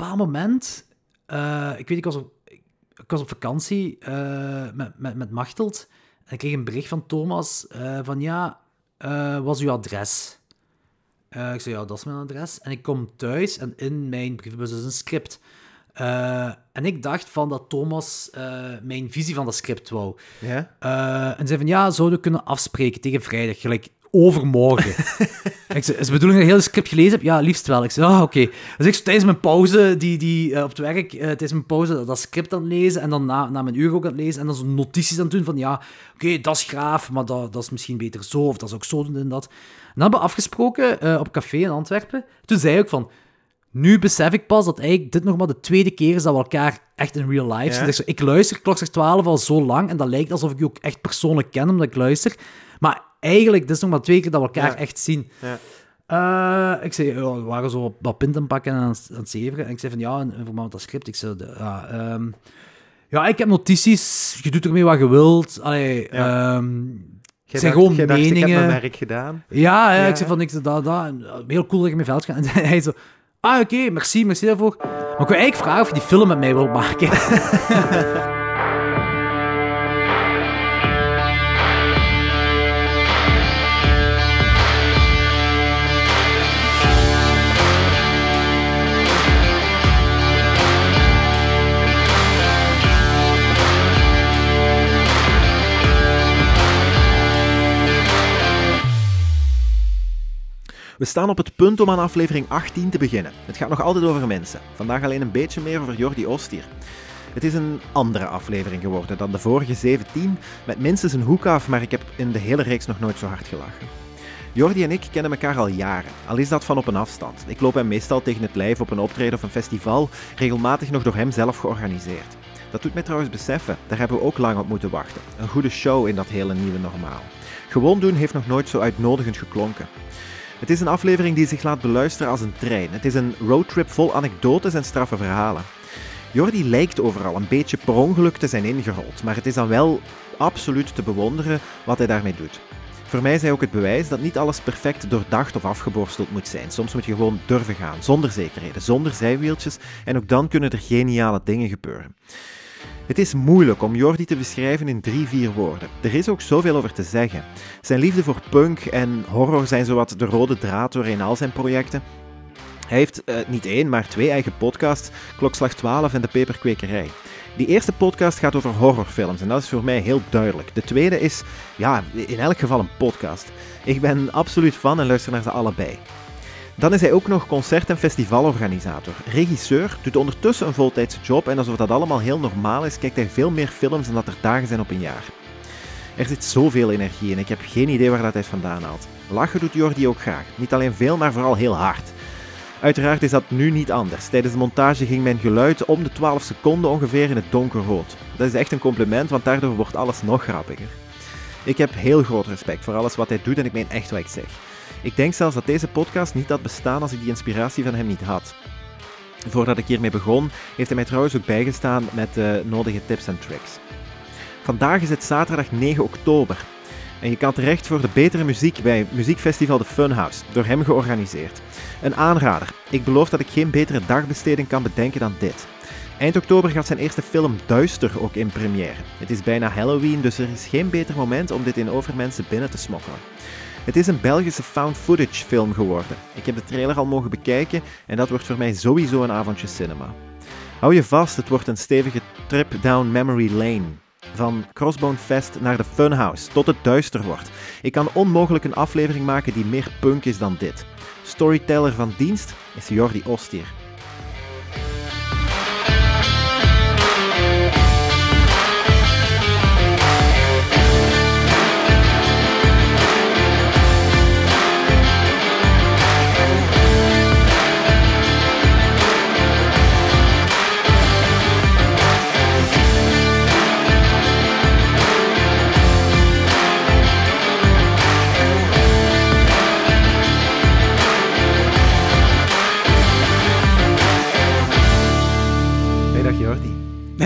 bepaald moment, eh, ik weet, ik was op, ik was op vakantie eh, met, met, met Machteld. En ik kreeg een bericht van Thomas eh, van ja, wat is uw adres? Ik zei ja, dat is mijn adres. En ik kom thuis en in mijn brievenbus is een script. En ik dacht van dat Thomas mijn visie van dat script wou. En zei van, ja, zouden we kunnen afspreken tegen vrijdag, gelijk overmorgen. ik zei, is de bedoeling dat je het hele script gelezen hebt? Ja, liefst wel. Ik zei, ah, oké. Dus ik tijdens mijn pauze, die, die, eh, op het werk, eh, tijdens mijn pauze dat, script aan het lezen, en dan na, na mijn uur ook aan het lezen, en dan zo notities aan het doen van, ja, oké, dat is graaf, maar dat, dat is misschien beter zo, of dat is ook zo en dat. En dan hebben we afgesproken eh, op café in Antwerpen. Toen zei ik ook van, nu besef ik pas dat eigenlijk dit nog maar de tweede keer is dat we elkaar echt in real life zien. Ja. Dus ik luister klok 12 al zo lang en dat lijkt alsof ik je ook echt persoonlijk ken omdat ik luister. Maar eigenlijk, dit is nog maar twee keer dat we elkaar Ja. echt zien. Ja. Eh, ik zei, ja, we waren zo wat pinten pakken en aan, het- aan het zeveren. En ik zei van, ja, in verband met dat script. Ik zei, ja, ehm, ja, ik heb notities. Je doet ermee wat je wilt. Allee, Ja. Jij zijn dacht- gewoon dacht, Ik heb meningen. mijn werk gedaan. Ja, ja, Ja. ik zei van, ik zei, dat, dat. En, uh, heel cool dat je mijn veld gaat. En hij zo, ah, oké, merci, merci daarvoor. Maar ik wil eigenlijk vragen of je die film met mij wilt maken. We staan op het punt om aan aflevering 18 te beginnen. Het gaat nog altijd over mensen. Vandaag alleen een beetje meer over Jordi Ostier. Het is een andere aflevering geworden dan de vorige 17, met minstens een hoek af, maar ik heb in de hele reeks nog nooit zo hard gelachen. Jordi en ik kennen elkaar al jaren, al is dat van op een afstand. Ik loop hem meestal tegen het lijf op een optreden of een festival, regelmatig nog door hem zelf georganiseerd. Dat doet mij trouwens beseffen, daar hebben we ook lang op moeten wachten. Een goede show in dat hele nieuwe normaal. Gewoon doen heeft nog nooit zo uitnodigend geklonken. Het is een aflevering die zich laat beluisteren als een trein. Het is een roadtrip vol anekdotes en straffe verhalen. Jordi lijkt overal een beetje per ongeluk te zijn ingerold, maar het is dan wel absoluut te bewonderen wat hij daarmee doet. Voor mij is hij ook het bewijs dat niet alles perfect doordacht of afgeborsteld moet zijn. Soms moet je gewoon durven gaan, zonder zekerheden, zonder zijwieltjes, en ook dan kunnen er geniale dingen gebeuren. Het is moeilijk om Jordi te beschrijven in drie, vier woorden. Er is ook zoveel over te zeggen. Zijn liefde voor punk en horror zijn zowat de rode draad doorheen al zijn projecten. Hij heeft eh, niet één, maar twee eigen podcasts, Klokslag 12 en De Peperkwekerij. Die eerste podcast gaat over horrorfilms en dat is voor mij heel duidelijk. De tweede is, ja, in elk geval een podcast. Ik ben absoluut fan en luister naar ze allebei. Dan is hij ook nog concert- en festivalorganisator. Regisseur, doet ondertussen een voltijdse job en alsof dat allemaal heel normaal is, kijkt hij veel meer films dan dat er dagen zijn op een jaar. Er zit zoveel energie in, ik heb geen idee waar dat hij vandaan haalt. Lachen doet Jordi ook graag. Niet alleen veel, maar vooral heel hard. Uiteraard is dat nu niet anders. Tijdens de montage ging mijn geluid om de 12 seconden ongeveer in het donkerrood. Dat is echt een compliment, want daardoor wordt alles nog grappiger. Ik heb heel groot respect voor alles wat hij doet en ik meen echt wat ik zeg. Ik denk zelfs dat deze podcast niet had bestaan als ik die inspiratie van hem niet had. Voordat ik hiermee begon, heeft hij mij trouwens ook bijgestaan met de nodige tips en tricks. Vandaag is het zaterdag 9 oktober en je kan terecht voor de betere muziek bij muziekfestival De Funhouse, door hem georganiseerd. Een aanrader. Ik beloof dat ik geen betere dagbesteding kan bedenken dan dit. Eind oktober gaat zijn eerste film Duister ook in première. Het is bijna Halloween, dus er is geen beter moment om dit in Overmensen binnen te smokkelen. Het is een Belgische found footage film geworden. Ik heb de trailer al mogen bekijken en dat wordt voor mij sowieso een avondje cinema. Hou je vast, het wordt een stevige trip down memory lane. Van Crossbone Fest naar de Funhouse, tot het duister wordt. Ik kan onmogelijk een aflevering maken die meer punk is dan dit. Storyteller van dienst is Jordi Ostier.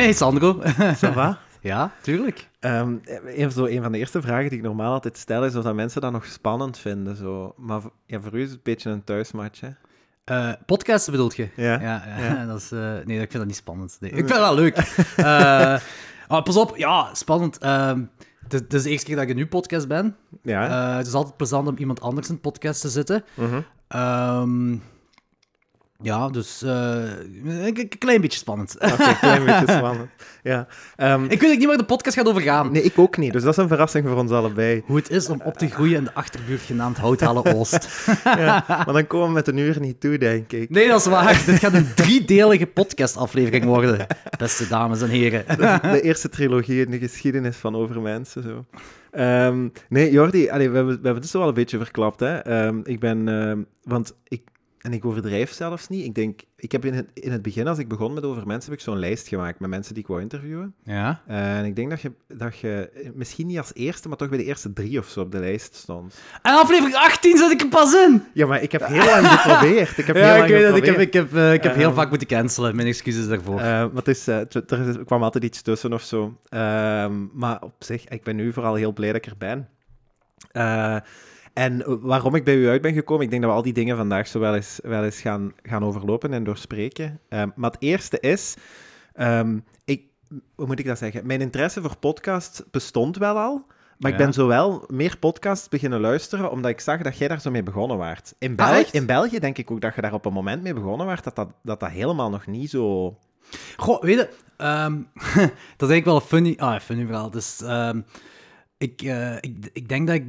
Nee, Sandro. Ça va? ja, tuurlijk. Ehm, een, zo, een van de eerste vragen die ik normaal altijd stel is of dat mensen dat nog spannend vinden. Zo. Maar ja, voor u is het een beetje een thuismatch, hè? Eh, podcasten bedoelt je? Ja. ja, ja. Ja. Dat is, eh, nee, ik vind dat niet spannend. Nee. Ik vind dat leuk. Eh, ah, pas op, ja, spannend. Ehm, het is- het is de eerste keer dat ik in uw podcast ben. Ja. Het is altijd plezant om iemand anders in podcast te zitten. Mhm. Ehm, ja, dus eh, een, klein beetje spannend. Oké, een klein beetje spannend. Ja. Ehm, ik weet ook niet waar de podcast gaat over gaan. nee, ik ook niet. Dus dat is een verrassing voor ons allebei. Hoe het is om op te groeien in de achterbuurt genaamd Houthalen Oost. Ja, maar dan komen we met een uur niet toe, denk ik. Nee, dat is waar. Dit gaat een driedelige podcastaflevering worden, beste dames en heren. De eerste trilogie in de geschiedenis van Over Mensen. Zo. Ehm, nee, Jordi, allee, we, hebben, we hebben het dus wel een beetje verklapt. Hè? Ehm, ik ben, want ik, en ik overdrijf zelfs niet. Ik denk, ik heb in het, in het begin, als ik begon met Over Mensen, heb ik zo'n lijst gemaakt met mensen die ik wou interviewen. Ja? En ik denk dat je, dat je misschien niet als eerste, maar toch bij de eerste drie of zo op de lijst stond. En aflevering 18 zit ik er pas in! Ja, maar ik heb heel lang geprobeerd. Ik heb heel Ja, lang ik weet het. Ik heb, ik heb, eh, ik heb heel Ehm, vaak moeten cancelen. Mijn excuses daarvoor. Eh, maar het is, eh, er, is- er kwam altijd iets tussen of zo. Ehm, maar op zich, ik ben nu vooral heel blij dat ik er ben. En waarom ik bij u uit ben gekomen, ik denk dat we al die dingen vandaag zo wel eens, wel eens gaan, gaan overlopen en doorspreken. Ehm, maar het eerste is, ehm, ik, hoe moet ik dat zeggen? Mijn interesse voor podcasts bestond wel al. Maar ik ben zowel meer podcasts beginnen luisteren, omdat ik zag dat jij daar zo mee begonnen waart. In, Ah, België, in België denk ik ook dat je daar op een moment mee begonnen waart, dat dat, dat, dat helemaal nog niet zo... Goh, weet je, ehm, dat is eigenlijk wel een funny, ah, funny verhaal. Dus, ehm, ik, eh, ik, ik denk dat ik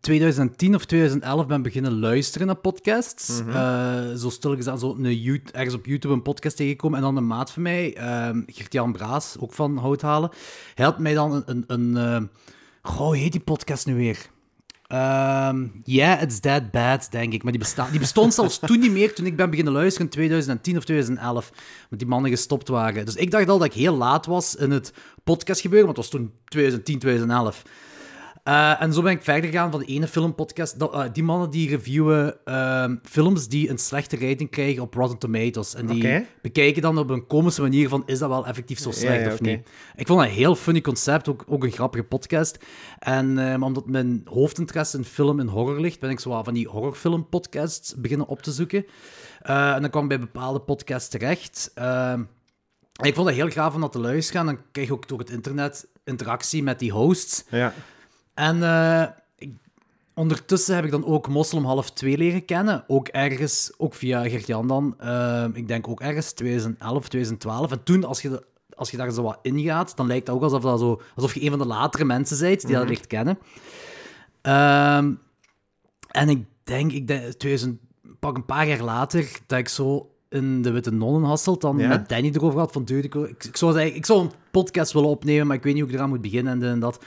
2010 of 2011 ben beginnen luisteren naar podcasts. Eh, zo stilletjes aan zo een You- ergens op YouTube een podcast tegengekomen. En dan een maat van mij, ehm Gert-Jan Braas, ook van Houthalen, hij had mij dan een... een, een eh, goh, hoe heet die podcast nu weer? Ehm yeah, It's That Bad, denk ik. Maar die, besta die bestond zelfs toen niet meer, toen ik ben beginnen luisteren in 2010 of 2011. Met die mannen gestopt waren. Dus ik dacht al dat ik heel laat was in het podcastgebeuren, want het was toen 2010, 2011. Eh, en zo ben ik verder gegaan van de ene filmpodcast. Dat, eh, die mannen die reviewen ehm, films die een slechte rating krijgen op Rotten Tomatoes. En die bekijken dan op een komische manier van, is dat wel effectief zo slecht ja, of niet? Ik vond dat een heel funny concept, ook, ook een grappige podcast. En eh, maar omdat mijn hoofdinteresse in film en horror ligt, ben ik zo van die horrorfilmpodcasts beginnen op te zoeken. Eh, en dan kwam ik bij bepaalde podcasts terecht. Ehm, ik vond dat heel gaaf om dat te luisteren. Dan krijg je ook door het internet interactie met die hosts. Ja. En eh, ik- ondertussen heb ik dan ook Moslim half 2 leren kennen. Ook ergens, ook via Gert-Jan dan. Eh, ik denk ook ergens 2011, 2012. En toen, als je, de- als je daar zo wat ingaat, dan lijkt het ook alsof, dat zo, alsof je een van de latere mensen bent die dat ligt kennen. Ehm, en ik denk, ik denk 2000, pak een paar jaar later, dat ik zo in de Witte Nonnenhasselt dan Ja? met Danny erover had van dude, ik, ik, zou, ik zou een podcast willen opnemen, maar ik weet niet hoe ik eraan moet beginnen en en dat.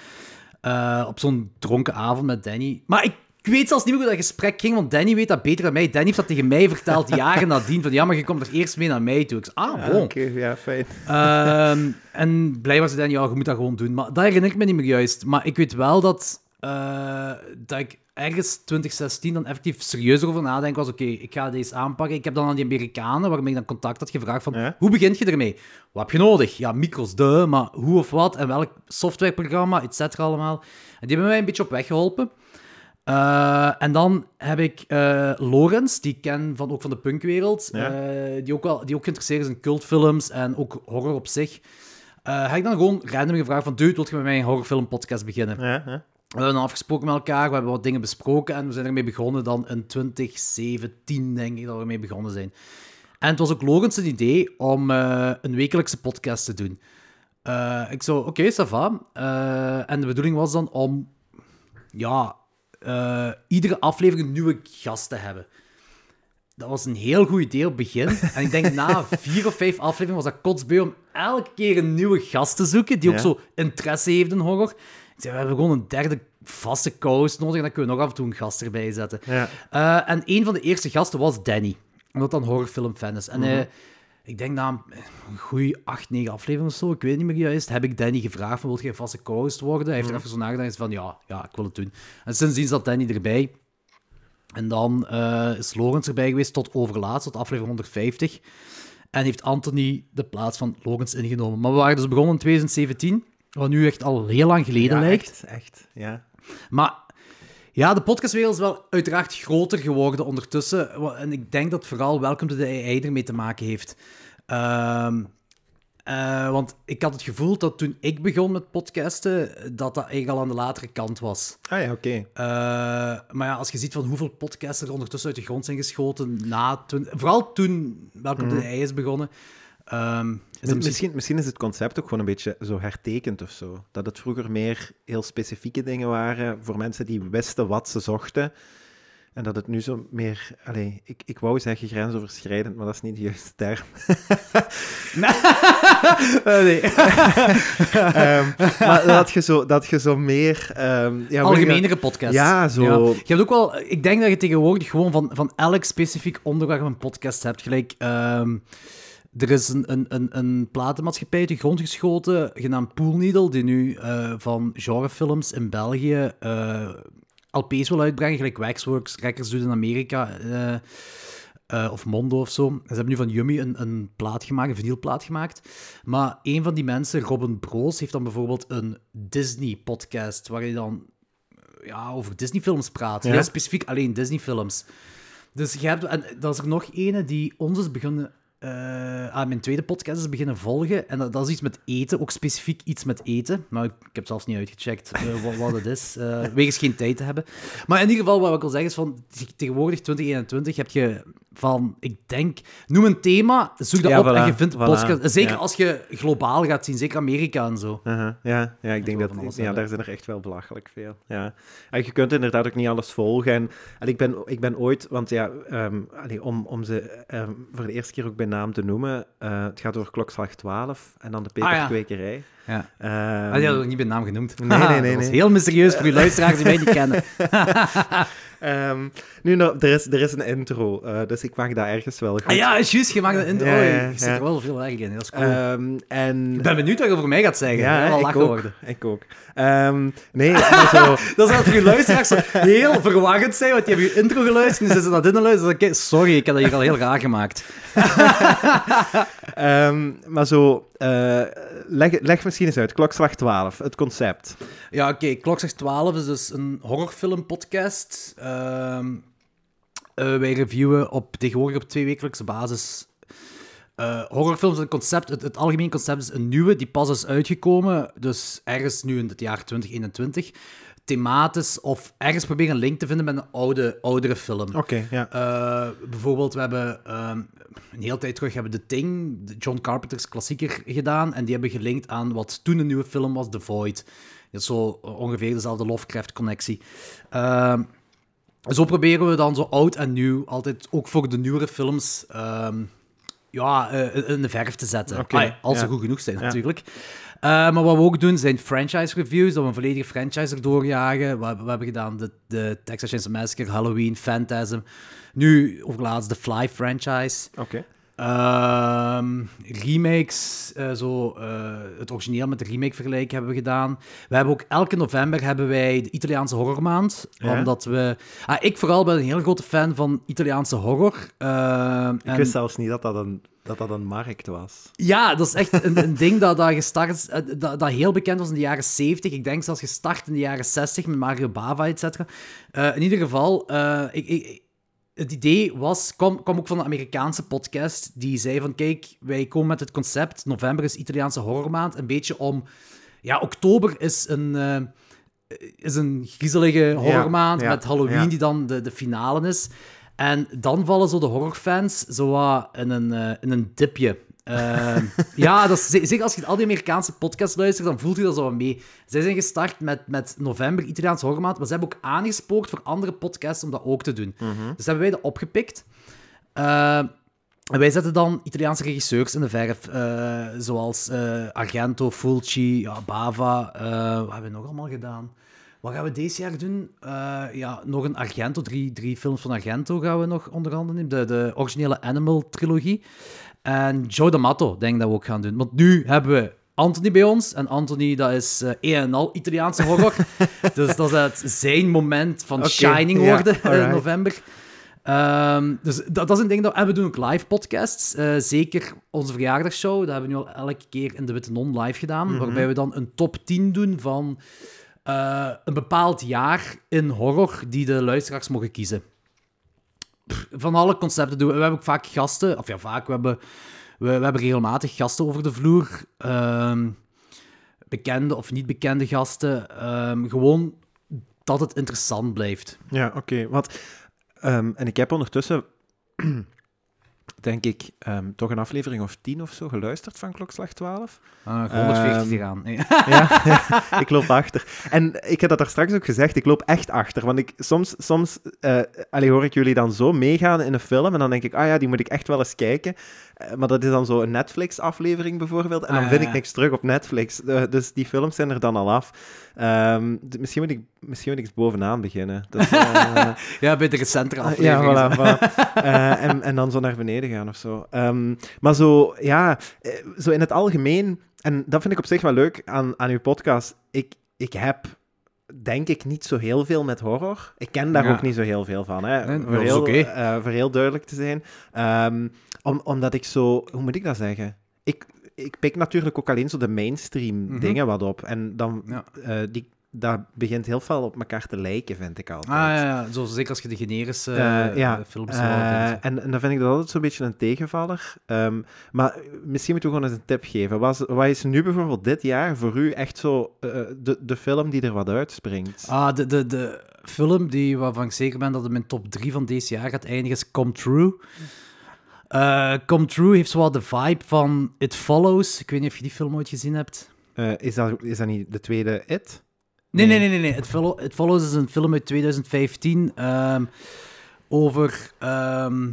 Eh, op zo'n dronken avond met Danny. Maar ik, ik weet zelfs niet meer hoe dat gesprek ging, want Danny weet dat beter dan mij. Danny heeft dat tegen mij verteld jaren nadien, van ja, maar je komt er eerst mee naar mij toe. Ik zei, ah, Ah, bon. Oké, ja, fijn. Ehm, en blijkbaar zei Danny, ja, je moet dat gewoon doen. Maar dat herinner ik me niet meer juist. Maar ik weet wel dat, eh, dat ik ergens 2016 dan effectief serieus over nadenk was, oké, ik ga deze aanpakken. Ik heb dan aan die Amerikanen, waarmee ik dan contact had, gevraagd van, hoe begint je ermee? Wat heb je nodig? Ja, micro's, de, maar hoe of wat, en welk softwareprogramma, et cetera allemaal. En die hebben mij een beetje op weg geholpen. Eh, en dan heb ik eh Lorenz, die ik ken van, ook van de punkwereld, Ja. die, ook wel, die ook geïnteresseerd is in cultfilms en ook horror op zich. Heb ik dan gewoon random gevraagd van, dude, wil je met mij een horrorfilmpodcast beginnen? Ja, ja. We hebben dan afgesproken met elkaar, we hebben wat dingen besproken en we zijn ermee begonnen dan in 2017, denk ik, dat we ermee begonnen zijn. En het was ook Lorenz een idee om eh, een wekelijkse podcast te doen. Eh, ik zo, oké, ça va. Eh, en de bedoeling was dan om, ja, iedere aflevering nieuwe gast te hebben. Dat was een heel goed idee op het begin. En ik denk na vier of vijf afleveringen was dat kotsbeu om elke keer een nieuwe gast te zoeken, die ook zo interesse heeft in horror. We hebben gewoon een derde vaste co-host nodig en dan kunnen we nog af en toe een gast erbij zetten. Ja. Eh, en een van de eerste gasten was Danny, omdat hij een horrorfilmfan is. En Mhm. eh, ik denk na een, goede acht, negen afleveringen of zo, ik weet niet meer juist, heb ik Danny gevraagd van, wil je een vaste co-host worden? Hij heeft Mhm. er even zo nagedacht van, ja, ja, ik wil het doen. En sindsdien zat Danny erbij. En dan eh, is Lorenz erbij geweest tot overlaatst, tot aflevering 150. En heeft Anthony de plaats van Lorenz ingenomen. Maar we waren dus begonnen in 2017, wat nu echt al heel lang geleden Ja, lijkt. echt, echt, ja. Maar Ja, de podcastwereld is wel uiteraard groter geworden ondertussen. En ik denk dat vooral Welcome to the AI ermee te maken heeft. Ehm, eh, want ik had het gevoel dat toen ik begon met podcasten, dat dat eigenlijk al aan de latere kant was. Ah ja, oké. Eh, maar ja, als je ziet van hoeveel podcasts er ondertussen uit de grond zijn geschoten, na toen, vooral toen Welcome to the AI is begonnen, ehm, is Misschien... misschien... Is het concept ook gewoon een beetje zo hertekend of zo. Dat het vroeger meer heel specifieke dingen waren voor mensen die wisten wat ze zochten. En dat het nu zo meer... Ik, ik wou zeggen grensoverschrijdend, maar dat is niet de juiste term. Nee. Ehm, maar dat je zo, dat je zo meer... ehm ja, Algemenere podcast. Ja, zo- Je hebt ook wel... Ik denk dat je tegenwoordig gewoon van, van elk specifiek onderwerp een podcast hebt. Gelijk... er is een, een, een, een platenmaatschappij uit de grond geschoten, genaamd Pool Needle, die nu eh, van genrefilms in België LP's wil uitbrengen, gelijk Waxworks Records doet in Amerika, eh, of Mondo of zo. Ze hebben nu van Yummy een, een plaat gemaakt, een vinylplaat gemaakt. Maar een van die mensen, Robin Broos, heeft dan bijvoorbeeld een Disney-podcast, waar hij dan ja, over Disney-films praat. Ja. Heel specifiek alleen Disney-films. Dus je hebt, en dat is er nog ene die ons is begonnen, aan mijn tweede podcast is beginnen volgen. En dat, dat is iets met eten, ook specifiek iets met eten. Maar ik, ik heb zelfs niet uitgecheckt eh, wat, wat het is, eh wegens geen tijd te hebben. Maar in ieder geval, wat ik wil zeggen is van, tegenwoordig, 2021, heb je van, ik denk, noem een thema, zoek dat Ja, op en je vindt voilà, podcast. Zeker ja. als je globaal gaat zien, zeker Amerika en zo. Uh-huh, Ja, ja, ik denk dat... Ja, daar zijn er echt wel belachelijk veel. Ja. En je kunt inderdaad ook niet alles volgen. En, en ik, ben, ik ben ooit... Want ja, ehm, allee, om, om ze ehm, voor de eerste keer ook bij naam te noemen... eh, het gaat over klokslag 12 en dan de Ah, ja. Ja. Ehm, Ah, die hadden we niet bij naam genoemd. Nee, nee, nee, dat was nee. heel mysterieus voor uw luisteraars die mij niet kennen. ehm, nu, nou, er, is, er is een intro, eh, dus ik mag dat ergens wel goed. Ah ja, is juist, je maakt een intro. Ja, Oh, ja, je zit er wel veel werk in, dat is cool. Ehm, en... ik ben benieuwd wat je over mij gaat zeggen. ja, ik lachen ook. worden. Ik ook. Nee, maar zo... Dat zou voor je luisteraars heel verwarrend zijn, want die hebben je intro geluisterd en zitten ze naar dit te luisteren. Ik, Sorry, ik heb dat hier al heel raar gemaakt. Maar zo, eh, leg, leg misschien eens uit. Klokslag 12, het concept. Ja, oké. Klokslag 12 is dus een horrorfilmpodcast. Ehm eh, wij reviewen op, tegenwoordig op tweewekelijkse basis eh, horrorfilms. Het, concept, het, het algemeen concept is een nieuwe, die pas is uitgekomen. Dus ergens nu in het jaar 2021. Thematisch of ergens proberen een link te vinden met een oude, oudere film. Oké, ja. Eh, bijvoorbeeld, we hebben ehm, een hele tijd terug hebben The Thing, de John Carpenter's klassieker, gedaan. En die hebben gelinkt aan wat toen een nieuwe film was, The Void. Dat is zo ongeveer dezelfde Lovecraft-connectie. Ehm, zo proberen we dan zo oud en nieuw, altijd ook voor de nieuwere films, ehm, ja, eh, in de verf te zetten. Als ze goed genoeg zijn, natuurlijk. Eh, maar wat we ook doen zijn franchise reviews, dat we een volledige franchise erdoor jagen. We, hebben- we hebben gedaan de, de Texas Chainsaw Massacre, Halloween, Phantasm. Nu, overlaatst de Fly franchise. Oké. Ehm, remakes, eh, zo, eh, het origineel met de remake vergelijken hebben we gedaan. We hebben ook elke november hebben wij de Italiaanse horrormaand. Ja? Omdat we... Ah, ik vooral ben een heel grote fan van Italiaanse horror. Ehm, Ik en- wist zelfs niet dat dat een, dat dat een markt was. ja, dat is echt een, een ding dat, dat gestart eh, dat, dat heel bekend was in de jaren 70. Ik denk zelfs gestart in de jaren 60 met Mario Bava, et cetera. In ieder geval, ik, ik, het idee was, kwam, kwam ook van een Amerikaanse podcast, die zei van, kijk, wij komen met het concept, november is Italiaanse horrormaand, een beetje om... Ja, oktober is een... eh, is een griezelige horrormaand ja, met Halloween ja. die dan de, de finale is. En dan vallen zo de horrorfans zo wat in een, eh, in een dipje. Eh, ja, dat is, zeker als je al die Amerikaanse podcasts luistert, dan voelt je dat zo wat mee. Zij zijn gestart met, met november, Italiaans horrormaand, maar ze hebben ook aangespoord voor andere podcasts om dat ook te doen. Dus hebben wij dat opgepikt. Eh, en wij zetten dan Italiaanse regisseurs in de verf, eh, zoals eh, Argento, Fulci, ja, Bava. eh, wat hebben we nog allemaal gedaan? Wat gaan we deze jaar doen? Ja, nog een Argento, drie, drie films van Argento gaan we nog onder handen nemen. De, de originele Animal-trilogie. En Joe D'Amato, denk ik dat we ook gaan doen. Want nu hebben we Anthony bij ons. En Anthony, dat is eh een en al Italiaanse horror. dus dat is het zijn moment van shining worden in november. Ehm, dus dat, dat is een ding dat... En we doen ook live podcasts. Eh, zeker onze verjaardagsshow. Dat hebben we nu al elke keer in de Witte Non live gedaan. Mhm. Waarbij we dan een top 10 doen van... eh, een bepaald jaar in horror die de luisteraars mogen kiezen. Van alle concepten doen we. Hebben ook vaak gasten, of ja, vaak, we hebben, we, we hebben regelmatig gasten over de vloer. Ehm, bekende of niet bekende gasten. Ehm, gewoon dat het interessant blijft. Ja, oké. Want, ehm, en ik heb ondertussen, denk ik, ehm, toch een aflevering of tien of zo geluisterd van Klokslag 12. Uh, 140 Ehm, hier aan. Ja, ik loop achter. En ik heb dat daar straks ook gezegd, ik loop echt achter. Want ik, soms, soms allee, hoor ik jullie dan zo meegaan in een film en dan denk ik, ah ja, die moet ik echt wel eens kijken. Eh, maar dat is dan zo een Netflix-aflevering bijvoorbeeld. En dan Ah, vind ja, ik niks terug op Netflix. Eh, dus die films zijn er dan al af. Ehm, misschien, moet ik, misschien moet ik eens bovenaan beginnen. Eh, Ja, bij de recentere Ah, aflevering. Ja, voilà. voilà. Eh, en, en dan zo naar beneden gaan of zo. Ehm, maar zo, ja, eh, zo in het algemeen, en dat vind ik op zich wel leuk aan, aan uw podcast. Ik, ik heb, denk ik, niet zo heel veel met horror. Ik ken daar Ja. ook niet zo heel veel van, hè. Nee, voor, heel, voor heel duidelijk te zijn. Ehm, om, omdat ik zo, hoe moet ik dat zeggen? Ik, ik pik natuurlijk ook alleen zo de mainstream Mhm. dingen wat op. En dan, Ja. die, dat begint heel veel op elkaar te lijken, vind ik altijd. Ah ja, ja. Zo, zeker als je de generische eh, ja, films Eh, en, en dan vind ik dat altijd zo'n beetje een tegenvaller. Ehm, maar misschien moeten we gewoon eens een tip geven. Wat is, wat is nu bijvoorbeeld dit jaar voor u echt zo de, de film die er wat uitspringt? Ah, de, de, de film die, waarvan ik zeker ben dat het mijn top 3 van deze jaar gaat eindigen is Come True. Come True heeft zowel de vibe van It Follows. Ik weet niet of je die film ooit gezien hebt. Is, dat, is dat niet de tweede It? Nee, nee, Nee. nee, nee. It, Follow- It Follows is een film uit 2015 ehm, over ehm,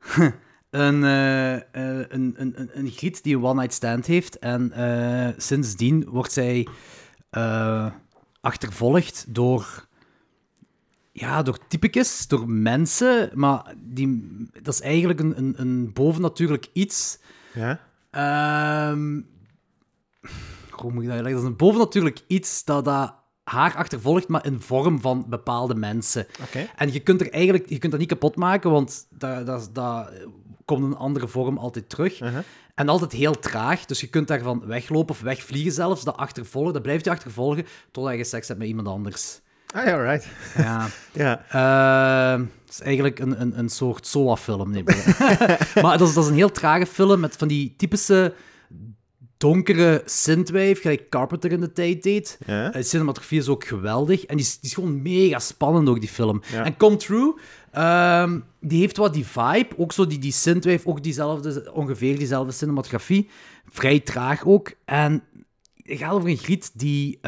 een, eh, een, een, een, een griet die een one-night stand heeft. En eh, sindsdien wordt zij achtervolgd door, ja, door typekes, door mensen. Maar die, dat is eigenlijk een, een, een bovennatuurlijk iets. Ja? Ehm hoe moet ik dat uitleggen? Dat is een bovennatuurlijk iets dat, dat haar achtervolgt, maar in vorm van bepaalde mensen. Oké. En je kunt er eigenlijk je kunt dat niet kapot maken, want dat, dat, dat komt in een andere vorm altijd terug. Uh-huh. En altijd heel traag, dus je kunt daarvan weglopen of wegvliegen zelfs. Dat achtervolgen, dat blijft je achtervolgen totdat je seks hebt met iemand anders. Ah ja, right. Ja. Ja. Eh, het is eigenlijk een, een, een soort SOA-film. Nee, maar dat is, dat is een heel trage film met van die typische donkere synthwave, gelijk Carpenter in de tijd deed. Ja? De cinematografie is ook geweldig. En die is, die is gewoon mega spannend, ook die film. Ja. En Come True, ehm, die heeft wat die vibe. Ook zo die, die synthwave, ook diezelfde, ongeveer diezelfde cinematografie. Vrij traag ook. En het gaat over een griet die...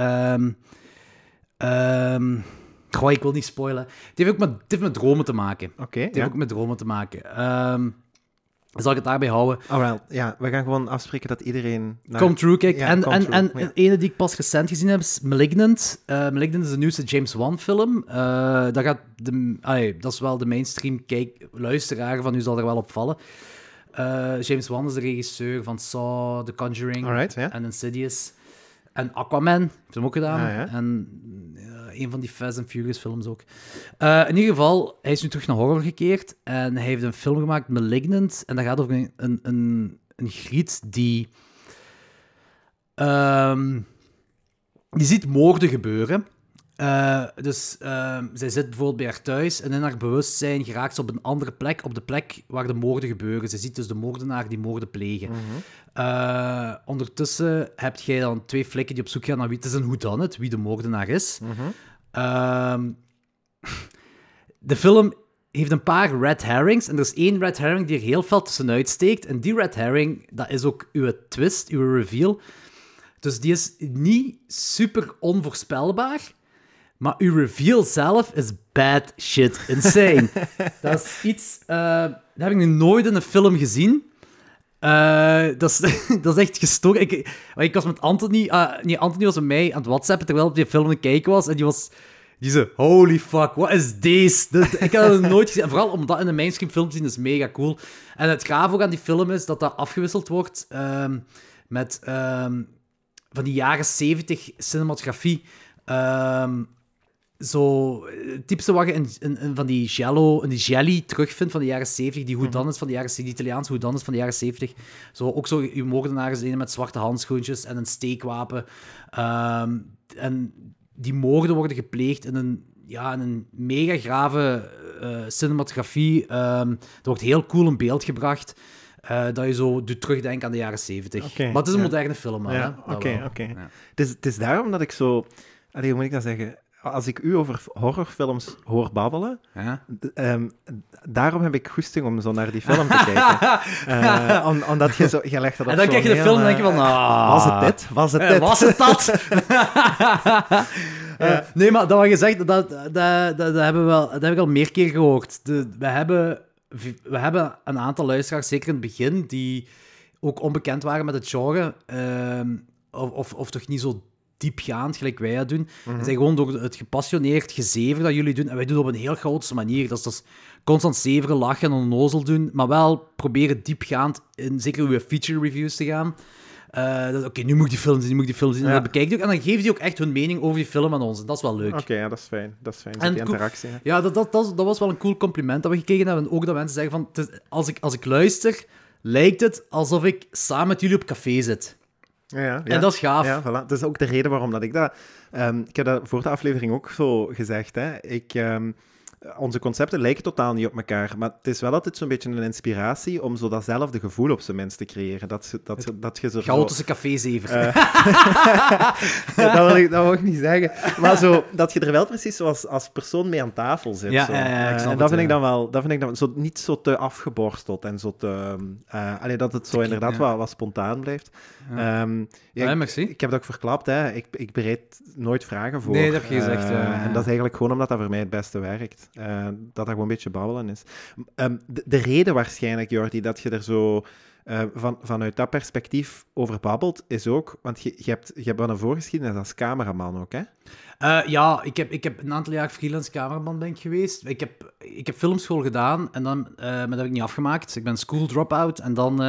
goh, ik wil niet spoilen. Het heeft ook met, het heeft met dromen te maken. Oké, Het heeft ja. ook met dromen te maken. Zal ik het daarbij houden? Alright, ja, we gaan gewoon afspreken dat iedereen... naar- Come True, kijk. Ja, en en, True, en ja. ene die ik pas recent gezien heb is Malignant. Eh, Malignant is de nieuwste James Wan-film. Eh dat, gaat de, allee, dat is wel de mainstream kijk, luisteraar van u zal er wel opvallen. Eh James Wan is de regisseur van Saw, The Conjuring Alright, en Insidious. En Aquaman heeft hem ook gedaan. Ah, ja. En een van die Fast and Furious films ook. Eh, in ieder geval, hij is nu terug naar horror gekeerd. En hij heeft een film gemaakt, Malignant. En dat gaat over een, een, een, een griet die... ehm, die ziet moorden gebeuren. Eh, dus ehm, zij zit bijvoorbeeld bij haar thuis en in haar bewustzijn geraakt ze op een andere plek, op de plek waar de moorden gebeuren. Ze ziet dus de moordenaar die moorden plegen. Eh, ondertussen heb jij dan twee flikken die op zoek gaan naar wie het is en hoe dan het, wie de moordenaar is. Mhm. Ehm, de film heeft een paar red herrings. En er is één red herring die er heel fel tussenuit steekt. En die red herring, dat is ook uw twist, uw reveal. Dus die is niet super onvoorspelbaar. Maar uw reveal zelf is bad shit insane. dat is iets... eh, dat heb ik nog nooit in een film gezien. Eh, dat, is, dat is echt gestoord. Ik, ik was met Anthony... ah, nee, Anthony was met mij aan het whatsappen terwijl op die film aan het kijken was. En die was... Die zei, holy fuck, wat is deze? Ik had het nooit gezien. En vooral omdat in een mainstream film te zien, is mega cool. En het gaaf ook aan die film is dat dat afgewisseld wordt ehm, met ehm, van die jaren 70 cinematografie. Ehm, zo eh, typische wat je in, in- in van die jello, in die jelly terugvindt van de jaren 70, die is van de jaren die Italiaanse is van de jaren 70. Zo, ook zo je moordenaars met zwarte handschoentjes en een steekwapen. Ehm, en die moorden worden gepleegd in een, ja, in een mega grave eh, cinematografie. Ehm, er wordt heel cool in beeld gebracht. eh, dat je zo doet terugdenken aan de jaren 70. Oké, maar het is een ja. moderne film, hè? Ja, oké, oké. Ja. Het, is, het is daarom dat ik zo... Allee, hoe moet ik dat zeggen? Als ik u over horrorfilms hoor babbelen, Ja. ehm, daarom heb ik goesting om zo naar die film te kijken. Eh, om- omdat je zo... Je legt dat op En dan kijk je de film en eh, denk je van... ah, Was het dit? Was het eh, dit? was het dat? Eh, nee, maar dat wat je zegt, dat, dat, dat, dat hebben we wel, dat heb ik al meer keer gehoord. De, we, hebben, we hebben een aantal luisteraars, zeker in het begin, die ook onbekend waren met het genre. ehm, of, of, of toch niet zo diepgaand, gelijk wij dat doen. Het zijn gewoon door het gepassioneerd gezever dat jullie doen. En wij doen het op een heel grootste manier. Dat is, dat is constant zeveren, lachen en onnozel doen. Maar wel proberen diepgaand in zeker uw feature reviews te gaan. Eh, Oké, nu moet ik die film zien, nu moet ik die film zien. En dat bekijk je ook. En dan geven die ook echt hun mening over die film aan ons. En dat is wel leuk. Oké, ja, dat is fijn. Dat is fijn, En die interactie. Ja, dat, dat, dat, dat was wel een cool compliment dat we gekregen hebben. En ook dat mensen zeggen van, als, ik, als ik luister, lijkt het alsof ik samen met jullie op café zit. Ja, ja, En dat is gaaf. Ja, voilà. Dat is ook de reden waarom dat ik dat... ehm, ik heb dat voor de aflevering ook zo gezegd. Hè. Ik, ehm, onze concepten lijken totaal niet op elkaar, maar het is wel altijd zo'n beetje een inspiratie om zo datzelfde gevoel op zijn minst te creëren. Dat, ze- dat, ze- dat je zo... Chaotische cafézever. Eh, dat, wil ik, dat wil ik niet zeggen. Maar zo, dat je er wel precies zoals als persoon mee aan tafel zit. Ja, zo. ja, ja, ik Eh, en dat het, vind ik dan wel, dat vind ik dan zo, niet zo te afgeborsteld en zo te... eh allee, dat het zo inderdaad wel wat spontaan blijft. Ja, ik- merci. ik heb dat ook verklapt, hè. Ik, ik bereid nooit vragen voor. Nee, dat heb je gezegd. En dat is eigenlijk gewoon omdat dat voor mij het beste werkt. Eh, dat dat gewoon een beetje babbelen is. Ehm, de, de reden waarschijnlijk, Jordi, dat je er zo eh, van, vanuit dat perspectief over babbelt, is ook... Want je, je, hebt, je hebt wel een voorgeschiedenis als cameraman ook, hè? Eh, ja, ik heb, ik heb een aantal jaar freelance cameraman ben geweest. Ik heb, ik heb filmschool gedaan, en dan, maar dat heb ik niet afgemaakt. Ik ben school drop-out en dan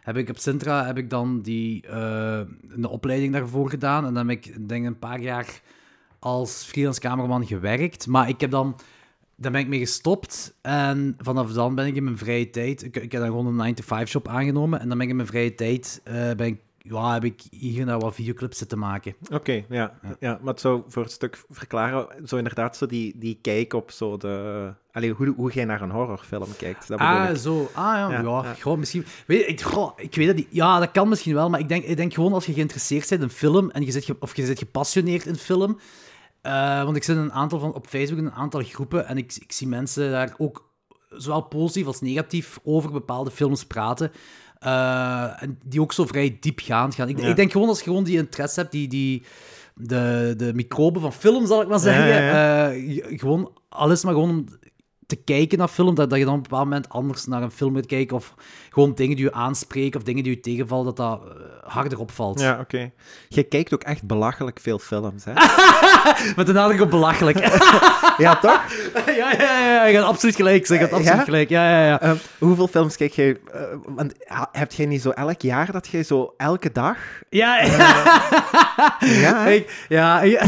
heb ik op Sintra heb ik dan die, een opleiding daarvoor gedaan. En dan heb ik denk een paar jaar als freelance cameraman gewerkt. Maar ik heb dan... Daar ben ik mee gestopt en vanaf dan ben ik in mijn vrije tijd... Ik, ik heb dan gewoon een 9-to-5-job aangenomen en dan ben ik in mijn vrije tijd... eh, ben ik, ja, heb ik hier en daar wat videoclips zitten maken. Oké, ja, ja. Maar het zou voor een stuk verklaren, zo inderdaad zo die, die kijk op zo de... Allee, hoe, hoe jij naar een horrorfilm kijkt, dat Ah, ik. zo. Ah, ja. Ja, goh, misschien... Weet ik, goh, ik weet het niet. Ja, dat kan misschien wel, maar ik denk, ik denk gewoon als je geïnteresseerd bent in film en je zit, of je zit gepassioneerd in film... eh, want ik zit in een aantal van, op Facebook in een aantal groepen en ik, ik zie mensen daar ook zowel positief als negatief over bepaalde films praten. eh, en die ook zo vrij diepgaand gaan. Ik, Ja. ik denk gewoon als je gewoon die interesse hebt, die... die de, de microben van film, zal ik maar zeggen. Ja, ja, eh, gewoon, al is het maar gewoon te kijken naar film, dat, dat je dan op een bepaald moment anders naar een film gaat kijken, of gewoon dingen die je aanspreken, of dingen die je tegenvallen, dat dat eh, harder opvalt. Ja, oké. Je kijkt ook echt belachelijk veel films, hè? Met de nadruk op belachelijk. ja, toch? ja, ja, ja, je gaat absoluut gelijk. Je gaat absoluut Ja? gelijk. Ja, ja, ja. Ehm, hoeveel films kijk jij? eh, want heb jij niet zo elk jaar dat jij zo elke dag... Ja, ja. Ik, ja, ja.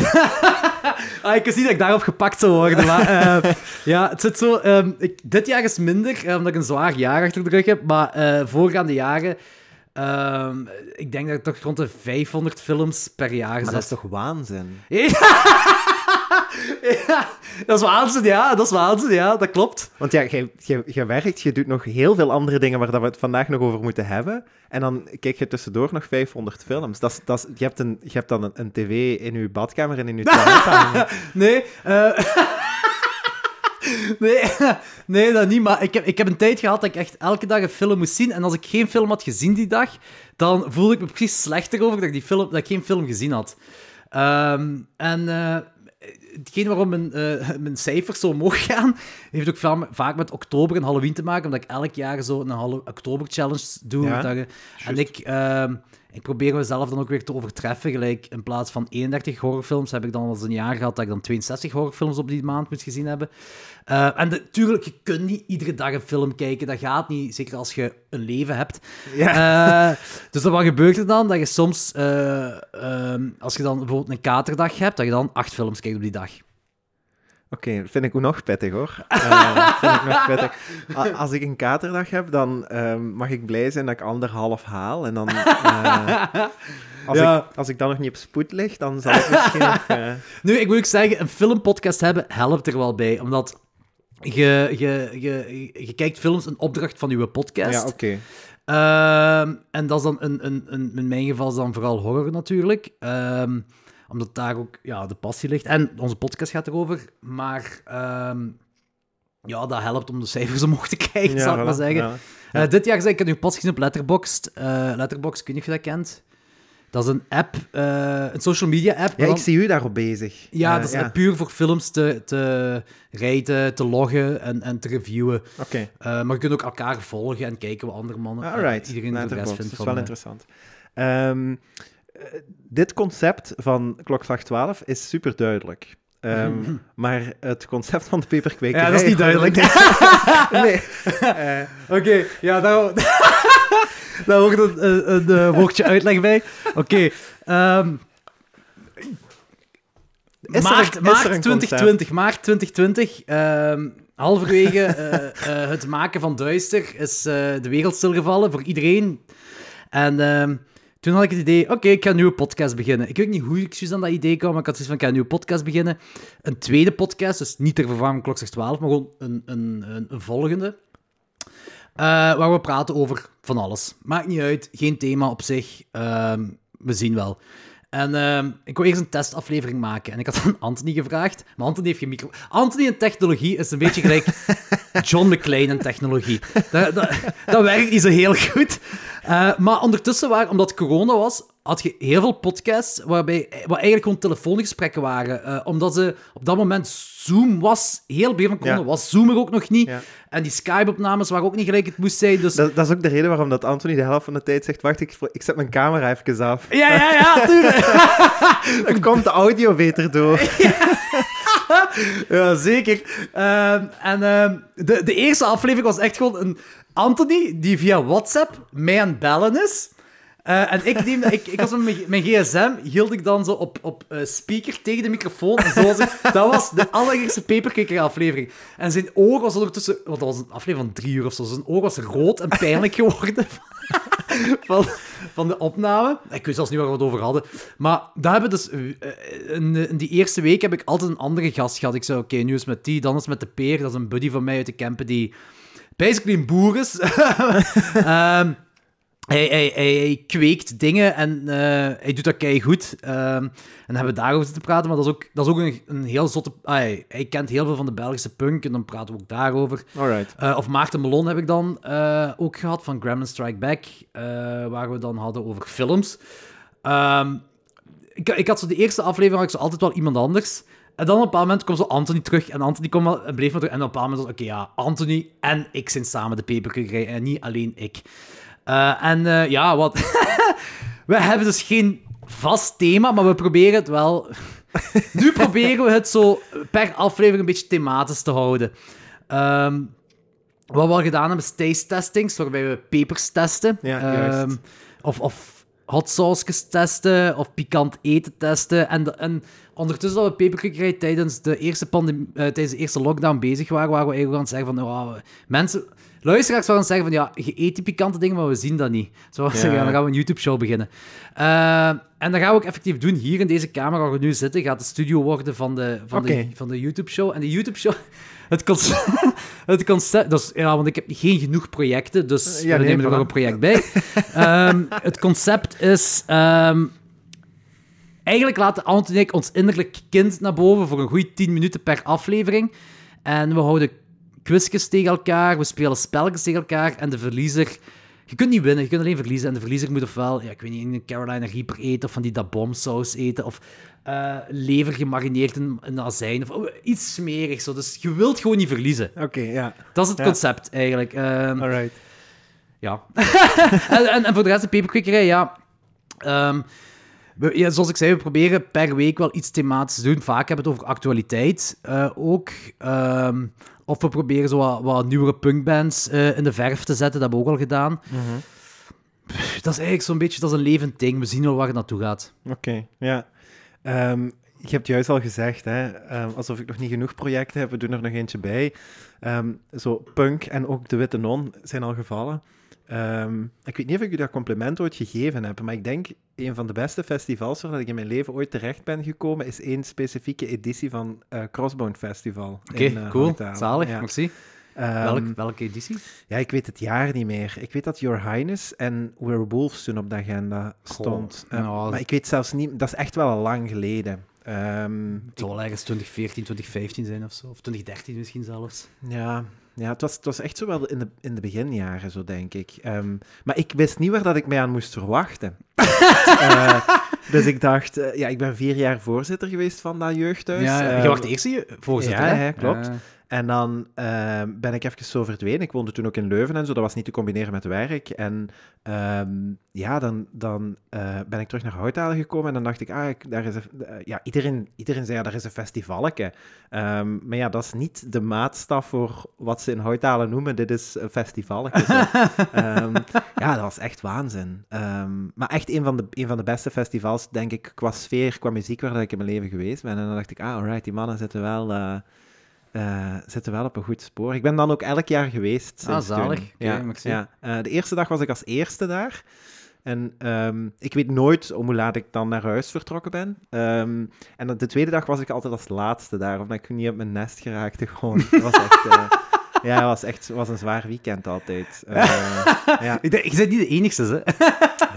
ah, ik wist niet dat ik daarop gepakt zou worden, maar eh, ja, het zit zo... ehm, ik, dit jaar is minder, eh, omdat ik een zwaar jaar achter de rug heb, maar eh, voorgaande jaren... ehm, ik denk dat ik toch rond de 500 films per jaar Maar dat is toch waanzin? ja, dat is waanzin, ja. Dat is waanzin, ja. Dat klopt. Want ja, jij werkt, je doet nog heel veel andere dingen waar dat we het vandaag nog over moeten hebben. En dan kijk je tussendoor nog 500 films. Dat dat je, hebt een, je hebt dan een, een tv in je badkamer en in je toilet. Nee, eh, nee, nee, dat niet. Maar ik heb, ik heb een tijd gehad dat ik echt elke dag een film moest zien. En als ik geen film had gezien die dag, dan voelde ik me precies slechter over dat ik, die film, dat ik geen film gezien had. Ehm, en eh, hetgeen waarom mijn, eh, mijn cijfers zo omhoog gaan, heeft ook va- vaak met oktober en Halloween te maken, omdat ik elk jaar zo een oktober-challenge doe. Ja, en ik, ehm, ik probeer mezelf dan ook weer te overtreffen. Gelijk, in plaats van 31 horrorfilms heb ik dan al eens een jaar gehad dat ik dan 62 horrorfilms op die maand moet gezien hebben. Eh, en natuurlijk, je kunt niet iedere dag een film kijken. Dat gaat niet, zeker als je een leven hebt. Ja. Eh, dus wat gebeurt er dan? Dat je soms, eh, ehm, als je dan bijvoorbeeld een katerdag hebt, dat je dan acht films kijkt op die dag. Oké, vind ik ook nog pittig hoor. Eh, vind ik nog pittig. Als ik een katerdag heb, dan ehm, mag ik blij zijn dat ik anderhalf haal. En dan, eh, als, Ja. ik, als ik dan nog niet op spoed lig, dan zal ik misschien nog... eh, Nu, ik moet ook zeggen, een filmpodcast hebben helpt er wel bij. Omdat je, je, je, je kijkt films een opdracht van uw podcast. ja, oké. Ehm, en dat is dan, een, een, een, in mijn geval is dan vooral horror natuurlijk. Ehm, omdat daar ook ja, de passie ligt. En onze podcast gaat erover. Maar ehm, ja, dat helpt om de cijfers omhoog te krijgen, Ja, zal ik voilà, maar zeggen. ja. Eh, dit jaar zei ik, ik heb nu pas gezien op Letterboxd. Eh Letterboxd, ik weet niet of je dat kent. Dat is een app, eh, een social media app. Ja, ik zie u daarop bezig. ja, dat is puur voor films te, te raten, te loggen en, en te reviewen. Oké, maar je kunt ook elkaar volgen en kijken wat andere mannen, alright. iedereen de rest vindt. Dat is wel interessant. Ehm, eh, dit concept van Klokslag 12 is super duidelijk. Ehm, maar het concept van de peperkwekerij... Ja, dat is niet duidelijk. nee. Eh, Oké, ja, daar, daar hoort een, een, een, eh, woordje uitleg bij. Oké, ehm, er maart, een- maart een 2020, maart 2020, ehm, halverwege eh, eh, het maken van Duister is eh, de wereld stilgevallen voor iedereen. En ehm, toen had ik het idee, oké, ik ga een nieuwe podcast beginnen. Ik weet niet hoe ik juist aan dat idee kwam, maar ik had zoiets van, ik ga een nieuwe podcast beginnen. Een tweede podcast, dus niet ter vervanging van Klokslag 12, maar gewoon een, een, een, een volgende. Eh, waar we praten over van alles. Maakt niet uit, geen thema op zich. Ehm, we zien wel. En ehm, ik wou eerst een testaflevering maken. En ik had aan Anthony gevraagd. Maar Anthony heeft geen micro. Anthony in technologie is een beetje gelijk John McClane in technologie. Dat, dat, dat werkt niet zo heel goed. Eh, maar ondertussen, waren, omdat corona was, had je heel veel podcasts waarbij, wat eigenlijk gewoon telefoongesprekken waren. Eh, omdat ze op dat moment Zoom was. Heel begin van corona Ja. was Zoom er ook nog niet. Ja. En die Skype-opnames waren ook niet gelijk het moest zijn. Dus dat, dat is ook de reden waarom dat Anthony de helft van de tijd zegt... Wacht, ik, ik zet mijn camera even af. Ja, ja, ja, tuurlijk. Dan komt de audio beter door. ja, zeker. Ehm, en ehm, de, de eerste aflevering was echt gewoon een Anthony die via WhatsApp mij aan het bellen is. Eh, en ik, neem, ik, ik was met mijn, gsm, hield ik dan zo op, op eh, speaker tegen de microfoon. En zo was dat was de allereerste Paperkicker aflevering. En zijn oog was ondertussen... Want dat was een aflevering van drie uur of zo. Zijn oog was rood en pijnlijk geworden. van, van de opname. Ik weet zelfs niet waar we het over hadden. Maar daar hebben dus... eh, In, die eerste week heb ik altijd een andere gast gehad. Ik zei, oké, nu is het met die, dan is het met de peer. Dat is een buddy van mij uit de Kempen die basically een boer is. Ehm, hij, hij, hij, hij kweekt dingen en eh, hij doet dat kei goed. en dan hebben we daarover zitten praten, maar dat is ook, dat is ook een, een heel zotte... ah, hij, hij kent heel veel van de Belgische punk en dan praten we ook daarover. Alright. Eh, of Maarten Melon heb ik dan eh, ook gehad, van Gremlin Strike Back, waar we dan hadden over films. Ehm, ik, ik had zo de eerste aflevering had ik zo altijd wel iemand anders. En dan op een bepaald moment kwam zo Anthony terug. En Anthony kwam wel, en bleef maar terug. En op een bepaald moment was oké, ja, Anthony en ik zijn samen de peperkwekerij en niet alleen ik. Eh, en eh, ja, wat... we hebben dus geen vast thema, maar we proberen het wel... nu proberen we het zo per aflevering een beetje thematisch te houden. Ehm, wat we al gedaan hebben, is taste testings, waarbij we pepers testen. Ja. Ehm, of, of hot sauces testen, of pikant eten testen. En, en ondertussen dat we peperkwekerij tijdens de eerste pandemie, eh, tijdens de eerste lockdown bezig waren, waren we eigenlijk aan het zeggen van, oh, mensen, luisteraars zouden zeggen van, ja, je eet die pikante dingen, maar we zien dat niet. Zo Ja. zeggen, dan gaan we een YouTube-show beginnen. Eh, en dat gaan we ook effectief doen. Hier in deze kamer waar we nu zitten, gaat de studio worden van de, van de, van de YouTube-show. En de YouTube-show... Het concept, het concept dus, ja, want ik heb geen genoeg projecten, dus Ja, we nee, nemen er nog een project bij. Ehm, het concept is... ehm, eigenlijk laten Anton en ik ons innerlijk kind naar boven voor een goede 10 minuten per aflevering. En we houden quizjes tegen elkaar, we spelen spelletjes tegen elkaar en de verliezer... Je kunt niet winnen, je kunt alleen verliezen. En de verliezer moet ofwel, ja, ik weet niet, een Carolina Reaper eten, of van die dabomsaus eten, of eh, lever gemarineerd in, in azijn, of oh, iets smerigs. Zo. Dus je wilt gewoon niet verliezen. Oké, ja. Dat is het Ja. concept, eigenlijk. Ehm, Alright. ja. en, en, en voor de rest, de peperkwekerij, ja. Ehm, we- ja. Zoals ik zei, we proberen per week wel iets thematisch te doen. Vaak hebben we het over actualiteit eh, ook. Ehm, of we proberen zo wat, wat nieuwere punkbands eh, in de verf te zetten. Dat hebben we ook al gedaan. Dat is eigenlijk zo'n beetje dat is een levend ding. We zien wel waar het naartoe gaat. Oké, ja. Ehm, je hebt juist al gezegd, hè, ehm, alsof ik nog niet genoeg projecten heb, we doen er nog eentje bij. Zo Punk en ook De Witte Non zijn al gevallen. Ehm, ik weet niet of ik u dat compliment ooit gegeven heb, maar ik denk een van de beste festivals waar ik in mijn leven ooit terecht ben gekomen, is één specifieke editie van eh Crossbone Festival. Oké, in, eh, cool. Zalig, Ja. merci. Ehm, Welk, welke editie? ja, ik weet het jaar niet meer. Ik weet dat Your Highness en We're Wolves toen op de agenda stond. Goh, Eh, nou, maar ik weet zelfs niet... Dat is echt wel al lang geleden. Ehm, Het zal ergens 2014, 2015 zijn of zo. Of 2013 misschien zelfs. ja, ja het, was, het was echt zo wel in de, in de beginjaren, zo denk ik. Ehm, maar ik wist niet waar dat ik mij aan moest verwachten. Eh, dus ik dacht... eh, ja, ik ben vier jaar voorzitter geweest van dat jeugdhuis. ja, je was de eerste je- voorzitter, ja, hè? klopt. En dan ehm, ben ik even zo verdwenen. Ik woonde toen ook in Leuven en zo. Dat was niet te combineren met werk. En ehm, ja, dan, dan eh, ben ik terug naar Houthalen gekomen. En dan dacht ik, ah, ik, daar is een, eh, ja, iedereen, iedereen zei, ja, daar is een festivaletje. Ehm, maar ja, dat is niet de maatstaf voor wat ze in Houthalen noemen. Dit is een. Ehm, ja, dat was echt waanzin. Maar echt een van, de, een van de beste festivals, denk ik, qua sfeer, qua muziek, waar ik in mijn leven geweest ben. En dan dacht ik, ah, alright, die mannen zitten wel... eh, zitten wel op een goed spoor. Ik ben dan ook elk jaar geweest. Ah, zalig. ja, ja. Eh, de eerste dag was ik als eerste daar. En ehm, ik weet nooit om hoe laat ik dan naar huis vertrokken ben. Ehm, en de tweede dag was ik altijd als laatste daar, omdat ik niet op mijn nest geraakte. Gewoon. Het was echt, eh, ja, het was echt was een zwaar weekend altijd. Eh, ja, Ik denk, je bent niet de enigste, hè?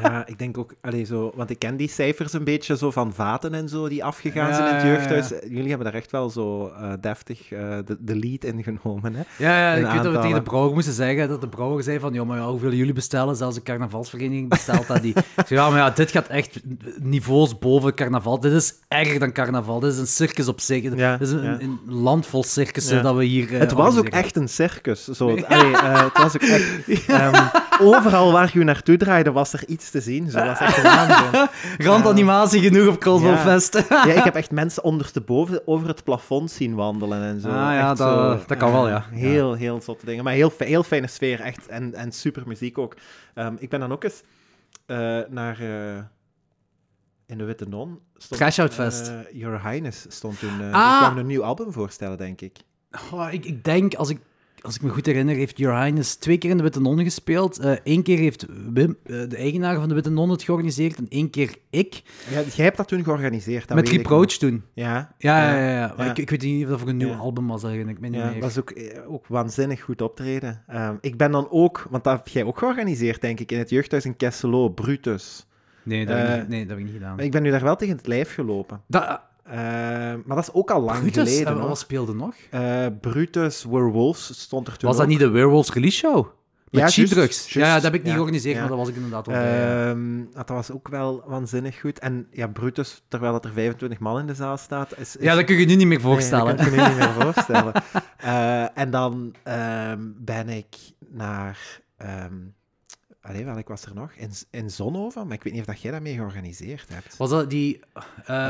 Ja, ik denk ook, allee, zo, want ik ken die cijfers een beetje zo van vaten en zo die afgegaan Ja, zijn in het ja, ja. jeugdhuis. Jullie hebben daar echt wel zo eh, deftig eh, de, de lead in genomen. Hè? Ja, ik weet dat we tegen aantallen. de brouwer moesten zeggen, dat de brouwer zei van, ja, maar ja, hoeveel jullie bestellen? Zelfs de carnavalsvereniging bestelt dat die. Ik zei, ja, maar ja, dit gaat echt niveaus boven carnaval. Dit is erger dan carnaval. Dit is een circus op zich. Dit is een, land vol circussen dat we hier eh, Het was ook echt een circus. Zo, allee, het was ook echt, ehm, overal waar je naartoe draaide, was er iets te zien. Zo was echt waanzin. Randanimatie genoeg op Crossbow Ja. Ja, ik heb echt mensen ondersteboven over het plafond zien wandelen en zo. Ah, ja, dat- zo, dat kan wel, ja. Heel, heel zotte dingen. Maar heel, heel fijne sfeer, echt. En, en super muziek ook. Ehm, ik ben dan ook eens eh, naar... eh, in de Witte Non. stond, Trash Out Fest. eh, Your Highness stond toen... eh Ah. Die kwam een nieuw album voorstellen, denk ik. Oh, ik, ik denk, als ik, als ik me goed herinner, heeft Your Highness twee keer in de Witte Non gespeeld. Eén keer heeft Wim, eh, de eigenaar van de Witte Non, het georganiseerd. En één keer ik. Ja, jij hebt dat toen georganiseerd. Dat met ik Reproach toen. Ja. Ja, ja, ja. Ik, ik weet niet of dat voor een nieuw album was. Ik niet Ja, meer. dat was ook, eh, ook waanzinnig goed optreden. Ehm, ik ben dan ook, want dat heb jij ook georganiseerd, denk ik, in het jeugdhuis in Kesselo, Brutus. Nee, dat heb ik Eh, niet, nee, dat heb ik niet gedaan. Maar ik ben nu daar wel tegen het lijf gelopen. Dat, maar dat is ook al lang Brutus, geleden. eh, hoor. wat speelde nog? Eh, Brutus Werewolves stond er toen Was dat ook. niet de Werewolves release show? Met Ja, cheap drugs. ja, dat heb ik niet ja, georganiseerd, ja. maar dat was ik inderdaad bij. ja. Ehm, dat was ook wel waanzinnig goed. En ja, Brutus, terwijl dat er 25 man in de zaal staat, is... is ja, dat kun je je nu niet meer voorstellen. Nee, dat kan ik me niet meer voorstellen. Eh, en dan ehm, ben ik naar... ehm allee, wel, ik was er nog. In, in Zonhoven, maar ik weet niet of dat jij dat mee georganiseerd hebt. Was dat die...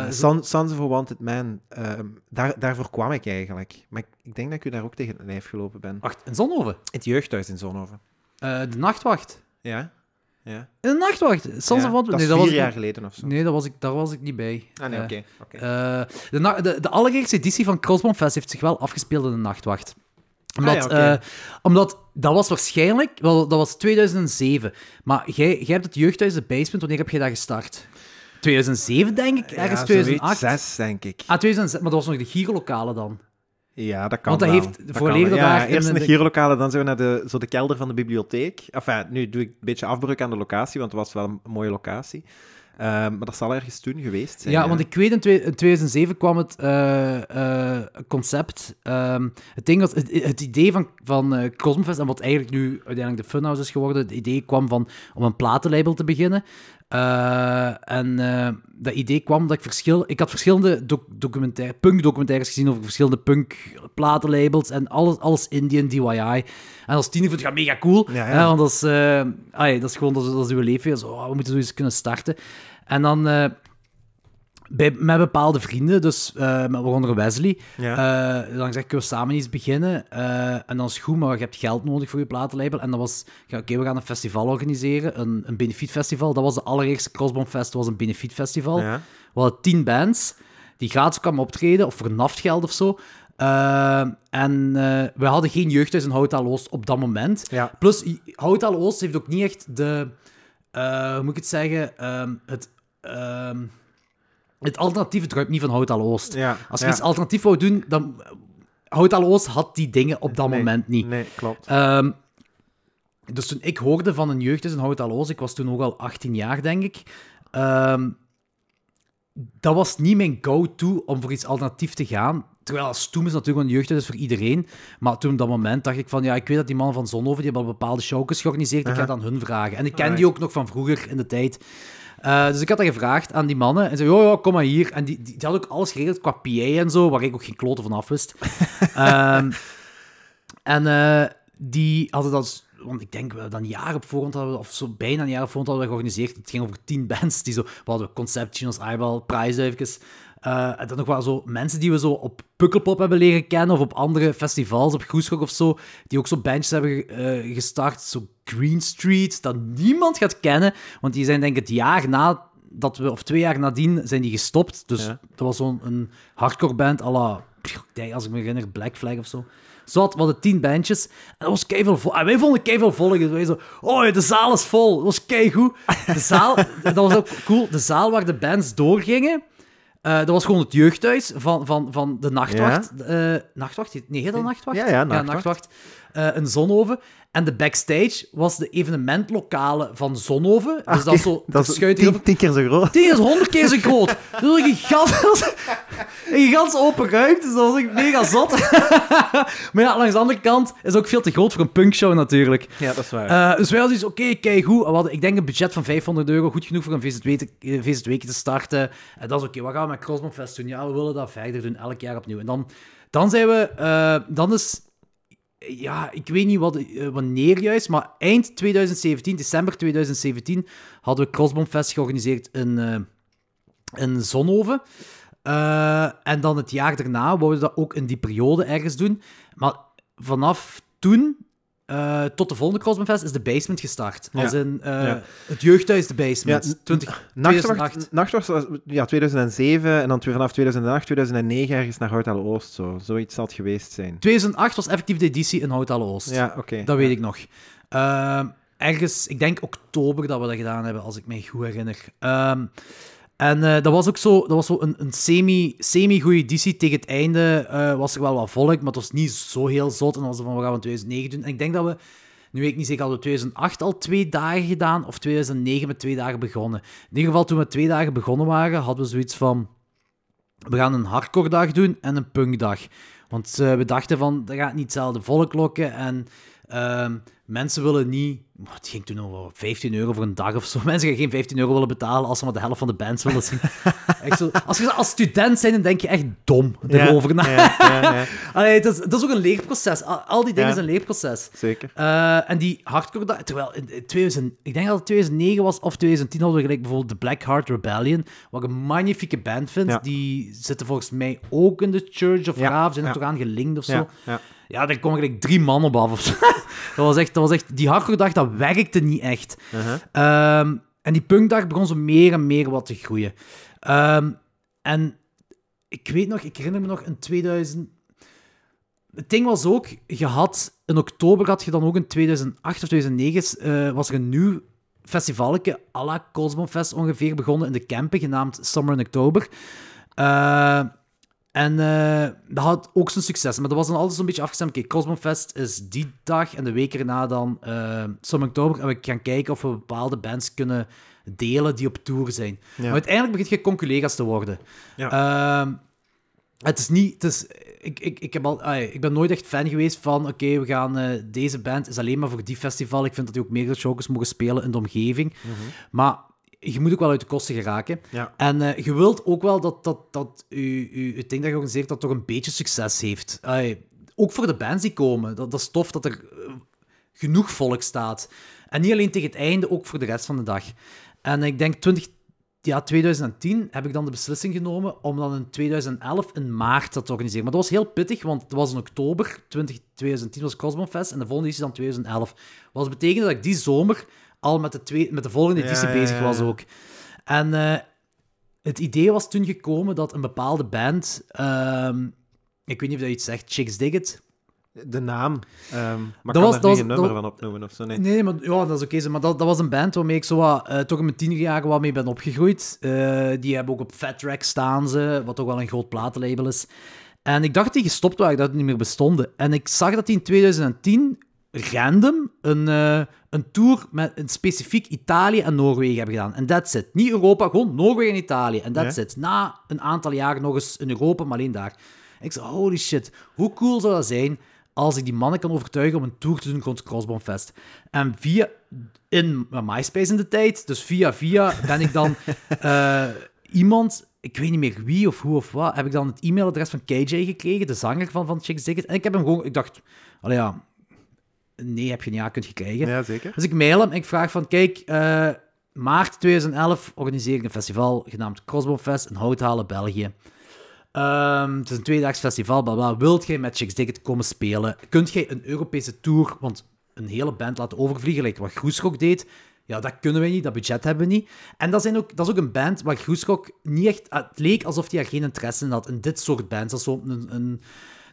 Son- Sons of a Wanted Man, ehm, daar, daarvoor kwam ik eigenlijk. Maar ik, ik denk dat ik u daar ook tegen het lijf gelopen ben. Wacht, in Zonhoven? In het jeugdhuis in Zonhoven. Eh, de Nachtwacht. Ja? Ja. In de Nachtwacht? Sons Ja, of? Dat is nee, vier was ik- jaar geleden of zo. Nee, dat was ik, daar was ik niet bij. Ah, nee, oké. de, de, de allereerste editie van Crossbone Fest heeft zich wel afgespeeld in de Nachtwacht. Omdat, Ah, ja, oké. eh, omdat dat was waarschijnlijk... Wel, dat was 2007. Maar jij, jij hebt het jeugdhuis de Basement. Wanneer heb je dat gestart? 2007, denk ik? Ergens Ja, 2008? zoiets, Zes, denk ik. Ah, 2006. Maar dat was nog de Gierlokalen dan. Ja, dat kan Want dat wel. heeft Dat kan. Ja, daar eerst in de de- gierlokalen, dan zijn we naar de, zo de kelder van de bibliotheek. Enfin, nu doe ik een beetje afbreuk aan de locatie, want het was wel een mooie locatie. Ehm, maar dat zal ergens toen geweest zijn. Ja, want ik weet in, twee- in 2007 kwam het eh, eh, concept. ehm, het, ding was, het, het idee van, van eh Cosmofest, en wat eigenlijk nu uiteindelijk de Funhouse is geworden, het idee kwam van om een platenlabel te beginnen. Eh, en eh, dat idee kwam dat ik verschil... Ik had verschillende doc documentaire, punk-documentaires gezien over verschillende punk-platenlabels en alles, alles Indian, DIY. En als tiener vond ik dat mega cool, Ja, ja. Hè, want dat is, eh, dat is gewoon dat is, dat is uw leven. Zo, we moeten zoiets kunnen starten. En dan... bij, met bepaalde vrienden, dus eh met waaronder Wesley. Ja. Eh, dan zeg ik, we samen iets beginnen. eh, en dan is het goed, maar je hebt geld nodig voor je platenlabel. En dat was, ja, oké, we gaan een festival organiseren, een, een benefietfestival. Dat was de allereerste Crossbone Fest, dat was een benefietfestival. Ja. We hadden tien bands. die gratis kwam optreden, of voor naftgeld of zo. Uh, en uh, we hadden geen jeugdhuis in Houtaal Oost op dat moment. Ja. Plus, Houtaal Oost heeft ook niet echt de... Uh, hoe moet ik het zeggen? Um, het... Um, het alternatief druipt niet van Houtaal Oost. Ja, Als je ja. iets alternatief wou doen, dan... Houtaal Oost had die dingen op dat Nee, moment niet. Nee, klopt. Ehm, dus toen ik hoorde van een jeugdhuis in Houtaloos, ik was toen ook al 18 jaar, denk ik. ehm, dat was niet mijn go-to om voor iets alternatief te gaan. Terwijl als Stoem is natuurlijk een jeugdhuis is voor iedereen. Maar toen op dat moment dacht ik van, ja, ik weet dat die mannen van Zonhoven, die hebben al bepaalde showjes georganiseerd, ik ga aan hun vragen. En ik ken die ook nog van vroeger in de tijd. Eh, dus ik had dat gevraagd aan die mannen. En ze zeiden, oh ja, kom maar hier. En die, die, die hadden ook alles geregeld qua PA en zo, waar ik ook geen kloten van af wist. Ehm, en eh, die hadden dat... Want ik denk, we dat een jaar op voorhand hadden of zo bijna een jaar op voorhand hadden we georganiseerd. Het ging over tien bands. Die zo, we hadden Conception als Eyeball, Prize even. Eh, en dan nog wel zo mensen die we zo op Pukkelpop hebben leren kennen, of op andere festivals, op Groeschok of zo, die ook zo bandjes hebben eh, gestart. Zo Green Street, dat niemand gaat kennen, want die zijn denk ik het jaar na dat we, of twee jaar nadien, zijn die gestopt. Dus Ja. dat was zo'n hardcore band, à la, als ik me herinner, Black Flag of zo. Zo had, we hadden tien bandjes. En dat was keiveel vol. En wij vonden keiveel volk. Dus wij zo, oh, de zaal is vol. Dat was keigoed. De zaal, dat was ook cool. De zaal waar de bands doorgingen, eh, dat was gewoon het jeugdhuis van, van, van de nachtwacht. Eh, nachtwacht? Nee, heet dat nachtwacht? Ja, ja, nachtwacht. Eh, in Zonhoven. En de backstage was de evenementlokale van Zonhoven. Dus dat is zo... dat is tien, hier tien keer zo groot. die is honderd keer zo groot. Dus een gigantisch, een gigantisch open ruimte. Dus dat was echt mega zot. maar ja, langs de andere kant is het ook veel te groot voor een punkshow natuurlijk. Ja, dat is waar. Eh, dus wij hadden iets, oké, kijk. We hadden, ik denk, een budget van 500 euro. Goed genoeg voor een VZW te, eh, VZW te starten. En dat is oké. Wat gaan we met Crossbomb Fest doen? Ja, we willen dat verder doen, elk jaar opnieuw. En dan, dan zijn we... eh, dan is... Ja, ik weet niet wat, eh, wanneer juist, maar eind 2017, december 2017, hadden we Crossbomb Fest georganiseerd in, eh, in Zonhoven. Eh, en dan het jaar daarna wouden we dat ook in die periode ergens doen. Maar vanaf toen, eh, tot de volgende Crossbomb Fest, is de basement gestart. Ja. Als in eh, Ja. het jeugdhuis, de basement. Ja, 20, Nachtwacht, 2008. Nachtwacht was ja, 2007 en dan weer vanaf 2008, 2009 ergens naar Houtale Oost. Zo. Zoiets zal het geweest zijn. 2008 was effectief de editie in Houtale Oost. Ja, oké. Dat weet ik nog. Ehm, ergens, ik denk oktober dat we dat gedaan hebben, als ik me goed herinner. Ehm, en eh, dat was ook zo, dat was zo een, een semi, semi-goede editie. Tegen het einde eh, was er wel wat volk, maar het was niet zo heel zot. En dan was van, we gaan we in 2009 doen. En ik denk dat we, nu weet ik niet zeker, hadden we 2008 al twee dagen gedaan, of 2009 met twee dagen begonnen. In ieder geval, toen we twee dagen begonnen waren, hadden we zoiets van, we gaan een hardcore dag doen en een punkdag. Want eh, we dachten van, dat gaat niet hetzelfde volk lokken en ehm, mensen willen niet... Het ging toen over 15 euro voor een dag of zo. Mensen gaan geen 15 euro willen betalen als ze maar de helft van de bands willen zien. Echt zo, als je als student bent, dan denk je echt dom erover na. ja, ja, ja, Allee, dat, is, dat is ook een leerproces. Al, al die dingen zijn een leerproces. zeker. Eh, en die hardcore terwijl in in 2000, ik denk dat het 2009 was of 2010 hadden we gelijk bijvoorbeeld de Black Heart Rebellion, wat ik een magnifieke band vind. Die zitten volgens mij ook in de Church of Raaf, zijn er toch aan gelinkt of zo. Ja, daar komen gelijk drie man op af of zo. dat, was echt, dat was echt, die hardcore dag, dat werkte niet echt. Uh-huh. Ehm, en die punkdag begon zo meer en meer wat te groeien. Ehm, en ik weet nog, ik herinner me nog in 2000. Het ding was ook, je had in oktober had je dan ook in 2008 of 2009 eh, was er een nieuw festivaletje à la Cosmo Fest ongeveer begonnen in de Kempen, genaamd Summer in Oktober. Eh, en eh, dat had ook zijn succes, maar dat was dan altijd zo'n beetje afgestemd. Oké, Cosmo Fest is die dag en de week erna dan eh Summer in Oktober. En we gaan kijken of we bepaalde bands kunnen delen die op tour zijn. Ja. Maar uiteindelijk begint je conculega's te worden. Ja. Ehm, het is niet... Het is, ik, ik, ik, heb al, ik ben nooit echt fan geweest van... Oké, we gaan... eh, deze band is alleen maar voor die festival. Ik vind dat die ook meerdere shows mogen spelen in de omgeving. Maar je moet ook wel uit de kosten geraken. Ja. En eh, je wilt ook wel dat, dat, dat u, u, het ding dat je organiseert dat toch een beetje succes heeft. Ook voor de bands die komen. Dat, dat is tof dat er eh, genoeg volk staat. En niet alleen tegen het einde, ook voor de rest van de dag. En ik denk 20, ja, 2010 heb ik dan de beslissing genomen om dan in 2011 in maart dat te organiseren. Maar dat was heel pittig, want het was in oktober 20, 2010 was Cosmo Fest en de volgende editie dan 2011. Wat betekende dat ik die zomer al met de, twee, met de volgende editie ja, bezig was ook. En eh, het idee was toen gekomen dat een bepaalde band... ehm, ik weet niet of dat je iets zegt, Chicks Dig It. De naam. ehm maar Dat kan was- daar was- geen nummer dat- van opnoemen of zo? Nee. Nee, maar ja, dat is oké. maar dat, dat was een band waarmee ik zo wat, eh, toch in mijn tienerjaren wat mee ben opgegroeid. Eh, die hebben ook op Fat Track staan ze, wat toch wel een groot platenlabel is. En ik dacht dat die gestopt waren, dat die niet meer bestonden. En ik zag dat die in 2010 random een, eh, een tour met een specifiek Italië en Noorwegen hebben gedaan. En that's it. Niet Europa, gewoon Noorwegen en Italië. En that's Ja. it. Na een aantal jaren nog eens in Europa, maar alleen daar. Ik zei, holy shit, hoe cool zou dat zijn als ik die mannen kan overtuigen om een tour te doen rond het Crossbone Fest. En via, in mijn MySpace in de tijd, dus via via, ben ik dan eh, iemand, ik weet niet meer wie of hoe of wat, heb ik dan het e-mailadres van KJ gekregen, de zanger van, van It. En ik heb hem gewoon, ik dacht, allee ja, nee, heb je niet aan kunt krijgen. Ja, zeker. Dus ik mail hem en ik vraag van, kijk, eh, maart 2011 organiseer ik een festival genaamd Crossbone Fest in Houthalen, België. Ehm, het is een tweedaags festival, bla. Wilt jij met Chicks Ticket komen spelen? Kunt jij een Europese tour, want een hele band laten overvliegen, like wat Groeschok deed? Ja, dat kunnen we niet, dat budget hebben we niet. En dat, zijn ook, dat is ook een band waar Groeschok niet echt... Het leek alsof hij er geen interesse in had, in dit soort bands. Dat is zo een, een,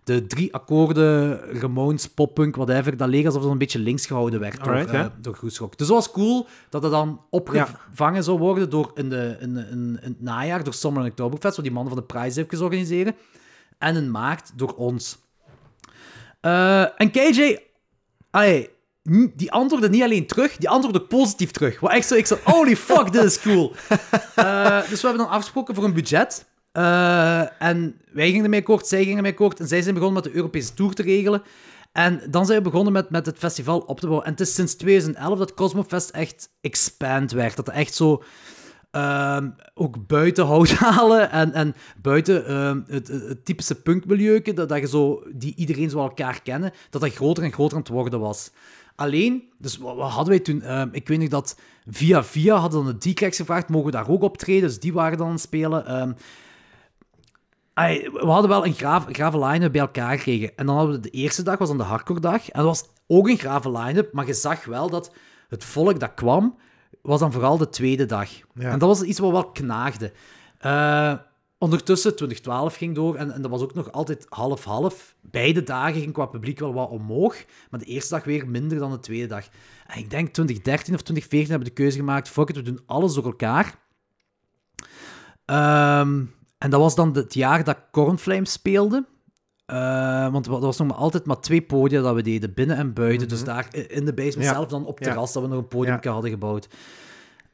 de drie akkoorden, Ramones, poppunk, whatever, dat leek alsof het een beetje links gehouden werd door, Groeschok. Dus dat was cool dat het dan opgevangen zou worden door in, de, in, in, in het najaar door Summer and Oktoberfest, waar die mannen van de Prize even organiseren. En in maart door ons. Eh, en KJ, allee, die antwoordde niet alleen terug, die antwoordde positief terug. Wat echt zo, ik zo, holy fuck, dit is cool. Eh, dus we hebben dan afgesproken voor een budget. Eh, en wij gingen ermee akkoord, zij gingen ermee akkoord. En zij zijn begonnen met de Europese Tour te regelen. En dan zijn we begonnen met, met het festival op te bouwen. En het is sinds 2011 dat Cosmofest echt expand werd. Dat echt zo... ehm, ook buiten hout halen en, en buiten ehm, het, typische punkmilieu, dat, dat je zo, die iedereen zo elkaar kennen, dat dat groter en groter aan het worden was. Alleen, dus wat, wat hadden wij toen? Ehm, ik weet nog dat via via hadden dan de D-Cracks gevraagd, mogen we daar ook optreden? Dus die waren dan aan het spelen. We hadden wel een graaf, grave line-up bij elkaar gekregen. En dan hadden we de eerste dag, was dan de hardcore dag. En dat was ook een grave line-up, maar je zag wel dat het volk dat kwam, was dan vooral de tweede dag. Ja. En dat was iets wat wel knaagde. Eh, ondertussen, 2012 ging door en, en dat was ook nog altijd half-half. Beide dagen ging qua publiek wel wat omhoog, maar de eerste dag weer minder dan de tweede dag. En ik denk 2013 of 2014 hebben we de keuze gemaakt, fuck it, we doen alles door elkaar. Ehm, en dat was dan het jaar dat Cornflames speelde. Eh, want er was nog maar altijd maar twee podia dat we deden, binnen en buiten. Dus daar in de basement Ja. zelf, dan op Ja. terras, dat we nog een podium Ja. hadden gebouwd.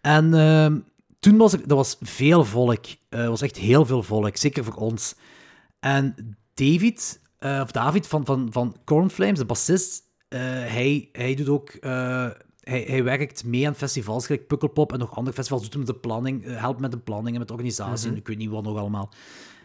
En ehm, toen was er, dat was veel volk. Eh, Er was echt heel veel volk, zeker voor ons. En David, eh, of David van, van, van Cornflames, de bassist, eh, hij, hij doet ook... hij, hij werkt mee aan festivals, gelijk Pukkelpop en nog andere festivals, doet hem de planning, eh, helpt met de planning en met de organisatie, en ik weet niet wat nog allemaal.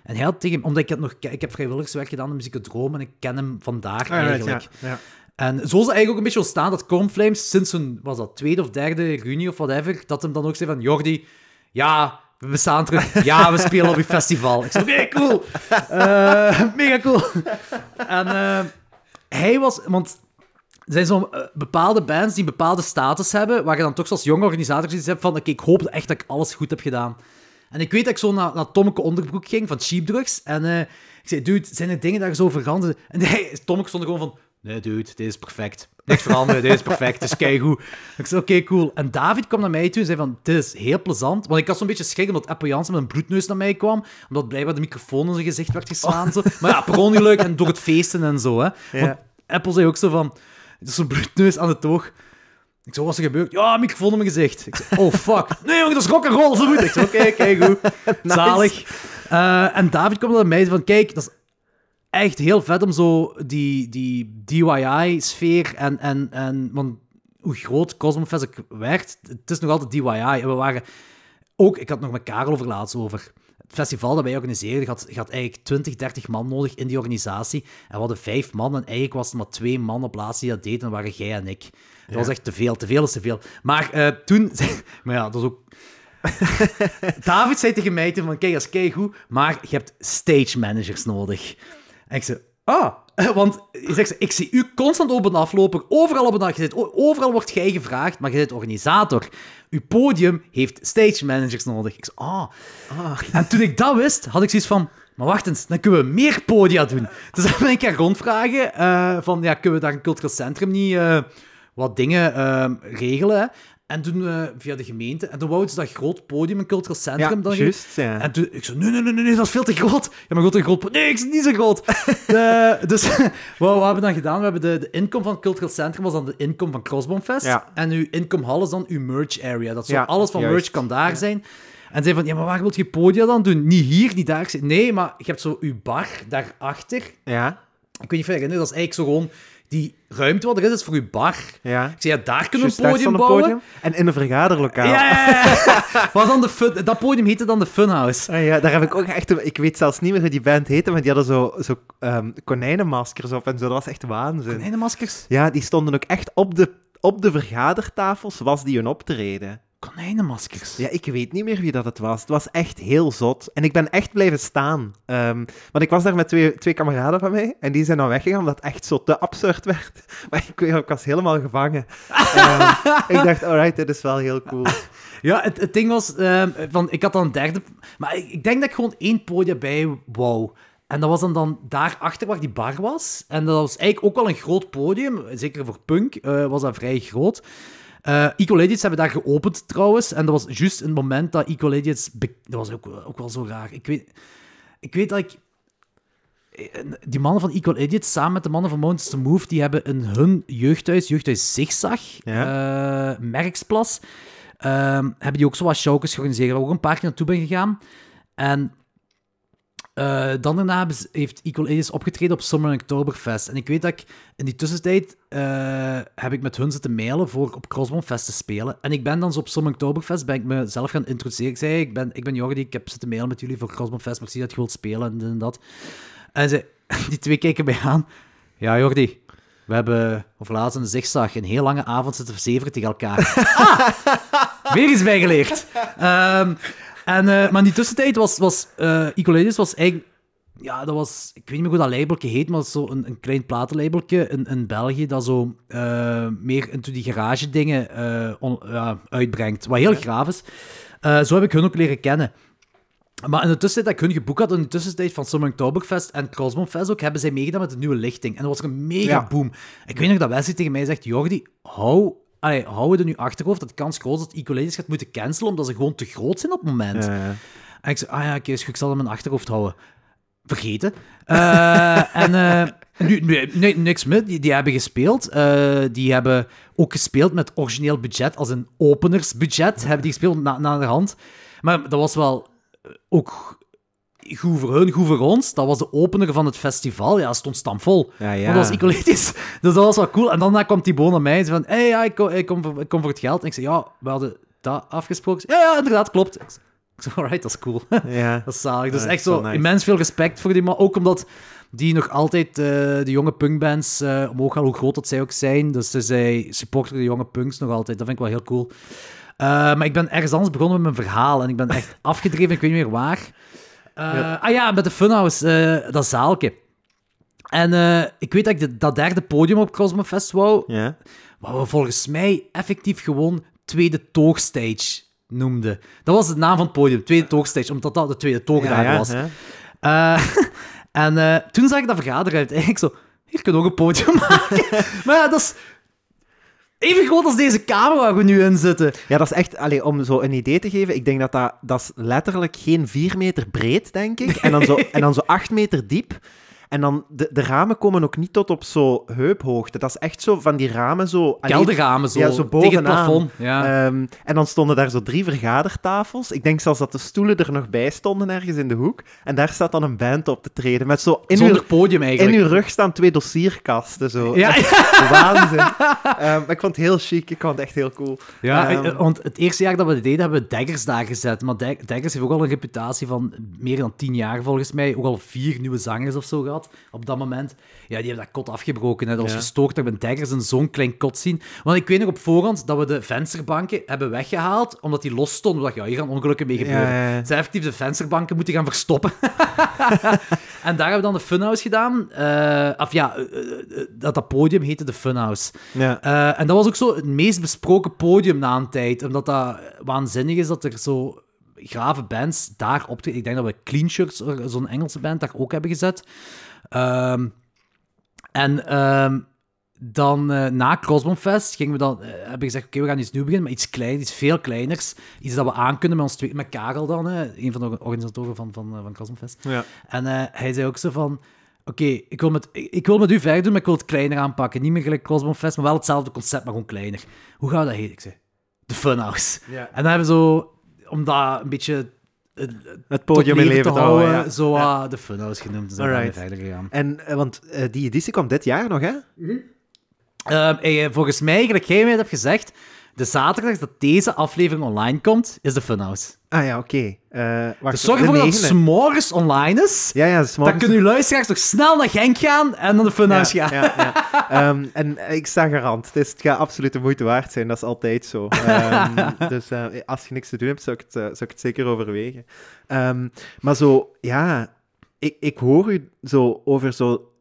En hij had tegen omdat ik heb nog, ik heb vrijwilligerswerk gedaan in Muziekdroom en ik ken hem vandaar Alright, eigenlijk. ja, ja. En zo is het eigenlijk ook een beetje ontstaan dat Cornflames sinds hun, was dat tweede of derde reunie of whatever, dat hem dan ook zei van, Jordi, ja, we bestaan terug. Ja, we spelen op je festival. Ik zei, oké, cool. Eh, mega cool. En eh, hij was, want er zijn zo'n eh, bepaalde bands die een bepaalde status hebben, waar je dan toch zoals jonge organisator iets hebt van, oké, ik hoop echt dat ik alles goed heb gedaan. En ik weet dat ik zo naar, naar Tommeke Onderbroek ging van Cheap Drugs. En eh, ik zei, dude, zijn er dingen daar zo veranderd? En hij, Tommeke stond er gewoon van, nee dude, dit is perfect. Niks veranderen, dit is perfect, dit is keigoed. Ik zei, oké, cool. En David kwam naar mij toe en zei van, dit is heel plezant. Want ik had zo'n beetje schrik omdat Apple Jansen met een bloedneus naar mij kwam. Omdat blijkbaar de microfoon in zijn gezicht werd geslaan. Zo. Maar ja, per ongeluk en door het feesten en zo. Hè. Ja. Want Apple zei ook zo van, is zo'n bloedneus aan het oog. Ik zei, wat is er gebeurd? Ja, microfoon in mijn gezicht. Ik zei, oh fuck. Nee jongen, dat is rock'n'roll, zo moet ik. Oké, kijk goed. Zalig. Eh, en David kwam naar mij van, kijk, dat is echt heel vet om zo die, die DIY-sfeer en, en, en... Want hoe groot Cosmofest ook werd, het is nog altijd DIY. En we waren ook... Ik had nog met Karel over laatst over. Festival dat wij organiseerden had, had eigenlijk 20, 30 man nodig in die organisatie. En we hadden vijf man en eigenlijk was er maar twee man op laatst die dat deden. En dat waren jij en ik. Dat was echt te veel. Te veel is te veel. Maar eh, toen... Maar ja, dat is ook... David zei tegen mij toen van, kijk, dat is keigoed, maar je hebt stage managers nodig. En ik zei, Ah, want je zegt, ik zie u constant op en aflopen, overal op een zit, overal wordt jij gevraagd, maar je bent organisator. Uw podium heeft stage managers nodig. Ik zei, ah. Ah, En toen ik dat wist, had ik zoiets van... Maar wacht eens, dan kunnen we meer podia doen. Dus dan ben ik gaan rondvragen eh, van... Ja, kunnen we daar een cultureel centrum niet eh, wat dingen eh, regelen? Hè? En toen eh, via de gemeente. En toen wouden ze dat groot podium, een cultureel centrum... ja, dan juist. Ja. en toen, ik zei, nee, nee, nee, nee, dat is veel te groot. Ja, maar goed, een groot... Nee, ik is niet zo groot. De- dus wat, wat hebben we dan gedaan? We hebben de, de inkom van het cultureel centrum was dan de inkom van Crossbonfest. Ja. En uw inkomhal is dan uw merch area. Dat zo alles van juist. merch kan daar zijn. En zei van, ja, maar waar wil je podia dan doen? Niet hier, niet daar. Nee, maar je hebt zo uw bar daarachter. ja, Ik weet niet of je dat herinnert, dat is eigenlijk zo gewoon die ruimte wat er is, is voor uw bar. ja. Ik zei, ja, daar kunnen we een podium bouwen. podium. En in een vergaderlokaal. Ja. Wat dan de fun, dat podium heette dan de Funhouse. Ah, ja, daar heb ik ook echt... Ik weet zelfs niet meer hoe die band heette, maar die hadden zo, zo ehm, konijnenmaskers op en zo. Dat was echt waanzin. Konijnenmaskers? Ja, die stonden ook echt op de, op de vergadertafels, was die een optreden. Konijnenmaskers. Ja, ik weet niet meer wie dat het was. Het was echt heel zot. En ik ben echt blijven staan. Ehm, want ik was daar met twee, twee kameraden van mij. En die zijn dan weggegaan omdat het echt zo te absurd werd. Maar ik, ik was helemaal gevangen. Ehm, ik dacht, alright, dit is wel heel cool. Ja, het, het ding was, ehm, van, ik had dan een derde... Maar ik, ik denk dat ik gewoon één podium bij wou. En dat was dan, dan daarachter waar die bar was. En dat was eigenlijk ook wel een groot podium. Zeker voor punk eh, was dat vrij groot. Eh Equal Idiots hebben daar geopend trouwens. En dat was juist een moment dat Equal Idiots... Dat was ook, ook wel zo raar. Ik weet, ik weet dat ik... eh, Die mannen van Equal Idiots, samen met de mannen van Mountains to Move, die hebben in hun jeugdhuis, jeugdhuis Zigzag, eh, Merksplas, ehm, hebben die ook zo wat showjes georganiseerd, waar ik ook een paar keer naartoe ben gegaan. En eh, dan daarna heeft Equal opgetreden op Summer and Oktoberfest. En ik weet dat ik in die tussentijd eh, heb ik met hun zitten mailen voor op Crossbonfest te spelen. En ik ben dan zo op Summer Oktoberfest ben ik mezelf gaan introduceren. Ik zei, ik ben, ik ben Jordi, ik heb zitten mailen met jullie voor Crossbonfest, maar ik zie dat je wilt spelen en en dat. En ze, die twee keken mij aan. Ja, Jordi, we hebben over laatst de zigzag een heel lange avond zitten verzeveren tegen elkaar. ah, weer iets bijgeleerd. Ehm, en, eh, maar in die tussentijd was, was eh was eigenlijk... Ja, dat was... Ik weet niet meer hoe dat labeltje heet, maar zo een, een klein platenlabeltje in, in België dat zo eh, meer into die garage dingen on- ja, uitbrengt. Wat heel graaf is. Zo heb ik hun ook leren kennen. Maar in de tussentijd dat ik hun geboekt had, in de tussentijd van Summer Oktoberfest en Crossbonfest ook, hebben zij meegedaan met een nieuwe lichting. En dat was een mega Ja. boom. Ik weet nog dat Wesley tegen mij zegt, Jordi, hou, allee, hou het in je achterhoofd dat de kans groot is dat Ecoladies gaat moeten cancelen, omdat ze gewoon te groot zijn op het moment. En ik zei, ah ja, oké, goed, ik zal hem in mijn achterhoofd houden. Vergeten. Eh, en eh, nu, nu, nee, niks mis, die, die hebben gespeeld. Eh, die hebben ook gespeeld met origineel budget, als een openersbudget, hebben die gespeeld na, na de hand. Maar dat was wel ook goed voor hun, goed voor ons. Dat was de opener van het festival. Ja, stond stampvol. ja, ja. Want dat was Icoletisch. Dus dat was wel cool. En daarna kwam Thibaut naar mij en zei van... Hé, hey, ja, ik, kom, ik, kom voor, ik kom voor het geld. En ik zei, ja, we hadden dat afgesproken. Ja, ja, inderdaad, klopt. Ik zei, alright, dat is cool. Ja. dat is zalig. Dus Ja, echt zo nice. immens veel respect voor die man. Ook omdat die nog altijd eh, de jonge punkbands eh omhoog halen, hoe groot dat zij ook zijn. Dus ze- zij supporten de jonge punks nog altijd. Dat vind ik wel heel cool. Eh, maar ik ben ergens anders begonnen met mijn verhaal. En ik ben echt afgedreven, ik weet niet meer waar. Eh, Ja. Ah ja, met de Funhouse, eh, dat zaalke. En eh, ik weet dat ik de- dat derde podium op Cosmo Fest wou, Ja. wat we volgens mij effectief gewoon tweede toogstage noemden. Dat was de naam van het podium, tweede toogstage, omdat dat de tweede toogdagen Ja, was. ja. En toen zag ik dat vergaderuit. Eigenlijk zo, hier kunnen we ook een podium maken. maar ja, dat is even groot als deze kamer waar we nu in zitten. Ja, dat is echt, allee, om zo een idee te geven, ik denk dat dat, dat is letterlijk geen 4 meter breed, denk ik. En dan zo, en dan zo 8 meter diep. En dan, de, de ramen komen ook niet tot op zo heuphoogte. Dat is echt zo van die ramen zo... Kelderramen zo, ja, zo tegen het plafond. Ja. Ehm, en dan stonden daar zo drie vergadertafels. Ik denk zelfs dat de stoelen er nog bij stonden ergens in de hoek. En daar staat dan een band op te treden. Met zo in, Zonder uw, podium in eigenlijk. uw rug staan twee dossierkasten. Zo. Ja, Waanzin. Ehm, maar ik vond het heel chic. Ik vond het echt heel cool. Ja, Ehm, eh, want het eerste jaar dat we het deden, hebben we Daggers daar gezet. Maar Daggers heeft ook al een reputatie van meer dan tien jaar volgens mij. Ook al vier nieuwe zangers of zo gehad. Had op dat moment, ja, die hebben dat kot afgebroken. Hè. Dat was Ja. gestoord dat we Daggers in zo'n klein kot zien. Want ik weet nog op voorhand dat we de vensterbanken hebben weggehaald, omdat die los stonden. We dachten, ja, hier gaan ongelukken mee gebeuren. Ja, ja, ja. Ze hebben effectief de vensterbanken moeten gaan verstoppen. en daar hebben we dan de Funhouse gedaan. Of ja, eh, eh, dat, dat podium heette de Funhouse. Ja. En dat was ook zo het meest besproken podium na een tijd. Omdat dat waanzinnig is dat er zo grave bands daar op... Ik denk dat we Clean Shirts, zo'n Engelse band, daar ook hebben gezet. Ehm, en ehm, dan eh, na Crossbone gingen we dan, eh, hebben we gezegd, oké, we gaan iets nieuws beginnen, maar iets kleins, iets veel kleiners. Iets dat we aankunnen met ons twee, met Karel dan, hè, een van de organisatoren van, van, eh, van Crossbone Ja. En hij zei ook zo van, oké, ik, wil met, ik, ik wil met u verder doen, maar ik wil het kleiner aanpakken. Niet meer gelijk Crossbone Fest, maar wel hetzelfde concept, maar gewoon kleiner. Hoe gaan we dat heten? Ik zei, de Funhouse. Ja. En dan hebben we zo, om dat een beetje... Het podium in leven te houden. ja. Zo Ja. de Funhouse genoemd. En zo zijn we Alright. verder gegaan. En, eh, want eh, die editie kwam dit jaar nog, hè? Ehm, eh, volgens mij, gelijk jij mij hebt gezegd, de zaterdag dat deze aflevering online komt, is de Funhouse. Ah ja, oké. Eh, wacht, Dus zorg ervoor dat het s'morgens online is. Ja, ja, Dan s'morgens- kunnen uw luisteraars toch snel naar Genk gaan en naar de Funhouse ja, gaan. ja, ja. Ehm, en ik sta garant. Het, is, het gaat absoluut de moeite waard zijn. Dat is altijd zo. Ehm, dus eh, als je niks te doen hebt, zou ik het, eh, zou ik het zeker overwegen. Ehm, maar zo, ja... Ik, ik hoor u zo over zo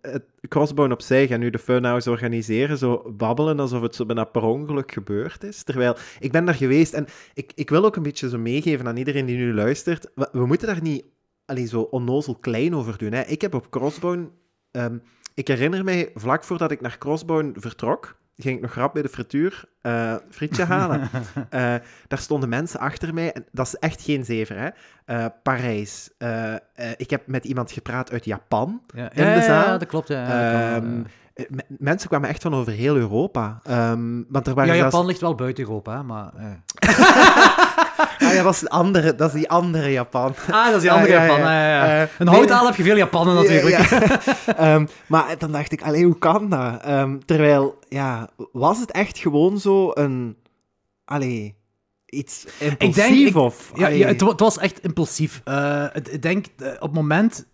Crossbone opzij en nu de Funhouse organiseren, zo babbelen alsof het zo bijna per ongeluk gebeurd is. Terwijl, ik ben daar geweest en ik, ik wil ook een beetje zo meegeven aan iedereen die nu luistert. We, moeten daar niet allee, zo onnozel klein over doen. Hè. Ik heb op Crossbone... ehm, ik herinner mij, vlak voordat ik naar Crossbone vertrok, ging ik nog rap bij de frituur eh frietje halen. Eh, daar stonden mensen achter mij. En dat is echt geen zever, hè. Eh, Parijs. Ik heb met iemand gepraat uit Japan. Ja, In de ja, ja, zaal. dat klopt. Ja, dat Ehm, ja. eh, me- mensen kwamen echt van over heel Europa. Ehm, want er waren ja, zelfs- Japan ligt wel buiten Europa, maar... Ah, ja, dat is, een andere, dat is die andere Japan. Ah, dat is die andere ja, Japan. ja. ja. Eh, Een nee, houtaal heb je veel Japanen natuurlijk. Ehm, maar dan dacht ik, allee, hoe kan dat? Ehm, terwijl, ja, was het echt gewoon zo een... Allee, iets impulsief ik- of... Ja, allee, ja het, wa- het was echt impulsief. Eh, ik denk, eh, op het moment...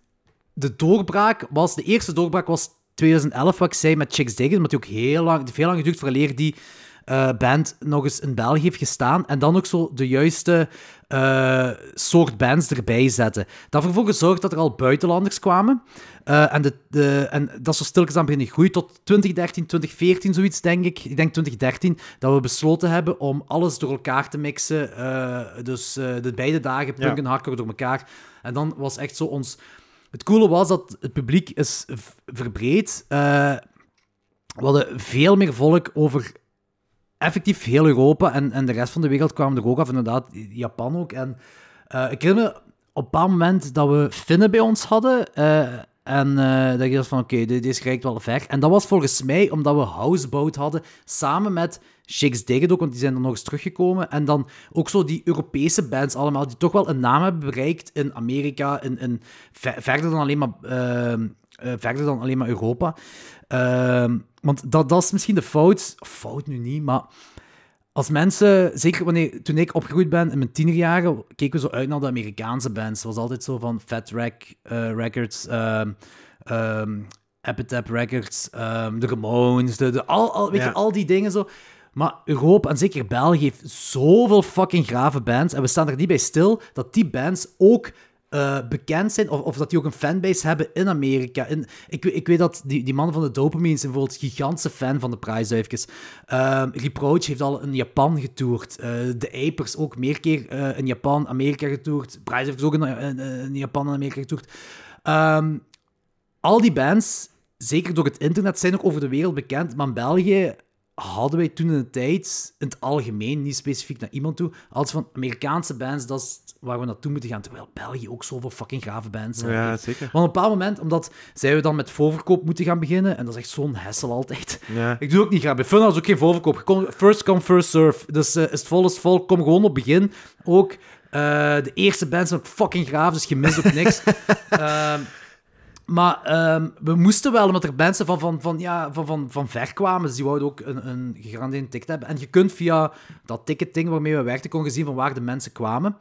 De doorbraak was... De eerste doorbraak was 2011, wat ik zei, met Chicks Diggers. Maar het ook heel lang, heel lang geduurd vooraleer die eh, band nog eens in België heeft gestaan. En dan ook zo de juiste eh, soort bands erbij zetten. Dat ervoor gezorgd dat er al buitenlanders kwamen. Eh, en, de, de, en dat is zo stilletjes aan beginnen groeien tot 2013, 2014, zoiets denk ik. Ik denk 2013, dat we besloten hebben om alles door elkaar te mixen. Dus de beide dagen, punk Ja. en hardcore door elkaar. En dan was echt zo ons... Het coole was dat het publiek is verbreed. We hadden veel meer volk over effectief heel Europa en, en de rest van de wereld kwamen er ook af, inderdaad, Japan ook. En eh, ik herinner me op een bepaald moment dat we Finnen bij ons hadden. eh, en eh, dat je dacht van, oké, dit deze reikt wel ver. En dat was volgens mij omdat we Houseboat hadden, samen met Shakes Digget ook, want die zijn dan nog eens teruggekomen. En dan ook zo die Europese bands allemaal, die toch wel een naam hebben bereikt in Amerika, in, in, ver- verder, dan alleen maar, verder dan alleen maar Europa. Ehm, want dat, dat is misschien de fout, fout nu niet, maar als mensen, zeker wanneer, toen ik opgegroeid ben in mijn tienerjaren, keken we zo uit naar de Amerikaanse bands. Het was altijd zo van Fat Wreck eh, Records, ehm Epitaph Records, de Ramones, de, de, al, al, weet Ja. je, al die dingen zo. Maar Europa, en zeker België, heeft zoveel fucking grave bands. En we staan er niet bij stil dat die bands ook eh, bekend zijn, of, of dat die ook een fanbase hebben in Amerika. In, ik, ik weet dat die, die man van de Dopamine zijn bijvoorbeeld gigantische fan van de prijsduifjes. Ehm Reproach heeft al in Japan getoerd. Eh, de Apers ook meer keer eh, in Japan, Amerika getoerd. Prijsduifjes ook in, in, in Japan en Amerika getoerd. Ehm, al die bands, zeker door het internet, zijn ook over de wereld bekend. Maar in België hadden wij toen in de tijd, in het algemeen, niet specifiek naar iemand toe, altijd van Amerikaanse bands, dat is waar we naartoe moeten gaan. Terwijl België ook zoveel fucking grave bands heeft. Ja, zeker. Want op een bepaald moment, omdat zij we dan met voorverkoop moeten gaan beginnen, en dat is echt zo'n hessel altijd. Ja. Ik doe het ook niet graag. Bij Funhouse ook geen voorverkoop. First come, first serve. Dus eh, is het vol, is het vol. Kom gewoon op begin. Ook eh, de eerste bands zijn fucking graaf, dus je mist ook niks. Ehm, Maar ehm, we moesten wel, omdat er mensen van, van, van, ja, van, van, van ver kwamen. Dus die wouden ook een, een gegarandeerd ticket hebben. En je kunt via dat ticketing waarmee we werkten, kon je zien van waar de mensen kwamen.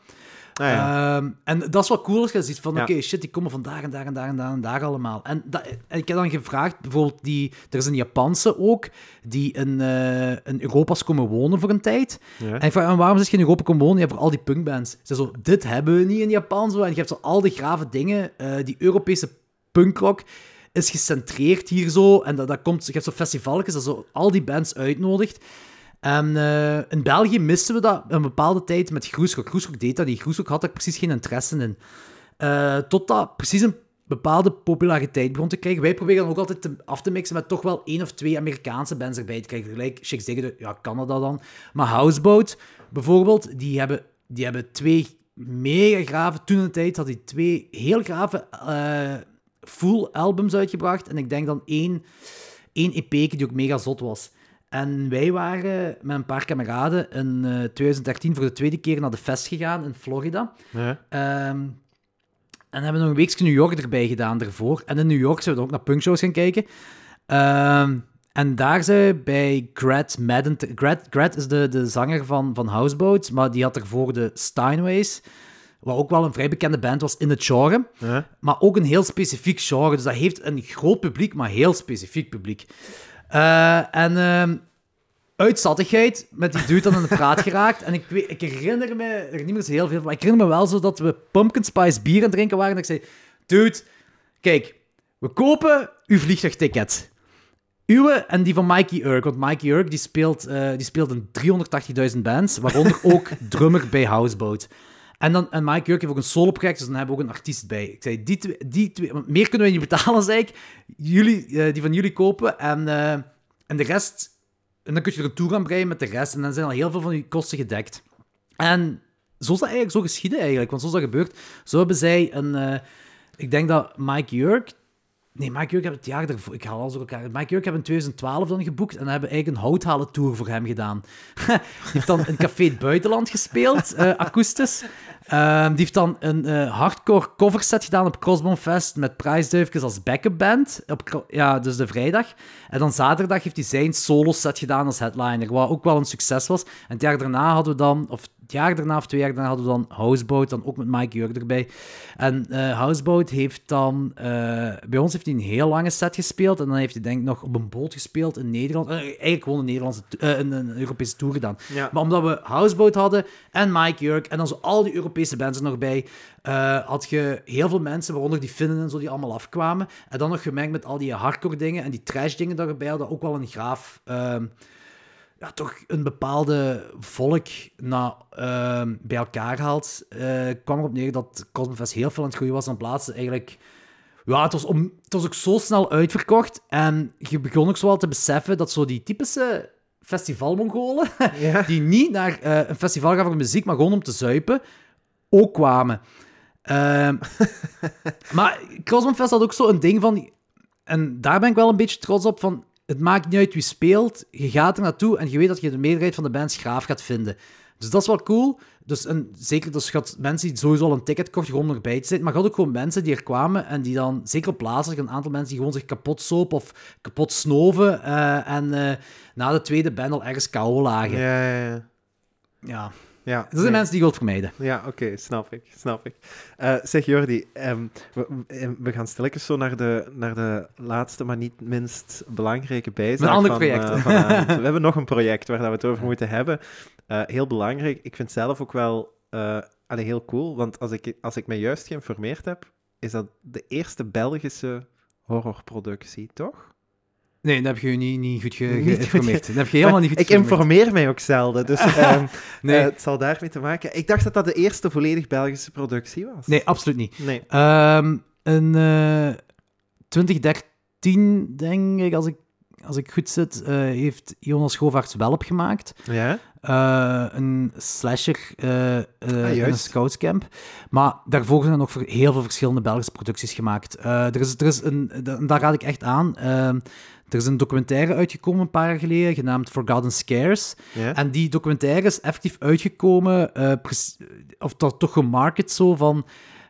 Ah, ja. Ehm, en dat is wel cool als je ziet van, Ja. oké, shit, die komen vandaag en daar en daar en daar en daar allemaal. En, dat, en ik heb dan gevraagd, bijvoorbeeld, die, er is een Japanse ook, die in, eh, in Europa is komen wonen voor een tijd. Ja. En ik vraag, en waarom is je in Europa komen wonen? Ja, voor al die punkbands. Ze zo, dit hebben we niet in Japan zo. En je hebt zo al die grave dingen, eh, die Europese punkrock is gecentreerd hier zo. En dat, dat komt, je hebt zo festivalletjes dat zo al die bands uitnodigt. En eh, in België misten we dat een bepaalde tijd met Groesrock. Groesrock deed dat niet. Groesrock had er precies geen interesse in. Eh totdat precies een bepaalde populariteit begon te krijgen. Wij proberen dan ook altijd af te mixen met toch wel één of twee Amerikaanse bands erbij te krijgen. Gelijk Chicks Digger, ja, Canada dan. Maar Houseboat bijvoorbeeld, die hebben, die hebben twee mega grave... Toen in de tijd had die twee heel grave eh, full albums uitgebracht. En ik denk dan één, één EP die ook mega zot was. En wij waren met een paar kameraden in eh, 2013 voor de tweede keer naar de fest gegaan in Florida. Ja. Ehm, en hebben nog een weekje New York erbij gedaan daarvoor. En in New York zijn we dan ook naar punkshows gaan kijken. Ehm, en daar zijn we bij Grat Madden... Grat, Grat is de, de zanger van, van Houseboat, maar die had ervoor de Steinways, wat ook wel een vrij bekende band was in het genre. Ja. Maar ook een heel specifiek genre. Dus dat heeft een groot publiek, maar heel specifiek publiek. Eh, en ehm uit zattigheid met die dude dan in de praat geraakt. En ik, weet, ik herinner me er niet meer zo heel veel van. Maar ik herinner me wel zo dat we pumpkin spice bier aan het drinken waren. En ik zei, dude, kijk, we kopen uw vliegtuigticket. Uwe en die van Mikey Urk. Want Mikey Urk die speelt, eh, die speelt in 380.000 bands, waaronder ook drummer bij Houseboat. En, dan, en Mike Urk heeft ook een solo-project, dus dan hebben we ook een artiest bij. Ik zei, die twee, die twee meer kunnen we niet betalen, zei ik. Jullie, eh, die van jullie kopen en, eh, en de rest... En dan kun je er een tour aan breien met de rest en dan zijn al heel veel van die kosten gedekt. En zo is dat eigenlijk zo geschieden eigenlijk, want zo is dat gebeurd. Zo hebben zij een... eh, ik denk dat Mike Jurk... Nee, Mike Jurk heb het jaar ervoor... Ik haal alles door elkaar. Mike Jurk hebben in 2012 dan geboekt en hebben eigenlijk een houthalen tour voor hem gedaan. die heeft dan in Café het Buitenland gespeeld, eh akoestisch. Ehm, die heeft dan een eh, hardcore coverset gedaan op Crossbone Fest met prijsduifjes als backup band. Op, ja, dus de vrijdag. En dan zaterdag heeft hij zijn solo set gedaan als headliner, wat ook wel een succes was. En het jaar daarna hadden we dan, of het jaar daarna of twee jaar daarna hadden we dan Houseboat, dan ook met Mike Jurk erbij. En eh Houseboat heeft dan, eh, bij ons heeft hij een heel lange set gespeeld. En dan heeft hij denk ik nog op een boot gespeeld in Nederland. Eh, eigenlijk gewoon een, Nederlandse, een, een Europese tour gedaan. Ja. Maar omdat we Houseboat hadden en Mike Jurk en dan zo al die Europese bands er nog bij, had je heel veel mensen, waaronder die Finnen en zo, die allemaal afkwamen. En dan nog gemengd met al die hardcore dingen en die trash dingen daarbij hadden ook wel een graaf... ja, toch een bepaalde volk na, ehm, bij elkaar haalt. eh kwam erop neer dat Cosmofest heel veel aan het groeien was. En plaatsen eigenlijk... Ja, het was, om, het was ook zo snel uitverkocht. En je begon ook zo wel te beseffen dat zo die typische festivalmongolen, Ja. die niet naar eh, een festival gaan voor muziek, maar gewoon om te zuipen, ook kwamen. Ehm, maar Crossbandfest had ook zo een ding van... En daar ben ik wel een beetje trots op, van... Het maakt niet uit wie speelt, je gaat er naartoe en je weet dat je de meerderheid van de bands graaf gaat vinden. Dus dat is wel cool. Dus, en zeker, dus had mensen die sowieso al een ticket kochten gewoon erbij te zitten, maar je had ook gewoon mensen die er kwamen en die dan, zeker op plaatsen, een aantal mensen die gewoon zich kapot sopen of kapot snoven eh, en eh, na de tweede band al ergens kou lagen. Ja. Ja, ja, ja. Ja. Dat zijn nee. mensen die wilt vermijden. Ja, oké, snap ik, snap ik. Eh, zeg Jordi, ehm, we, we- we gaan stilletjes zo naar de, naar de laatste, maar niet minst belangrijke bijzaak Een ander van, project. eh, we hebben nog een project waar dat we het over moeten hebben. Eh, heel belangrijk. Ik vind het zelf ook wel allee, heel cool, want als ik, als ik mij juist geïnformeerd heb, is dat de eerste Belgische horrorproductie, toch? Nee, dat heb je niet, niet goed ge- Niet goed geïnformeerd. Dat heb je helemaal niet goed ik informeer mij ook zelden, dus ehm, Nee. eh, het zal daarmee te maken. Ik dacht dat dat de eerste volledig Belgische productie was. Nee, absoluut niet. Nee. Ehm in eh 2013, denk ik, als ik, als ik goed zit, eh, heeft Jonas Govaerts Welp gemaakt. Ja? Een slasher eh, in een scoutscamp. Maar daarvoor zijn er nog heel veel verschillende Belgische producties gemaakt. Er is, er is een, da- daar raad ik echt aan. Er is een documentaire uitgekomen een paar jaar geleden, genaamd Forgotten Scares. Ja? En die documentaire is effectief uitgekomen, eh, pres- of toch, toch gemarket zo van...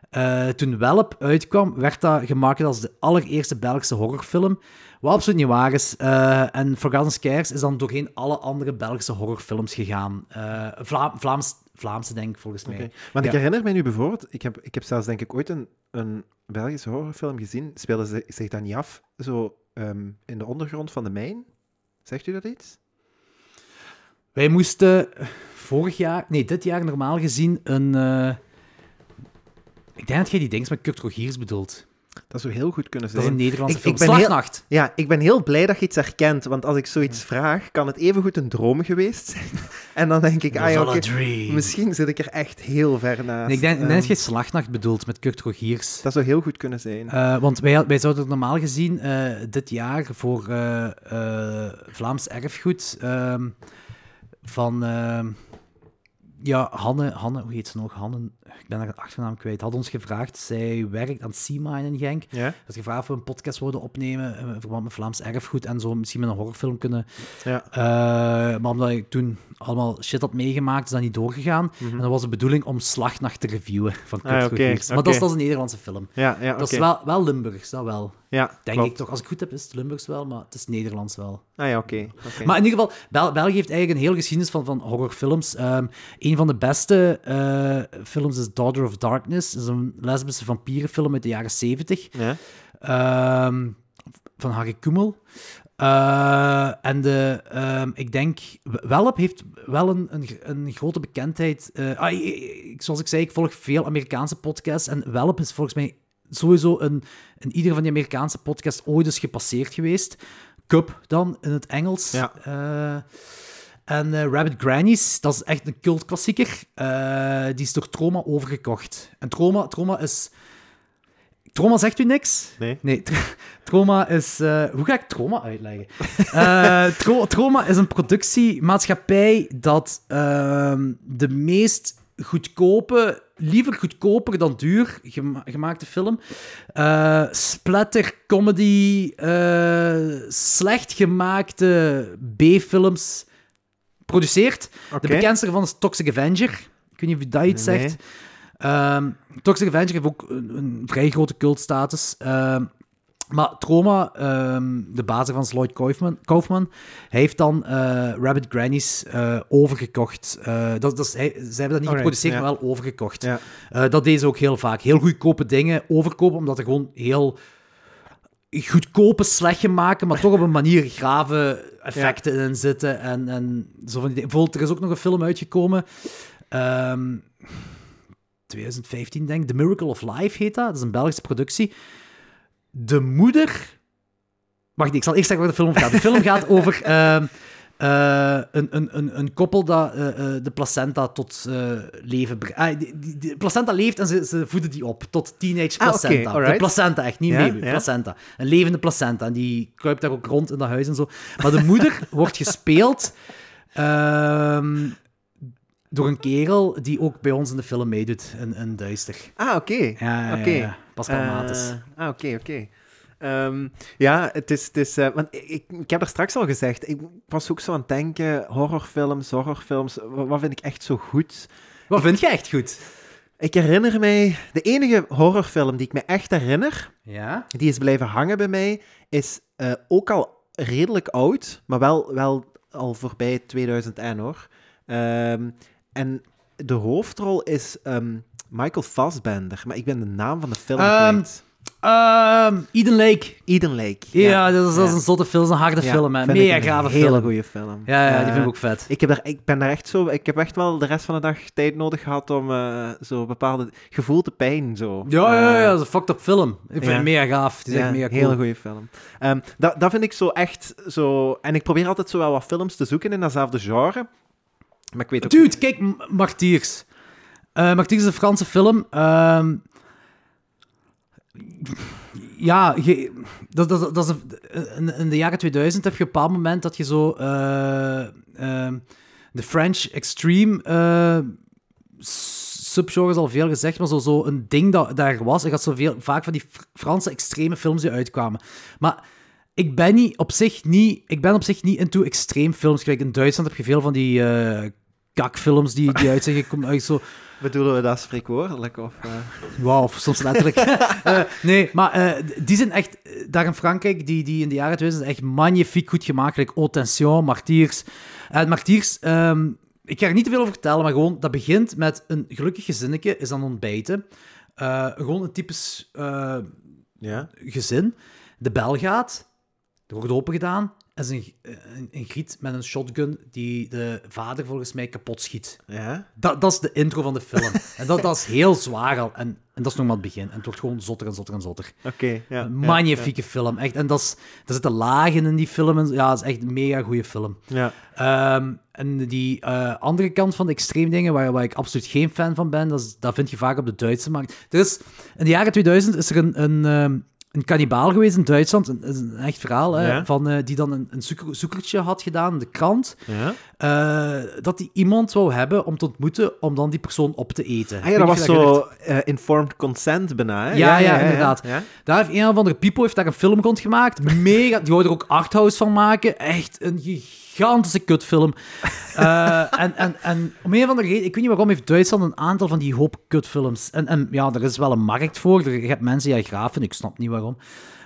Eh, toen Welp uitkwam, werd dat gemaakt als de allereerste Belgische horrorfilm. Wat absoluut niet waar is. Eh, en Forgotten Scares is dan doorheen alle andere Belgische horrorfilms gegaan. Eh, Vla Vlaams, Vlaamse, denk ik, volgens mij. Want ik herinner me nu bijvoorbeeld, ik heb, ik heb zelfs denk ik ooit een, een Belgische horrorfilm gezien. Speelde ze- zich dat niet af zo ehm, in de ondergrond van de mijn? Zegt u dat iets? Wij moesten vorig jaar, nee, dit jaar normaal gezien een. eh, ik denk dat jij die dings met Kurt Rogiers bedoelt. Dat zou heel goed kunnen zijn. Dat is een Nederlandse Ik- film. ik ben heel-. Ja, ik ben heel blij dat je iets herkent, want als ik zoiets vraag, kan het evengoed een droom geweest zijn. en dan denk ik, ah ja, misschien zit ik er echt heel ver naast. Nee, ik denk, denk Ehm, dat jij Slagnacht bedoelt met Kurt Rogiers. dat zou heel goed kunnen zijn. Eh, want wij, wij zouden normaal gezien eh, dit jaar voor eh, eh, Vlaams erfgoed ehm, van ehm, ja, Hanne, Hanne, hoe heet ze nog? Hanne, ik ben haar achternaam kwijt, had ons gevraagd. Zij werkt aan Seamine in Genk. ja? Dat gevraagd we een podcast worden opnemen eh, in verband met Vlaams erfgoed en zo misschien met een horrorfilm kunnen. Ja. Eh, maar omdat ik toen allemaal shit had meegemaakt, is dat niet doorgegaan. Mhm. En dat was de bedoeling om Slagnacht te reviewen van Kurt Ah. Maar dat, is, dat is een Nederlandse film. Ja, ja, Dat is wel, wel Limburgs, dat wel. Ja, Denk klopt. ik toch. Als ik goed heb, is het Limburgs wel, maar het is Nederlands wel. Ah ja, oké. Maar in ieder geval, Bel België heeft eigenlijk een hele geschiedenis van, van horrorfilms. Ehm een van de beste eh, films is Daughter of Darkness. Dat is een lesbische vampierenfilm uit de jaren 70. Ja? Ehm, van Harry Kummel. Eh, en de, ehm, ik denk, Welp heeft wel een, een, een grote bekendheid. Eh, ah, ik- ik- zoals ik zei, ik volg veel Amerikaanse podcasts. En Welp is volgens mij sowieso een, in ieder van die Amerikaanse podcasts ooit eens gepasseerd geweest. Cup dan, in het Engels. Ja. Eh, en eh, Rabbit Grannies, dat is echt een cultklassieker. Eh, die is door Troma overgekocht. En Troma, Troma is... Troma zegt u niks? Nee. Nee, is... eh, hoe ga ik Troma uitleggen? Troma is een productiemaatschappij dat ehm, de meest goedkope, liever goedkoper dan duur gema- gemaakte film, eh, splatter, comedy, slecht gemaakte B-films produceert. De bekendste ervan is Toxic Avenger. Ik weet niet of u dat iets Nee. zegt. Ehm, Toxic Avenger heeft ook een, een vrij grote cultstatus. Ehm, maar Troma, ehm, de baas van Lloyd Kaufman, Kaufman, hij heeft dan eh, Rabbit Grannies eh, overgekocht. Eh, dat, dat is, hij, zij hebben dat niet geproduceerd, maar wel overgekocht. Dat deden ze ook heel vaak. Heel goedkope dingen overkopen, omdat er gewoon heel goedkope slecht maken, maar toch op een manier grave effecten in zitten. En, en zo van die. Bijvoorbeeld, er is ook nog een film uitgekomen. ehm, 2015, denk ik. The Miracle of Life heet dat. Dat is een Belgische productie. De moeder... Wacht, ik zal eerst zeggen waar de film gaat. De film gaat over ehm, eh, een, een, een, een koppel dat eh, eh, de placenta tot leven brengt. Ah, die placenta leeft en ze, ze voeden die op tot teenage Ah, placenta. de placenta, echt niet Ja, baby, placenta. Een levende placenta. En die kruipt daar ook rond in dat huis en zo. Maar de moeder wordt gespeeld ehm, door een kerel die ook bij ons in de film meedoet, in Duister. Ah, oké. Ja, ja, ja, ja. Pascal Matus. Ah, oké, oké. Ehm, ja, het is... Het is eh, want ik, ik, heb er straks al gezegd, ik was ook zo aan het denken, horrorfilms, horrorfilms, wa- wat vind ik echt zo goed? Wat vind je echt goed? Ik herinner mij, de enige horrorfilm die ik me echt herinner, Ja? die is blijven hangen bij mij, is eh, ook al redelijk oud, maar wel, wel al voorbij 2001 hoor. Ehm, en de hoofdrol is ehm, Michael Fassbender, maar ik ben de naam van de film kwijt. Ehm, Eden Lake. Eden Lake. Ja, dat, is, dat is Ja. een zotte film, dat is een harde Ja, film. Hè. Mega een gave hele film. goede film. Ja, ja, die Eh, vind ik ook vet. Ik, heb er, ik ben daar echt zo... Ik heb echt wel de rest van de dag tijd nodig gehad om eh, zo bepaalde gevoelde pijn zo. Ja, ja, ja, eh, dat is een fucked up film. Ik vind het mega gaaf. Die is echt mega hele goede film. Ehm, dat, dat vind ik zo echt zo... En ik probeer altijd zo wel wat films te zoeken in datzelfde genre. Maar ik weet ook... Dude, kijk, M- Martyrs. Eh Martyrs is een Franse film. Ehm, ja, je, dat, dat, dat is een, in, de jaren 2000 heb je op een bepaald moment dat je zo eh, ehm, de French Extreme eh subgenre is al veel gezegd, maar zo, zo een ding dat daar was. Ik had zoveel, vaak van die Fr- Franse extreme films die uitkwamen. Maar ik ben niet op zich niet, ik ben op zich niet into extreem films. Kijk, in Duitsland heb je veel van die eh kakfilms die, die uit zijn gekomen. Zo, Bedoelen we dat spreekwoordelijk? Of? Wauw, of soms letterlijk. Eh, nee, maar eh, die zijn echt, daar in Frankrijk, die, die in de jaren 2000 echt magnifiek goed gemaakt. Like Attention, Martyrs. En Martyrs, ehm, ik ga er niet te veel over vertellen, maar gewoon, dat begint met een gelukkig gezinnetje, is dan ontbijten. Gewoon een typisch Ja? gezin. De bel gaat, er wordt open gedaan. Er is een, een, een griet met een shotgun die de vader volgens mij kapot schiet. Ja? Dat, dat is de intro van de film. en dat, dat is heel zwaar al. En, en dat is nog maar het begin. En het wordt gewoon zotter en zotter en zotter. Oké, ja. Een magnifieke film, echt. En dat is, er zitten lagen in die film. En, ja, het is echt een mega goede film. Ja. Ehm, en die eh, andere kant van de extreem dingen, waar, waar ik absoluut geen fan van ben, dat, is, dat vind je vaak op de Duitse markt. Er is, in de jaren 2000 is er een, een, ehm, een kannibaal geweest in Duitsland, een, is een echt verhaal, hè, Ja. van, eh, die dan een, een zoeker- zoekertje had gedaan in de krant, ja. eh, dat hij iemand wou hebben om te ontmoeten, om dan die persoon op te eten. Ah ja, dat was zo eh, informed consent bijna, hè? Ja, ja, inderdaad. Daar heeft een of andere Pipo heeft daar een film rond gemaakt. Mega, die wou er ook arthouse van maken. Echt een gigantische kutfilm. Eh, en, en, en om een of andere reden, ik weet niet waarom, heeft Duitsland een aantal van die hoop kutfilms. En, en ja, er is wel een markt voor. Er, je hebt mensen die vinden, ik snap niet waarom.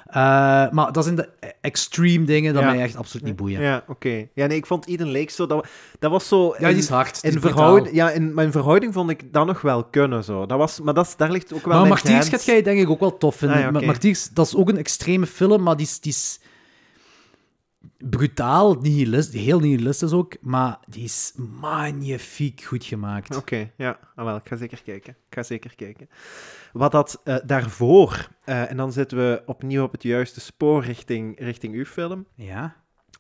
Eh, maar dat zijn de extreme dingen dat Ja. mij echt absoluut niet boeien. Ja, Ja, oké. Ja, nee, ik vond Eden Lake zo... Dat, dat was zo... die in- is hard. die In, verhouding, ja, in mijn verhouding vond ik dat nog wel kunnen, zo. Dat was, maar dat, is- daar ligt ook wel Maar Martiers gaat jij denk ik ook wel tof vinden. Ah, ja, Martiers, dat is ook een extreme film, maar die is, die is brutaal, nihilist, heel nihilistisch ook, maar die is magnifiek goed gemaakt. Oké, ja. Ah, wel, ik ga zeker kijken. Ik ga zeker kijken. Wat dat eh, daarvoor... eh, en dan zitten we opnieuw op het juiste spoor richting, richting uw film. Ja?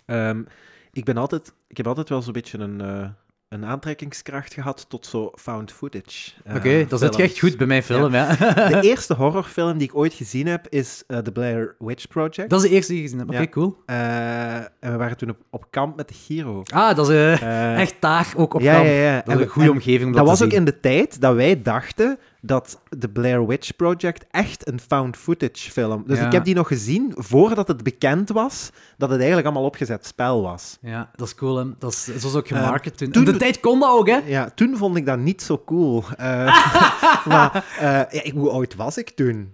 Ehm, ik ben altijd... Ik heb altijd wel zo'n beetje een... eh, een aantrekkingskracht gehad tot zo found footage. eh, Oké, dat zit je echt goed bij mijn film, ja. De eerste horrorfilm die ik ooit gezien heb is eh, The Blair Witch Project. Dat is de eerste die je gezien hebt. Oké, Ja. cool. Eh, en we waren toen op, op kamp met de Giro. Ah, dat is echt daar ook op ja, kamp. ja, ja. Dat is En- een goede omgeving om Dat te was ook in de tijd dat wij dachten dat The Blair Witch Project echt een found footage film. Dus Ja. ik heb die nog gezien voordat het bekend was dat het eigenlijk allemaal opgezet spel was. Ja, dat is cool, hè. Dat is, dat is ook gemarket toen. toen- In de tijd kon dat ook, hè. Ja, toen vond ik dat niet zo cool. Eh, maar eh, ja, hoe oud was ik toen?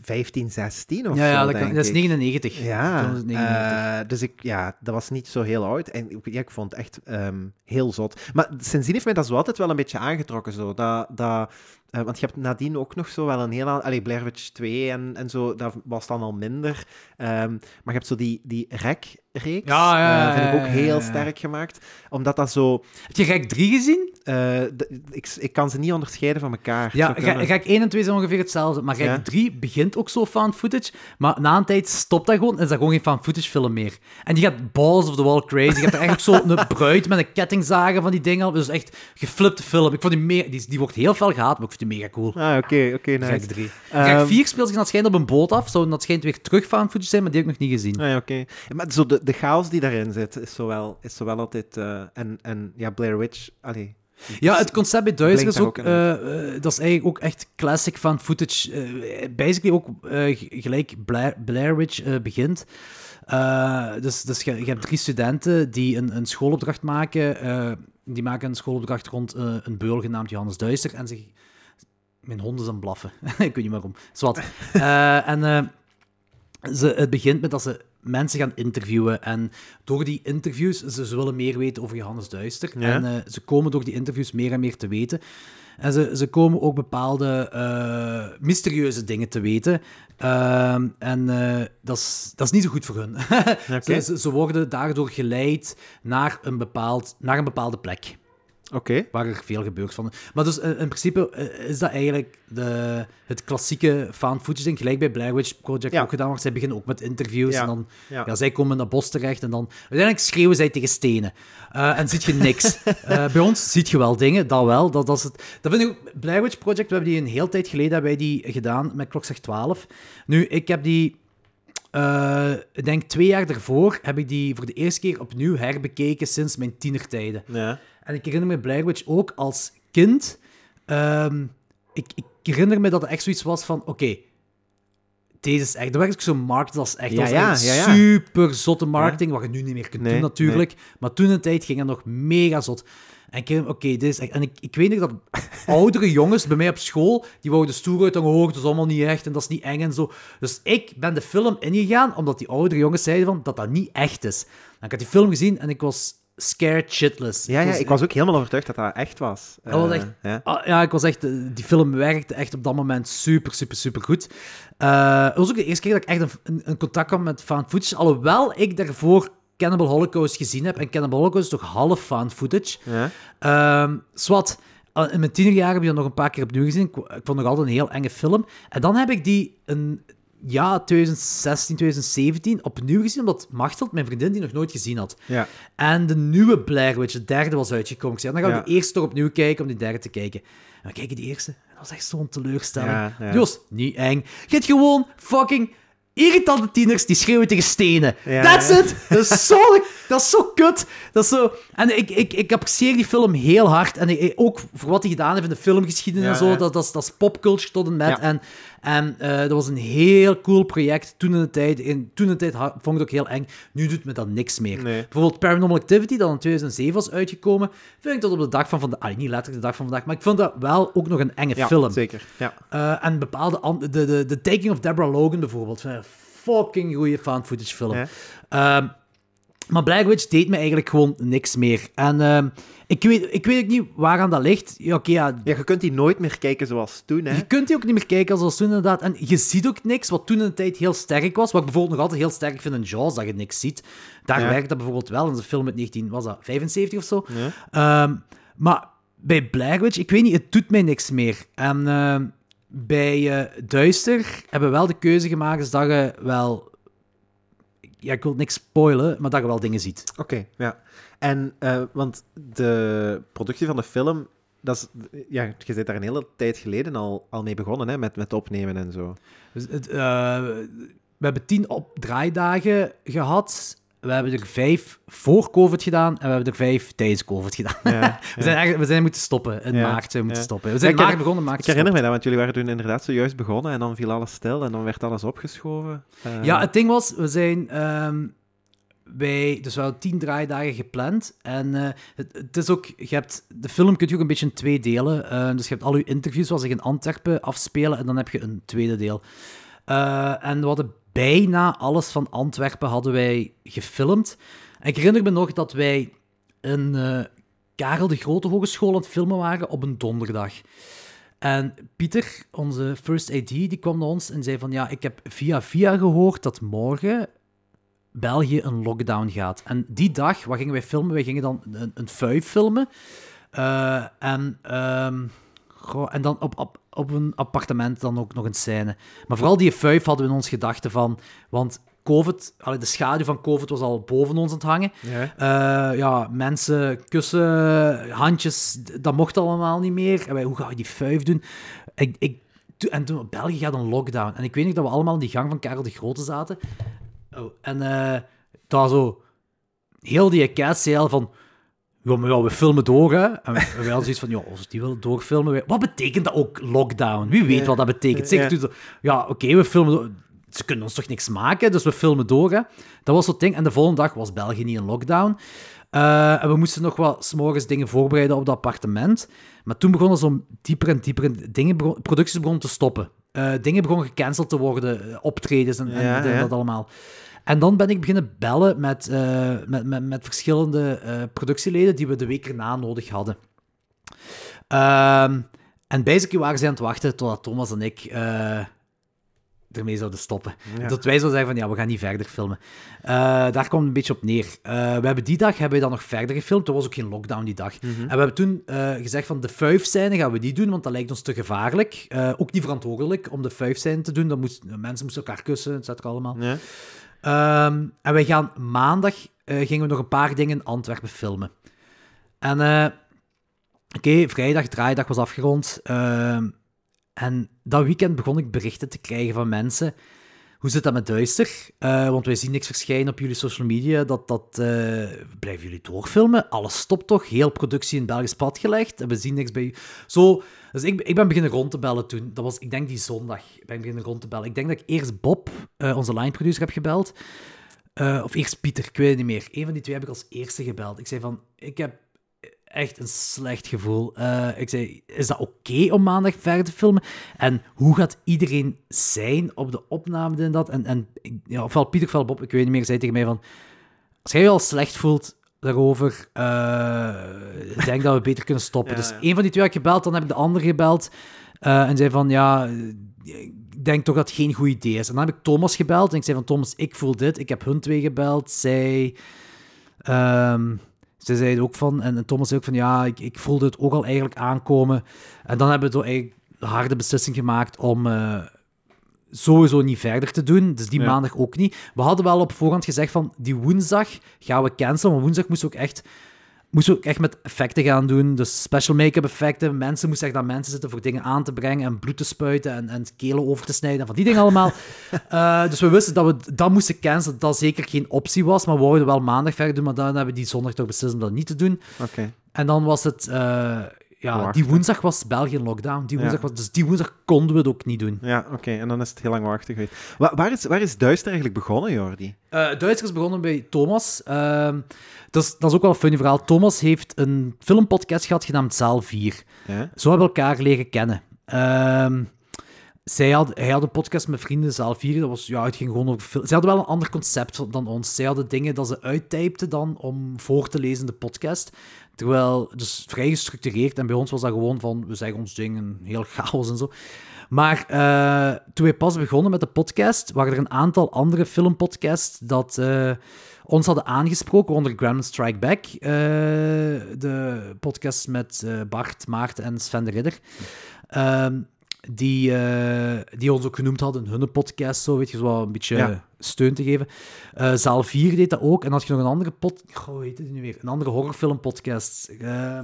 15, 16 of Ja, ja zo, dat, kan, dat is ik. 99. De Ja, film is 99. dus ik, ja, dat was niet zo heel oud. En ja, ik vond het echt ehm, heel zot. Maar sindsdien heeft mij dat zo altijd wel een beetje aangetrokken. Zo. Dat, dat, eh, want je hebt nadien ook nog zo wel een heel... aan- Allee, Blair Witch 2 en, en zo, dat was dan al minder. Ehm, maar je hebt zo die, die rek-reeks. Ja, ja, eh, vind ik ook heel sterk gemaakt. Omdat dat zo... Heb je Rek 3 gezien? eh, ik, ik kan ze niet onderscheiden van elkaar. Ja, Rek kunnen. Rek 1 en 2 zijn ongeveer hetzelfde. Maar Rek Ja. 3 begint ook zo found footage. Maar na een tijd stopt dat gewoon en is dat gewoon geen found footage film meer. En die gaat balls of the wall crazy. Je hebt er eigenlijk zo een bruid met een kettingzagen van die dingen. Dus echt geflipte film. Ik vond die, me die, die wordt heel fel gehaat, maar ik mega cool. Ah, oké, oké, nice. Rek 3. Ehm, Rek 4 speelt zich dat schijnt op een boot af. Zou dat schijnt weer terug found footage zijn, maar die heb ik nog niet gezien. Ah, ja, oké. Maar zo de, de chaos die daarin zit, is zowel, is zowel altijd... eh, en, en ja, Blair Witch... Allee. Ja, het concept bij Duister Blinkt is ook, eh, eh, dat is eigenlijk ook echt classic van footage. eh, basically ook eh, gelijk Blair, Blair Witch eh, begint. Eh, dus dus je, je hebt drie studenten die een, een schoolopdracht maken. eh, die maken een schoolopdracht rond eh, een beul genaamd Johannes Duister. En ze... Mijn hond is aan het blaffen. Ik weet niet waarom. Zwat. Eh en eh, ze, het begint met dat ze mensen gaan interviewen. En door die interviews, ze, ze willen meer weten over Johannes Duister. Ja. En eh, ze komen door die interviews meer en meer te weten. En ze, ze komen ook bepaalde mysterieuze dingen te weten. En dat, is, dat is niet zo goed voor hun. Ze, ze, ze worden daardoor geleid naar een, bepaald, naar een bepaalde plek Oké. waar er veel gebeurt van. Maar dus eh, in principe eh, is dat eigenlijk de, het klassieke found footage ding, gelijk bij Blair Witch Project Ja. ook gedaan wordt. Zij beginnen ook met interviews Ja. en dan, Ja. ja. zij komen dat bos terecht en dan, uiteindelijk schreeuwen zij tegen stenen. Eh, en ziet je niks. Bij ons ziet je wel dingen, dat wel. Dat, dat, is het, dat vind ik ook, Blair Witch Project, we hebben die een heel tijd geleden hebben wij die gedaan met Klokzeg 12. Nu, ik heb die... eh, ik denk twee jaar daarvoor heb ik die voor de eerste keer opnieuw herbekeken sinds mijn tienertijden. Ja. En ik herinner me Blair Witch ook als kind. ehm, ik, ik herinner me dat het echt zoiets was van: oké, deze is echt. Dat werd ook zo'n markt als echt. Ja, echt super zotte marketing, wat je nu niet meer kunt Nee, doen natuurlijk. Maar toen in de tijd ging het nog mega zot. En ik oké, dit is echt... En ik, ik weet nog dat oudere jongens bij mij op school, die wouden stoer uit hoog, dat is allemaal niet echt en dat is niet eng en zo. Dus ik ben de film ingegaan, omdat die oudere jongens zeiden van, dat dat niet echt is. En ik had die film gezien en ik was scared shitless. Ja, ja, was- ik was ook helemaal overtuigd dat dat echt was. Eh, echt- ja. Ah, ja, ik was echt... eh, Die film werkte echt op dat moment super, super, super goed. Eh, het was ook de eerste keer dat ik echt een, een, een contact kwam met found footage. Alhoewel ik daarvoor Cannibal Holocaust gezien heb. En Cannibal Holocaust is toch half found footage. Ja. Ehm zwat, eh, in mijn tienerjaren heb je dat nog een paar keer opnieuw gezien. Ik, ik vond nog altijd een heel enge film. En dan heb ik die een ja, 2016, 2017 opnieuw gezien, omdat Machteld, mijn vriendin, die nog nooit gezien had. Ja. En de nieuwe Blair Witch, de derde, was uitgekomen. Ik zei, dan gaan we Ja. de eerste toch opnieuw kijken om die derde te kijken. En we kijken die eerste. En dat was echt zo'n teleurstelling. Ja, was niet eng. Je hebt gewoon fucking irritante tieners die schreeuwen tegen stenen. Ja, That's ja. it! Dat is zo, dat is zo kut. Dat is zo... En ik, ik, ik apprecieer die film heel hard. En ik- ook voor wat hij gedaan heeft in de filmgeschiedenis Ja, en zo. Dat, dat, is, dat is popculture tot en met. En, en eh, dat was een heel cool project toen in de tijd. In, toen in de tijd vond ik het ook heel eng. Nu doet me dat niks meer. Nee. Bijvoorbeeld Paranormal Activity, dat in 2007 was uitgekomen, vind ik dat op de dag van vandaag... Ah, niet letterlijk de dag van vandaag, maar ik vond dat wel ook nog een enge Ja, film. zeker. Ja. Eh, en bepaalde... De, de, de Taking of Deborah Logan bijvoorbeeld, fucking goede found footage film. Ja. Ehm, maar Black Witch deed me eigenlijk gewoon niks meer. En ehm, ik, weet, ik weet ook niet waaraan dat ligt. Ja, oké, ja, ja, je kunt die nooit meer kijken zoals toen, hè. je kunt die ook niet meer kijken zoals toen inderdaad. En je ziet ook niks, wat toen in de tijd heel sterk was. Wat ik bijvoorbeeld nog altijd heel sterk vind in Jaws, dat je niks ziet. Daar Ja. werkt dat bijvoorbeeld wel. In de film uit 19, was dat 75 of zo. Ja. Ehm, maar bij Blair Witch, ik weet niet, het doet mij niks meer. En ehm, bij eh, Duister hebben we wel de keuze gemaakt dus dat je wel... Ja, ik wil niks spoilen, maar dat je wel dingen ziet. Oké, ja. En, eh, want de productie van de film, dat is, ja, je bent daar een hele tijd geleden al, al mee begonnen, hè, met, met opnemen en zo. Dus het, eh, we hebben tien op draaidagen gehad. We hebben er vijf voor COVID gedaan en we hebben er vijf tijdens COVID gedaan. Ja, We, zijn eigenlijk, we zijn moeten stoppen. In maart zijn we moeten stoppen. We zijn in ik maart begonnen, maart Ik herinner me dat, want jullie waren toen inderdaad zojuist begonnen en dan viel alles stil en dan werd alles opgeschoven. Eh, Ja, het ding was, we zijn ehm, bij, dus we hadden tien draaidagen gepland. En eh, het, het is ook, je hebt, de film kun je ook een beetje in twee delen. Eh, dus je hebt al je interviews zoals zich in Antwerpen afspelen en dan heb je een tweede deel. En we hadden bijna alles van Antwerpen hadden wij gefilmd. En ik herinner me nog dat wij in eh, Karel de Grote Hogeschool aan het filmen waren op een donderdag. En Pieter, onze first AD, die kwam naar ons en zei van ja, ik heb via via gehoord dat morgen België een lockdown gaat. En die dag, wat gingen wij filmen? Wij gingen dan een, een filmen. Eh, en, ehm, en dan op, op, op een appartement dan ook nog een scène. Maar vooral die fuif hadden we in ons gedachten van... Want COVID, de schaduw van COVID was al boven ons aan het hangen. Ja. Eh, ja, mensen kussen, handjes, dat mocht allemaal niet meer. En wij, hoe ga je die fuif doen? Ik, ik, en toen, België gaat een lockdown. En ik weet niet dat we allemaal in die gang van Karel de Grote zaten. Oh, en eh daar zo, heel die al van, ja, maar ja, we filmen door, hè. En wij wij hadden zoiets van, ja, als die willen doorfilmen, wij- wat betekent dat ook, lockdown? Wie weet wat dat betekent? Zeker Ja. ja, oké, we filmen door. Ze kunnen ons toch niks maken, dus we filmen door, hè. Dat was zo'n ding. En de volgende dag was België niet in lockdown. Eh, en we moesten nog wat s'morgens dingen voorbereiden op dat appartement. Maar toen begonnen zo dieper en dieper in dingen, begon- producties begonnen te stoppen. Eh, dingen begonnen gecanceld te worden, eh, optredens en, en Ja, en dat allemaal. En dan ben ik beginnen bellen met, eh, met, met, met verschillende eh, productieleden die we de week erna nodig hadden. Ehm, en basically waren ze aan het wachten totdat Thomas en ik eh, ermee zouden stoppen. Ja. Dat wij zouden zeggen van, ja, we gaan niet verder filmen. Daar kwam het een beetje op neer. We hebben die dag hebben we dan nog verder gefilmd. Er was ook geen lockdown die dag. Mhm. En we hebben toen gezegd van, de fuif-scène gaan we niet doen, want dat lijkt ons te gevaarlijk. Ook niet verantwoordelijk om de fuif-scène te doen. Dat moest, mensen moesten elkaar kussen, et cetera allemaal. Ja. Ehm, en wij gaan maandag eh, gingen we nog een paar dingen in Antwerpen filmen. En eh, oké, vrijdag, draaidag was afgerond. Ehm, en dat weekend begon ik berichten te krijgen van mensen. Hoe zit dat met Duister? Eh, want wij zien niks verschijnen op jullie social media. Dat, dat, blijven jullie doorfilmen? Alles stopt toch? Heel productie in Belgisch pad gelegd. En we zien niks bij u. Zo, dus ik, ik ben beginnen rond te bellen toen. Dat was, ik denk, die zondag. Ben ik beginnen rond te bellen. Ik denk dat ik eerst Bob, eh, onze line producer, heb gebeld. Eh, of eerst Pieter, ik weet het niet meer. Een van die twee heb ik als eerste gebeld. Ik zei van, ik heb echt een slecht gevoel. Eh, ik zei, is dat oké om maandag verder te filmen? En hoe gaat iedereen zijn op de opname en dat? En, en ja, ofwel Pieter ofwel Bob, ik weet niet meer, zei tegen mij van... Als jij je al slecht voelt daarover, uh, ik denk dat we beter kunnen stoppen. Dus een van die twee had ik gebeld, dan heb ik de andere gebeld. Uh, en zei van, ja, ik denk toch dat het geen goed idee is. En dan heb ik Thomas gebeld en ik zei van, Thomas, ik voel dit. Ik heb hun twee gebeld. Zij... Um, ze zeiden ook van, en, Thomas zei ook van, ja, ik, ik voelde het ook al eigenlijk aankomen. En dan hebben we eigenlijk de harde beslissing gemaakt om uh, sowieso niet verder te doen. Dus die maandag ook niet. We hadden wel op voorhand gezegd van, die woensdag gaan we cancelen. Maar woensdag moest ook echt moesten ook echt met effecten gaan doen. Dus special make-up effecten. Mensen moesten echt aan mensen zitten voor dingen aan te brengen en bloed te spuiten en, en kelen over te snijden en van die dingen allemaal. uh, dus we wisten dat we dat moesten cancelen, dat dat zeker geen optie was. Maar we wouden wel maandag verder doen, maar dan hebben we die zondag toch beslist om dat niet te doen. Oké. En dan was het... Uh, ja, die woensdag was België in lockdown. Die woensdag was, dus die woensdag konden we het ook niet doen. Ja, oké. En dan is het heel lang wachten geweest. Waar, waar, is, waar is Duister eigenlijk begonnen, Jordi? Uh, Duister is begonnen bij Thomas. Uh, dat, is, dat is ook wel een funny verhaal. Thomas heeft een filmpodcast gehad genaamd Zaal 4. Ja? Zo hebben we elkaar leren kennen. Uh, zij had, hij had een podcast met vrienden, zaal 4. Dat was, ja, het ging gewoon over film. Ze hadden wel een ander concept dan ons. Zij hadden dingen dat ze uittypten dan om voor te lezen in de podcast. Terwijl, dus vrij gestructureerd. En bij ons was dat gewoon van, we zeggen ons dingen, heel chaos en zo. Maar uh, toen wij pas begonnen met de podcast, waren er een aantal andere filmpodcasts dat uh, ons hadden aangesproken, onder Gremlin Strike Back. Uh, de podcast met Bart, Maarten en Sven de Ridder. Ehm, die, uh, die ons ook genoemd hadden hun podcast, zo weet je, zo een beetje steun te geven. Uh, Zaal 4 deed dat ook. En had je nog een andere pod... Goh, hoe heet het nu weer? Een andere horrorfilmpodcast. Uh,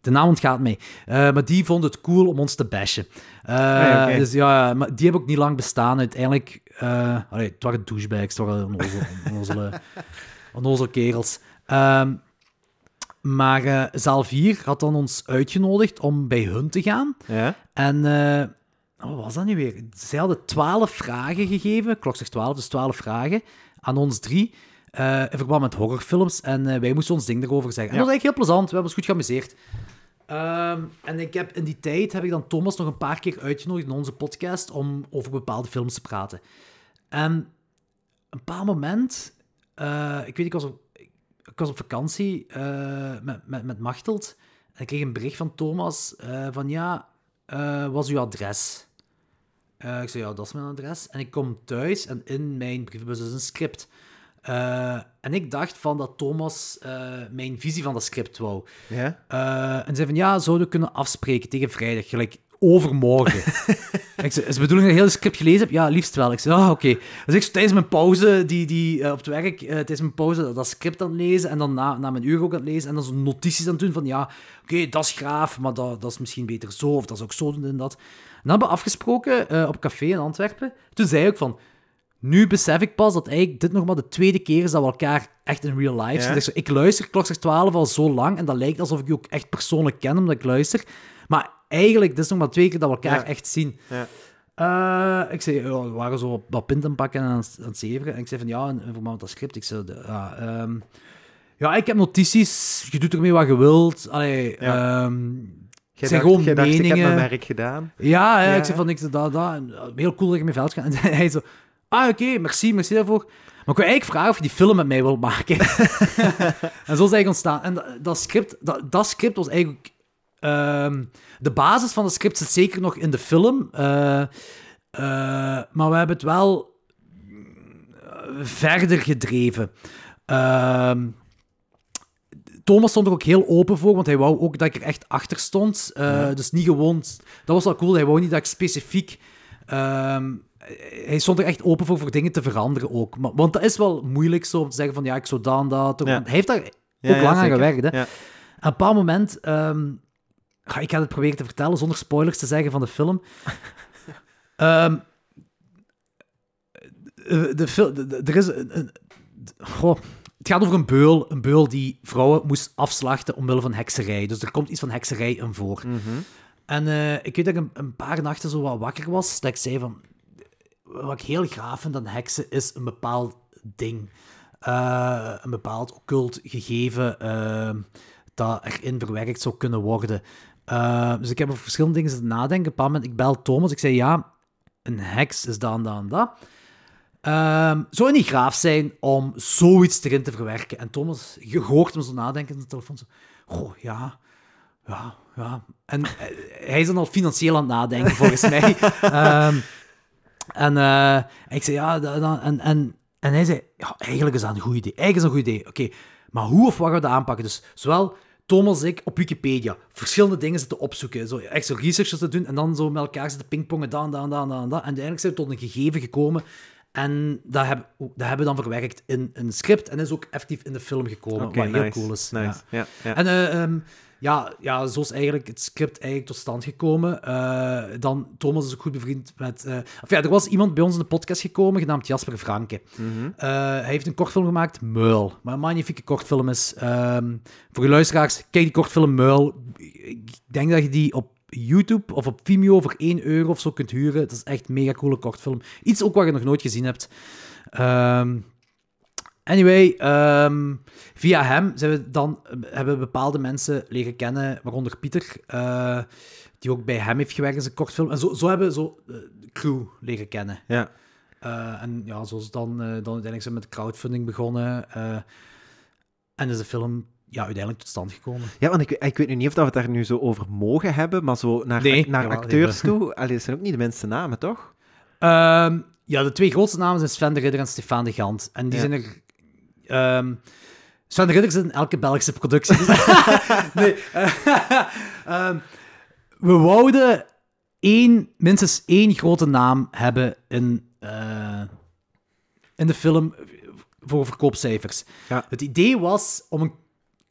de naam ontgaat mij. Uh, maar die vonden het cool om ons te bashen. Ah, dus ja, maar die hebben ook niet lang bestaan. Uiteindelijk... allee, het waren douchebags, het waren onnozele, onnozele kerels. Um, maar uh, zaal 4 had dan ons uitgenodigd om bij hun te gaan. Ja. En uh, wat was dat nu weer? Zij hadden 12 vragen gegeven, klok zegt 12, dus 12 vragen, aan ons drie. Uh, in verband met horrorfilms. En wij moesten ons ding erover zeggen. En dat was eigenlijk heel plezant. We hebben ons goed geamuseerd. Um, en ik heb, in die tijd heb ik dan Thomas nog een paar keer uitgenodigd in onze podcast om over bepaalde films te praten. En een paar moment, ik weet, ik was op ik was op vakantie uh, met, met, met Machteld. En ik kreeg een bericht van Thomas uh, van ja, uh, wat is uw adres? ik zei ja, dat is mijn adres. En ik kom thuis en in mijn brievenbus is een script. en ik dacht van dat Thomas mijn visie van dat script wou. Ja? en zei van ja, zouden we kunnen afspreken tegen vrijdag. Gelijk, overmorgen. ik zei, is de bedoeling dat ik heel script gelezen heb? Ja, liefst wel. Ik zei, ah, oké. Dus ik tijdens mijn pauze, die, die, uh, op het werk, uh, tijdens mijn pauze dat script aan het lezen en dan na, na mijn uur ook aan het lezen en dan zo notities aan het doen van, ja, oké, dat is graaf, maar dat, dat is misschien beter zo, of dat is ook zo doen en dat. En dan hebben we afgesproken uh, op café in Antwerpen. Toen zei ik van, nu besef ik pas dat eigenlijk dit nog maar de tweede keer is dat we elkaar echt in real life zien. Ik luister klok 12 al zo lang en dat lijkt alsof ik je ook echt persoonlijk ken omdat ik luister. Maar eigenlijk, dit is nog maar twee keer dat we elkaar echt zien. Ja. Uh, ik zei, we waren zo wat pinten pakken en aan, het zeveren. En ik zei van, ja, voor mij dat script. Ik zei, ja, um, ja, ik heb notities. Je doet ermee wat je wilt. Allee, ja. um, het zijn gewoon meningen. Dacht, ik heb mijn werk gedaan. Ja, ja, ik zei van, ik dat, dat. Heel cool dat je mijn veld gaat. En hij zo, ah, oké, okay, merci, merci daarvoor. Maar ik wil eigenlijk vragen of je die film met mij wil maken. en zo is eigenlijk ontstaan. En dat, dat script, dat, dat script was eigenlijk Um, de basis van het script zit zeker nog in de film. Uh, uh, maar we hebben het wel verder gedreven. Uh, Thomas stond er ook heel open voor, want hij wou ook dat ik er echt achter stond. Uh, ja. Dus niet gewoon... Dat was wel cool, hij wou niet dat ik specifiek... Um, hij stond er echt open voor, voor dingen te veranderen ook. Maar, want dat is wel moeilijk zo om te zeggen van ja, ik zou dan dat... Ja. Hij heeft daar ook lang aan gewerkt. Hè. Op een bepaald moment um, ik ga het proberen te vertellen zonder spoilers te zeggen van de film. um, de, film, er is een, goh, het gaat over een beul, een beul die vrouwen moest afslachten omwille van hekserij. Dus er komt iets van hekserij in voor. Mm -hmm. En uh, ik weet dat ik een, een, paar nachten zo wat wakker was, dat ik zei van, wat ik heel gaaf vind aan heksen is een bepaald ding. Uh, een bepaald occult gegeven. Uh, dat erin verwerkt zou kunnen worden. Uh, dus ik heb over verschillende dingen zitten nadenken. Op een moment, ik bel Thomas, ik zei ja, een heks is dan, dan, dat. Uh, zou het niet graaf zijn om zoiets erin te verwerken? En Thomas, je hoort hem zo nadenken in de telefoon. Zo, Goh, ja, ja, ja. En uh, hij is dan al financieel aan het nadenken, volgens mij. Um, en uh, ik zei, ja, dan, en, en, en hij zei, ja, eigenlijk is dat een goed idee. Eigenlijk is dat een goed idee. Oké, maar hoe of wat gaan we dat aanpakken? Dus zowel Thomas en ik op Wikipedia verschillende dingen zitten opzoeken. Zo extra research te doen en dan zo met elkaar zitten pingpongen, dan, dan, dan, dan, dan. En uiteindelijk zijn we tot een gegeven gekomen. En dat hebben, dat hebben we dan verwerkt in een script en is ook effectief in de film gekomen, okay, wat heel cool is. Nice. Ja. Ja, En uh, um, ja, ja, zo is eigenlijk het script eigenlijk tot stand gekomen. Uh, dan, Thomas is ook goed bevriend met... Uh, of ja, er was iemand bij ons in de podcast gekomen, genaamd Jasper Franke. Mm -hmm. uh, hij heeft een kortfilm gemaakt, Meul. Maar een magnifieke kortfilm is. Um, voor je luisteraars, kijk die kortfilm Meul. Ik denk dat je die op YouTube of op Vimeo voor 1 euro of zo kunt huren. Dat is echt een mega coole kortfilm. Iets ook wat je nog nooit gezien hebt. Um, Anyway, um, via hem zijn we dan, hebben we bepaalde mensen leren kennen, waaronder Pieter, uh, die ook bij hem heeft gewerkt in zijn kortfilm. En zo, zo hebben we zo uh, de crew leren kennen. Ja. Uh, en ja, zoals dan, dan uiteindelijk zijn we met crowdfunding begonnen. en is de film ja, uiteindelijk tot stand gekomen. Ja, want ik, ik weet nu niet of dat we het daar nu zo over mogen hebben, maar zo naar, nee, naar jawel, acteurs toe. Allee, dat zijn ook niet de minste namen, toch? Um, ja, de twee grootste namen zijn Sven de Ridder en Stefan de Gant. En die Ja. zijn er Um, Sven de Ridder zit in elke Belgische productie. nee. um, we wouden één, minstens één grote naam hebben in, uh, in de film voor verkoopcijfers. Ja. Het idee was om een,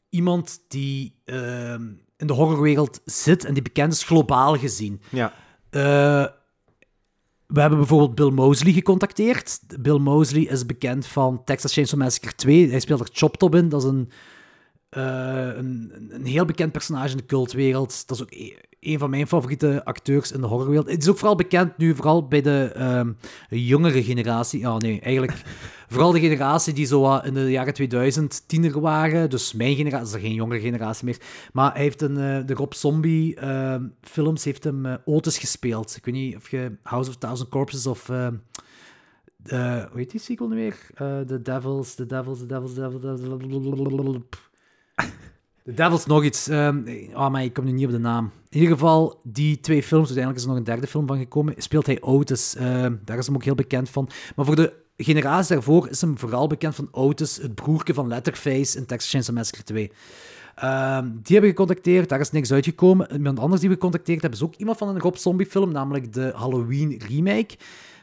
iemand die uh, in de horrorwereld zit en die bekend is globaal gezien. Ja. Uh, we hebben bijvoorbeeld Bill Mosley gecontacteerd. Bill Mosley is bekend van Texas Chainsaw Massacre 2. Hij speelt er Chop Top in. Dat is een, uh, een, een, heel bekend personage in de cultwereld. Dat is ook e een van mijn favoriete acteurs in de horrorwereld. Het is ook vooral bekend nu, vooral bij de um, jongere generatie. Ja, nee, eigenlijk vooral de generatie die zo in de jaren 2000 tiener waren. Dus mijn generatie, dat is er geen jongere generatie meer. Maar hij heeft een, uh, de Rob Zombie uh, films, heeft hem uh, Otis gespeeld. Ik weet niet of je House of Thousand Corpses of... Uh, hoe heet die sequel nu weer? The Devils, The Devils, The Devils, The Devils... The Devils The Devils nog iets. Um, oh, maar ik kom nu niet op de naam. In ieder geval, die twee films, uiteindelijk is er nog een derde film van gekomen, speelt hij Otis. Uh, daar is hem ook heel bekend van. Maar voor de generatie daarvoor is hem vooral bekend van Otis, het broertje van Letterface in Texas Chainsaw Massacre 2. Uh, die hebben gecontacteerd, daar is niks uitgekomen. Iemand anders die we gecontacteerd hebben is ook iemand van een Rob Zombie film, namelijk de Halloween remake.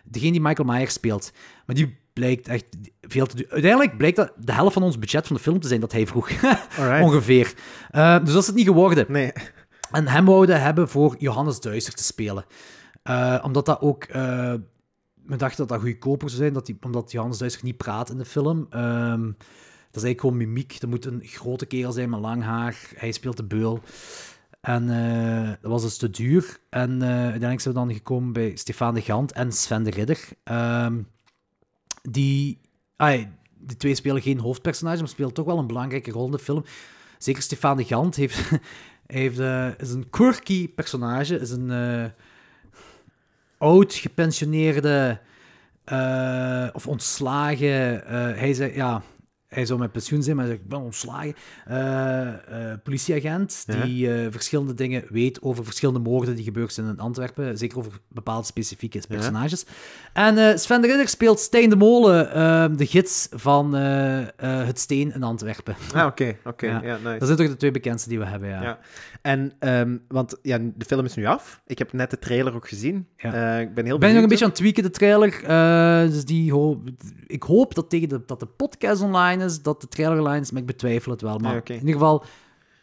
Degene die Michael Myers speelt. Maar die blijkt echt veel te doen. Uiteindelijk blijkt dat de helft van ons budget van de film te zijn dat hij vroeg. Ongeveer. Uh, dus dat is het niet geworden. Nee. En hem wouden hebben voor Johannes Duister te spelen. Uh, omdat dat ook... Uh, we dachten dat dat goedkoper zou zijn, dat die, omdat Johannes Duister niet praat in de film. Um, dat is eigenlijk gewoon mimiek. Er moet een grote kerel zijn met lang haar. Hij speelt de beul. En uh, dat was dus te duur. En uh, uiteindelijk zijn we dan gekomen bij Stefan de Gant en Sven de Ridder. Um, die... Die twee spelen geen hoofdpersonage, maar spelen toch wel een belangrijke rol in de film. Zeker Stefan de Gant heeft, heeft, uh, is een quirky personage. Is een uh, oud gepensioneerde uh, of ontslagen. hij zei, ja, hij zou met pensioen zijn, maar hij zegt, ik ben ontslagen. Uh, uh, politieagent die uh, verschillende dingen weet over verschillende moorden die gebeurd zijn in Antwerpen. Zeker over bepaalde specifieke personages. Ja. En Sven de Ridder speelt Stijn de Molen, ehm, de gids van het steen in Antwerpen. Ah, oké. Okay, okay. ja. nice. Dat zijn toch de twee bekendste die we hebben, ja. ja. En, um, want ja, de film is nu af. Ik heb net de trailer ook gezien. Ik ben heel ben nog een beetje aan het tweaken, de trailer. dus die ho ik hoop dat tegen de, dat de podcast online is, dat de trailer online is, maar ik betwijfel het wel. Maar ja, okay. in ieder geval,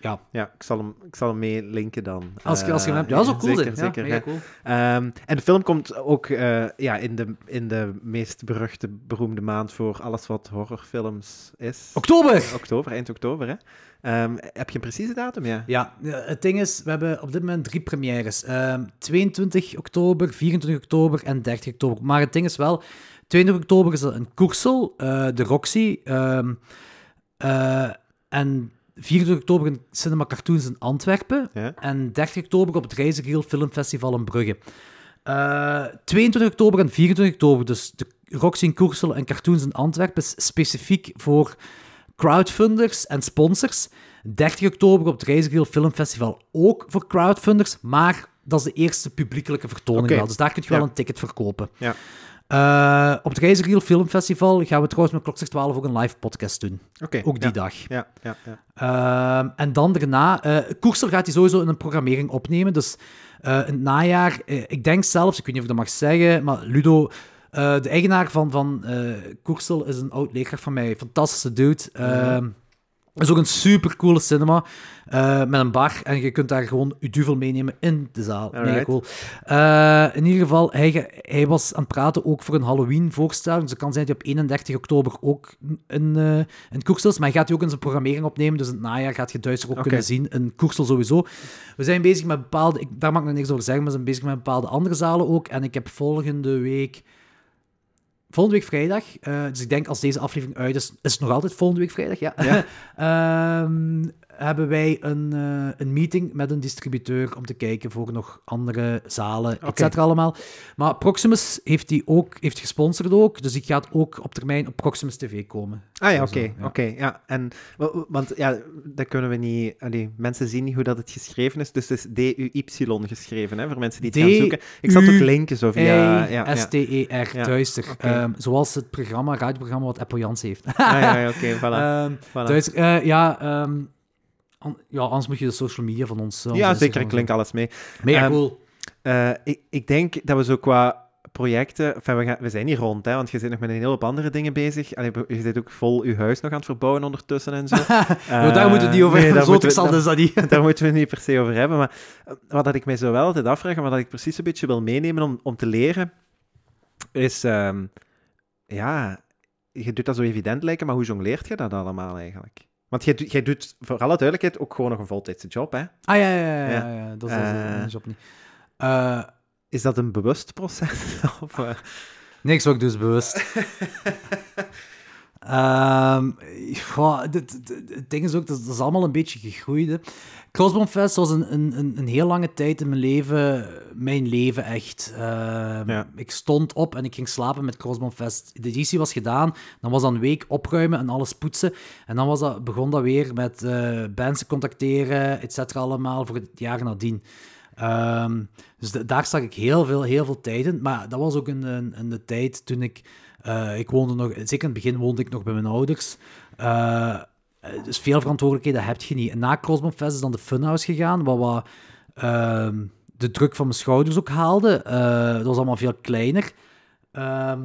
ja. Ja, ik zal hem, ik zal hem mee linken dan. Als, uh, als je hem hebt. Ja, dat is ook cool. Zeker, zeker. Ja, ja. cool. Um, en de film komt ook uh, ja, in, de, in de meest beruchte, beroemde maand voor alles wat horrorfilms is. Oktober! Oktober, eind oktober, hè. Um, heb je een precieze datum, ja? Ja, het ding is, we hebben op dit moment drie premières. Um, 22 oktober, 24 oktober en 30 oktober. Maar het ding is wel, 22 oktober is er een koersel, uh, de Roxy. Um, uh, en 24 oktober in Cinema Cartoons in Antwerpen. Ja. En 30 oktober op het Reizigerhiel Filmfestival in Brugge. Eh, 22 oktober en 24 oktober, dus de Roxy in Koersel en Cartoons in Antwerpen, is specifiek voor crowdfunders en sponsors. 30 oktober op het Reizigerhiel Filmfestival ook voor crowdfunders, maar dat is de eerste publiekelijke vertoning wel. Dus daar kun je wel een ticket verkopen. Ja. Eh, op het Reizigerhiel Filmfestival gaan we trouwens met Klokslag 12 ook een live podcast doen. Oké. Ook die ja. dag. Ja, ja, ja. Ehm, en dan daarna, eh Koersel gaat hij sowieso in een programmering opnemen. Dus eh, in het najaar, ik denk zelfs, ik weet niet of ik dat mag zeggen, maar Ludo, de eigenaar van, van Koersel, is een oud leerkracht van mij. Fantastische dude. Ehm is ook een super coole cinema eh, met een bar. En je kunt daar gewoon je duvel meenemen in de zaal. Mega cool. Eh, in ieder geval, hij, hij was aan het praten ook voor een Halloween-voorstelling. Dus het kan zijn dat hij op 31 oktober ook in, eh in Koersel is. Maar hij gaat die ook in zijn programmering opnemen. Dus in het najaar gaat je Duitser ook kunnen zien. In Koersel sowieso. We zijn bezig met bepaalde... Ik, daar mag ik nog niks over zeggen, maar we zijn bezig met bepaalde andere zalen ook. En ik heb volgende week... Volgende week vrijdag, eh, dus ik denk als deze aflevering uit is, is het nog altijd volgende week vrijdag, ja. Ja. Ehm, hebben wij een, eh, een meeting met een distributeur om te kijken voor nog andere zalen, et Oké. cetera allemaal. Maar Proximus heeft die ook, heeft gesponsord ook, dus die gaat ook op termijn op Proximus TV komen. Ah ja, oké. ja. oké, ja. En, wa- wa- want ja, dat kunnen we niet... allee, mensen zien niet hoe dat het geschreven is, dus het is D-U-Y geschreven, hè, voor mensen die het gaan zoeken. Ik zal het ook linken zo via... Ja, ja. S-T-E-R, Ja, duister. Ehm, zoals het programma, radioprogramma wat Apple Jans heeft. Ah, ja, ja, oké, voilà. Ehm, voilà. duister, eh, ja, ehm, an- ja, anders moet je de social media van ons... eh, ja, zeker, ik link alles mee. Mega Ehm, cool. Eh, ik, ik denk dat we zo qua projecten... Enfin, we, gaan, we zijn niet rond, hè, want je zit nog met een hele hoop andere dingen bezig. Allee, je zit ook vol je huis nog aan het verbouwen ondertussen en zo. Nou, daar moeten we niet over nee, daar zo moeten we- dat niet. daar moeten we niet per se over hebben. Maar eh, wat dat ik mij zo wel altijd afvraag, en wat dat ik precies een beetje wil meenemen om, om te leren, is... ehm, ja, je doet dat zo evident lijken, maar hoe jongleert je dat allemaal eigenlijk? Want jij, doet- jij doet, voor alle duidelijkheid, ook gewoon nog een voltijdse job, hè? Ah ja, ja, ja, ja, Ja. ja, dat is, is dat is op niet. Eh, Is dat een bewust proces? of, eh? niks wat ik dus bewust. Ehm, goh, dit- dit- dit- het ding is ook, dat, dat is allemaal een beetje gegroeid. Hè. Crossbonfest was een, een, een, een heel lange tijd in mijn leven, mijn leven echt. Ehm, Ja. Ik stond op en ik ging slapen met Crossbonfest. De editie was gedaan, dan was dat een week opruimen en alles poetsen. En dan was dat, begon dat weer met eh bands contacteren, et cetera, allemaal, voor het jaar nadien. Ehm, dus da- daar stak ik heel veel, heel veel tijd in. Maar dat was ook in, in de tijd toen ik... eh, ik woonde nog... Zeker in het begin woonde ik nog bij mijn ouders. Eh, dus veel verantwoordelijkheden heb je niet. En na Crossbonfest is dan de Funhouse gegaan, wat, wat ehm, de druk van mijn schouders ook haalde. Eh, dat was allemaal veel kleiner. Ehm,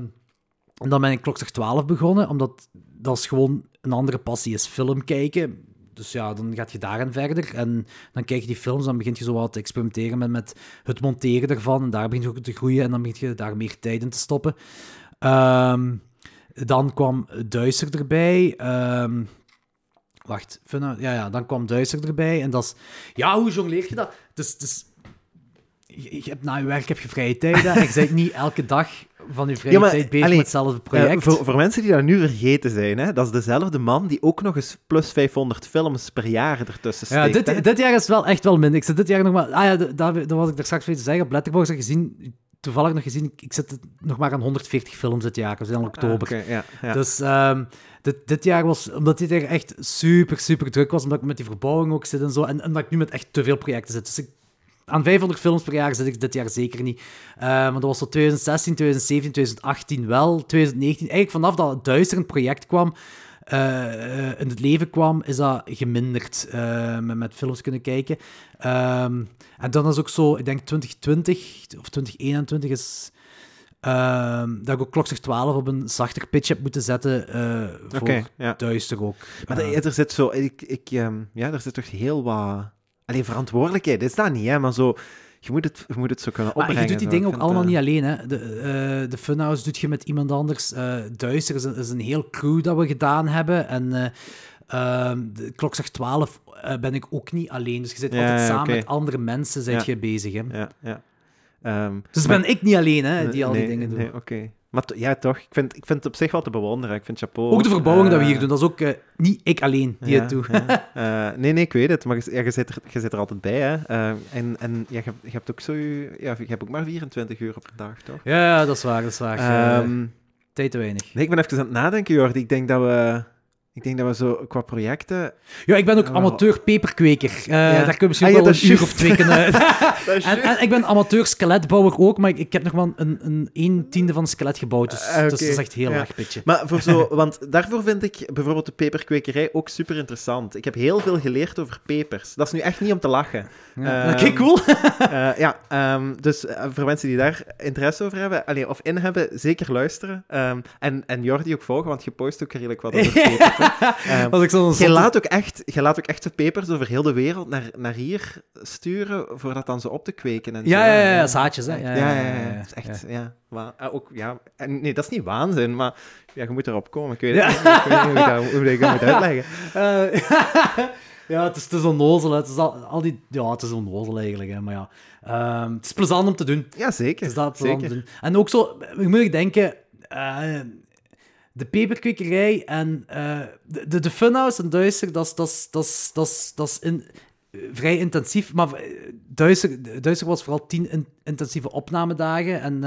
en dan ben ik klokslag 12 begonnen, omdat dat is gewoon een andere passie is film kijken. Dus ja, dan gaat je daarin verder. En dan kijk je die films, dan begint je zo wat te experimenteren met, met het monteren ervan. En daar begint je ook te groeien en dan begint je daar meer tijd in te stoppen. Ehm, dan kwam Duister erbij. Wacht, ja, ja, dan kwam Duister erbij. En dat is... Ja, hoe jongleer je dat? Dus, dus, je, je hebt na je werk heb je vrije tijd. Hè? Je bent niet elke dag van je vrije Ja, maar, tijd bezig allee, met hetzelfde project. Voor, voor mensen die dat nu vergeten zijn, hè, dat is dezelfde man die ook nog eens plus 500 films per jaar ertussen Ja, steekt. hè. dit, dit jaar is wel echt wel minder. Ik zit dit jaar nog maar... Ah ja, dat, dat was ik daar straks vergeten te zeggen. Op Letterboxd ik gezien... Toevallig nog gezien, ik, zit nog maar aan 140 films dit jaar. We zijn al Ah, oktober. ja, ja. Dus ehm, dit, dit jaar was... Omdat dit jaar echt super, super druk was. Omdat ik met die verbouwing ook zit en zo. En, en dat ik nu met echt te veel projecten zit. Dus ik, aan 500 films per jaar zit ik dit jaar zeker niet. Eh, maar dat was zo 2016, 2017, 2018 wel. 2019... Eigenlijk vanaf dat het duisterend project kwam... eh, in het leven kwam, is dat geminderd eh, met, met films kunnen kijken. Ehm, en dan is ook zo, ik denk 2020 of 2021 is ehm, dat ik ook klokslag 12 op een zachter pitch heb moeten zetten eh, voor ja. duister ook. Maar Eh, er, er zit zo... Ik, ik, ehm, ja, er zit toch heel wat... Alleen verantwoordelijkheid is dat niet, hè, maar zo... Je moet het, je moet het zo kunnen maar opbrengen. je doet die dingen ook allemaal eh, niet alleen. Hè. De, eh, de Funhouse doet je met iemand anders. eh, Duister is een, is een heel crew dat we gedaan hebben. En eh ehm, de klokslag 12 eh, ben ik ook niet alleen. Dus je zit Ja, altijd samen met andere mensen zit Ja. je bezig. Hè. Ja, ja. Ehm, Dus maar- ben ik niet alleen hè, die al die dingen doet. Nee, oké. Maar ja, toch. Ik vind, ik vind het op zich wel te bewonderen. Ik vind chapeau. Ook de verbouwing dat we hier eh, doen, dat is ook eh, niet ik alleen die het doet. Eh, nee, nee, ik weet het. Maar je, ja, zit, er, je zit er altijd bij, hè. En en ja, je, hebt- je hebt ook zo... je- Ja, je hebt ook maar 24 uur op een dag, toch? Ja, dat is waar, dat is waar. Eh, Ehm, tijd te weinig. nee, ik ben even aan het nadenken, Jordi. Ik denk dat we... Ik denk dat we zo qua projecten... Ja, ik ben ook amateur peperkweker. Eh, Daar kunnen we misschien Ah, ja, wel een uur of twee kunnen... En, en ik ben amateur skeletbouwer ook, maar ik, ik heb nog maar een, een, een tiende van een skelet gebouwd. Dus, oké. dus dat is echt heel Ja. erg pitje. Maar voor zo, want daarvoor vind ik bijvoorbeeld de peperkwekerij ook super interessant. Ik heb heel veel geleerd over pepers. Dat is nu echt niet om te lachen. Ehm, Oké, cool. Eh, ja, ehm, dus eh, voor mensen die daar interesse over hebben, allee, of in hebben, zeker luisteren. Ehm, en, en Jordi ook volgen, want je post ook redelijk wat over pepers. Ehm, ik je, zotte- laat ook echt, je laat ook echt de pepers over heel de wereld naar, naar hier sturen, voor dat dan zo op te kweken. En zo. Ja, ja, ja, ja, zaadjes, hè. Ja, ja, ja. ja. Dat is echt, ja. eh, ook, ja. En, nee, dat is niet waanzin, maar ja, je moet erop komen. Ik weet, het niet, ik weet niet hoe ik dat, hoe ik dat moet uitleggen. Eh, ja, het is te onnozel. Het is al, al die... Ja, het is onnozel eigenlijk, hè. Maar ja, Ehm, het is plezant om te doen. Ja, zeker. Het is dat om zeker. te doen. En ook zo, je moet denken... eh, de peperkwekerij en eh, de, de, de funhouse in Duister, dat is, in, eh, vrij intensief. Maar eh, Duister, Duister was vooral tien in- intensieve opnamedagen. En,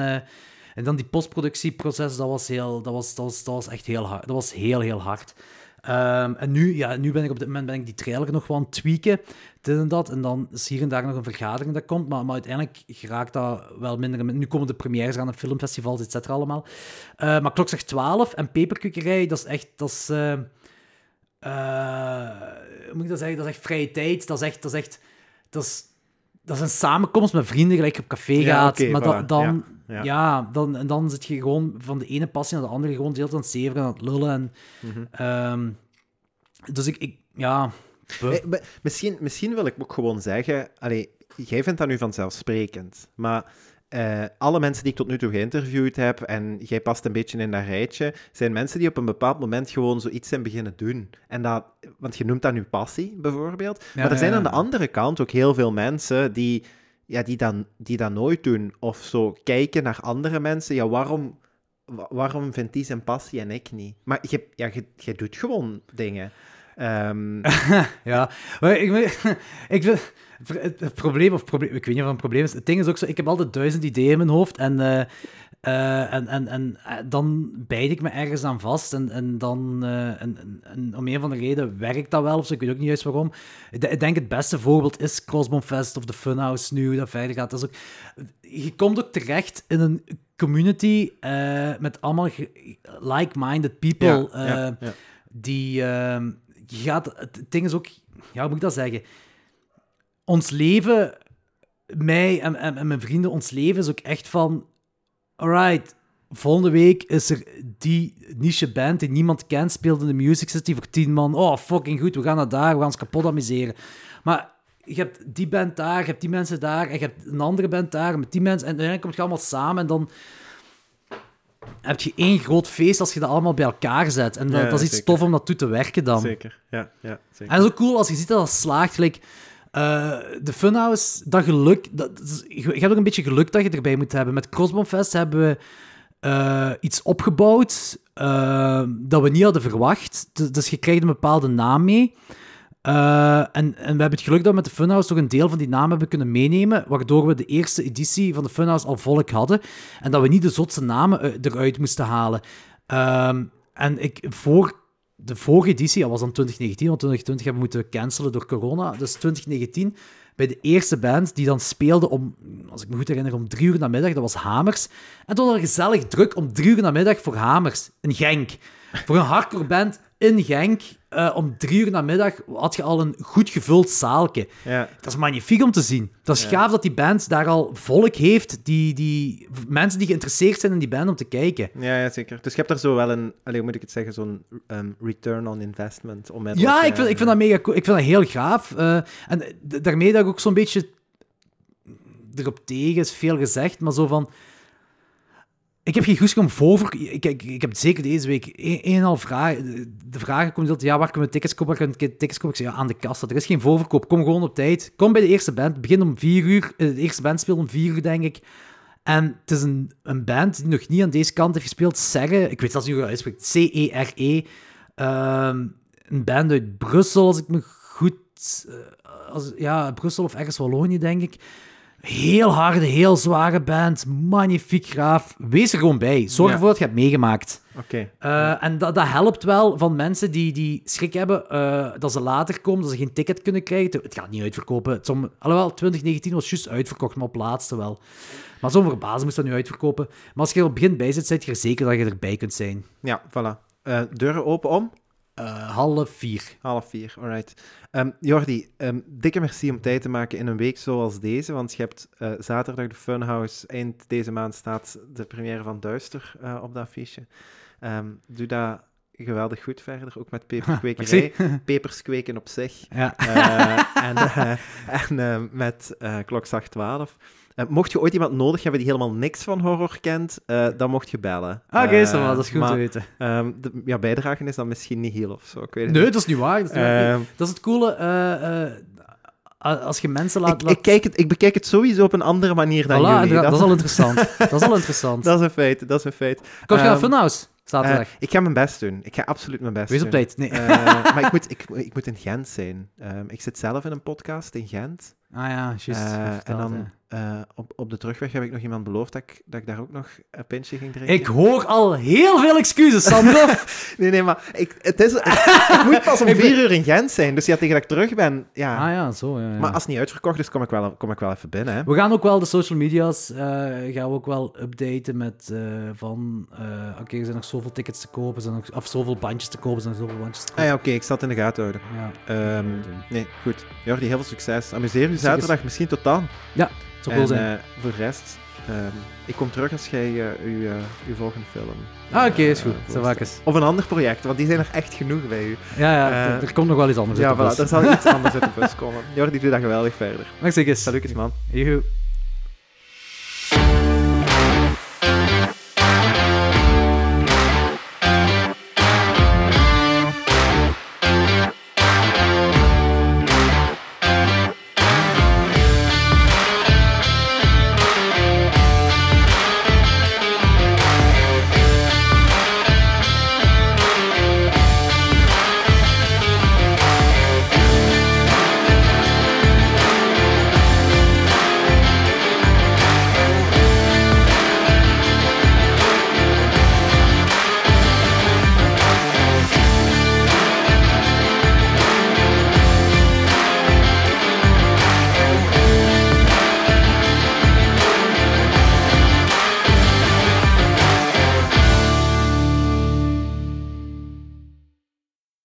en dan die postproductieproces, dat was, heel, dat, was, dat, was, dat was echt heel hard. Dat was heel, heel hard. Ehm, en nu, ja, nu ben ik op dit moment ben ik die trailer nog wel aan het tweaken, dit en dat. En dan is hier en daar nog een vergadering dat komt, maar, maar uiteindelijk geraakt dat wel minder. Nu komen de premières aan de filmfestivals, et cetera, allemaal. Eh, maar Klok zegt 12 en Peperkwekerij, dat is echt... Dat is, eh, eh, hoe moet ik dat zeggen? Dat is echt vrije tijd. Dat is echt... Dat is, echt, dat is, dat is een samenkomst met vrienden, gelijk je op café Ja, gaat. maar da- dan... Ja, Ja, ja. dan, en dan zit je gewoon van de ene passie naar de andere gewoon de hele tijd aan het zeveren en aan het lullen. En, Mhm. ehm, dus ik... ik ja... Eh, Misschien, misschien wil ik ook gewoon zeggen, allee, jij vindt dat nu vanzelfsprekend, maar eh, alle mensen die ik tot nu toe geïnterviewd heb, en jij past een beetje in dat rijtje, zijn mensen die op een bepaald moment gewoon zoiets zijn beginnen doen. En dat, want je noemt dat nu passie, bijvoorbeeld. Ja, maar er zijn ja, aan de andere kant ook heel veel mensen die, ja, die, dan, die dat nooit doen. Of zo kijken naar andere mensen. Ja, waarom, wa- waarom vindt die zijn passie en ik niet? Maar je, ja, je, je doet gewoon dingen. Ehm, Ja, maar ik, ik vind, het, probleem, of probleem, ik weet niet of het een probleem is, het ding is ook zo, ik heb altijd duizend ideeën in mijn hoofd en, eh, eh, en, en, en eh, dan bijt ik me ergens aan vast en, en dan, en, om een of andere reden werkt dat wel, of zo, ik weet ook niet juist waarom. Ik, de- ik denk het beste voorbeeld is Crossbone Fest of de Funhouse nu, dat verder gaat. Dat is ook, je komt ook terecht in een community met allemaal like-minded people. ja, ja, ja. die ehm, je gaat, het ding is ook, ja, hoe moet ik dat zeggen? Ons leven, mij en, en, mijn vrienden, ons leven is ook echt van, alright, volgende week is er die niche band die niemand kent, speelt in de Music City voor tien man. Oh, fucking goed, we gaan naar daar, we gaan kapot amuseren. Maar je hebt die band daar, je hebt die mensen daar, en je hebt een andere band daar, met die mensen, en uiteindelijk komt je allemaal samen en dan heb je één groot feest als je dat allemaal bij elkaar zet. En dat, Ja, dat is iets zeker. tof om naartoe te werken dan. Zeker, ja, ja, zeker. En dat is ook cool als je ziet dat dat slaagt. Gelijk, eh, de Funhouse, dat geluk... Dat, dat je hebt ook een beetje geluk dat je erbij moet hebben. Met Crossbone Fest hebben we eh, iets opgebouwd eh, dat we niet hadden verwacht. Dus, dus je krijgt een bepaalde naam mee. Eh, en, en we hebben het geluk dat we met de Funhouse toch een deel van die naam hebben kunnen meenemen, waardoor we de eerste editie van de Funhouse al volk hadden en dat we niet de zotse namen u- eruit moesten halen. Ehm, en ik, voor de vorige editie, dat was dan 2019, want 2020 hebben we moeten cancelen door corona, dus 2019, bij de eerste band die dan speelde om, als ik me goed herinner, om drie uur namiddag, dat was Hamers. En toen hadden we gezellig druk om drie uur namiddag voor Hamers, in Genk. Voor een hardcore band in Genk, eh, om drie uur namiddag had je al een goed gevuld zaalke. Ja, Dat is magnifiek om te zien. Dat is Ja. gaaf dat die band daar al volk heeft, die, die mensen die geïnteresseerd zijn in die band om te kijken. ja, ja, zeker. Dus je hebt er zo wel een, hoe moet ik het zeggen, zo'n ehm, return on investment. Ja, ik eh, vind, ik vind dat mega cool. Ik vind dat heel gaaf. Eh, en daarmee dat ik ook zo'n beetje erop tegen is veel gezegd, maar zo van. Ik heb geen goesting om voor. Ik, ik, heb zeker deze week een en een half vragen. De vragen komen altijd: ja, waar kunnen we tickets kopen? Waar kunnen tickets kopen? Ik zeg ja, aan de kassa. Er is geen voorverkoop. Kom gewoon op tijd. Kom bij de eerste band. Begin om vier uur. eh, De eerste band speelt om vier uur, denk ik. En het is een, een band die nog niet aan deze kant heeft gespeeld. Serre, ik weet zelfs niet hoe je dat uitspreekt. C-E-R-E. Ehm, een band uit Brussel, als ik me goed... eh, als, ja, Brussel of ergens Wallonië, denk ik. Heel harde, heel zware band. Magnifiek graaf. Wees er gewoon bij. Zorg ervoor dat je het hebt meegemaakt. Oké. Eh, en dat, dat helpt wel van mensen die, die schrik hebben eh, dat ze later komen, dat ze geen ticket kunnen krijgen. Het gaat niet uitverkopen. Het Som, alhoewel, 2019 was juist uitverkocht, maar op laatste wel. Maar zo'n verbazen moest dat nu uitverkopen. Maar als je er op het begin bij zit, zit je er zeker dat je erbij kunt zijn. Ja, voilà. Eh, deuren open om? Eh, half vier. Half vier, alright. Ehm, Jordi, ehm, dikke merci om tijd te maken in een week zoals deze, want je hebt eh, zaterdag de Funhouse, eind deze maand staat de première van Duister eh, op dat affiche. Ehm, doe dat geweldig goed verder, ook met peperkwekerij. Pepers kweken op zich. Ja. En en met klokslag 12. Eh, mocht je ooit iemand nodig hebben die helemaal niks van horror kent, eh, dan mocht je bellen. Ah, Oké, Eh, wel, dat is goed maar, te weten. ehm, de, ja, bijdragen is dan misschien niet heel of zo. Ik weet het Nee, niet. dat is niet waar. Dat is, waar. Ehm, dat is het coole. als je mensen laat... ik, laat... ik, kijk het, ik bekijk het sowieso op een andere manier dan Voilà, jullie. dat, is al interessant. dat is al interessant. dat is een feit, dat is een feit. Kom je naar Ehm, Funhouse? Eh, Zaterdag. ik ga mijn best doen. Ik ga absoluut mijn best Wees op doen. tijd. Nee. Maar ik moet, ik, ik moet in Gent zijn. Ik zit zelf in een podcast in Gent. Ah ja, juist. Eh, je en dan eh, op, op de terugweg heb ik nog iemand beloofd dat ik, dat ik daar ook nog een pintje ging drinken. Ik hoor al heel veel excuses, Sandro. Nee, nee, maar ik, het is, ik moet pas om ben- vier uur in Gent zijn. Dus ja, tegen dat ik terug ben, ja. ah ja, zo. Ja, ja. Maar als het niet uitverkocht is, kom ik wel, kom ik wel even binnen. Hè. We gaan ook wel de social media's eh, gaan we ook wel updaten met van oké, er zijn nog zoveel tickets te kopen, zijn nog, of zoveel bandjes te kopen, zijn zoveel bandjes te Ah kopen. ja, oké, ik zal het in de gaten houden. ja. Nee, goed. Jordi, heel veel succes. Amuseer zaterdag misschien tot dan. het zou cool zijn. eh, voor de rest, ehm, ik kom terug als jij eh, uw, eh, uw volgende film... ah, oké, is eh, goed. wakens. Of een ander project, want die zijn er echt genoeg bij u. Ja, ja, Eh, er- komt nog wel iets anders Ja, uit voilà, er zal iets anders uit de bus komen. Jordi, doe dat geweldig verder. Wacht eens. Salutjes, man. Joehoe.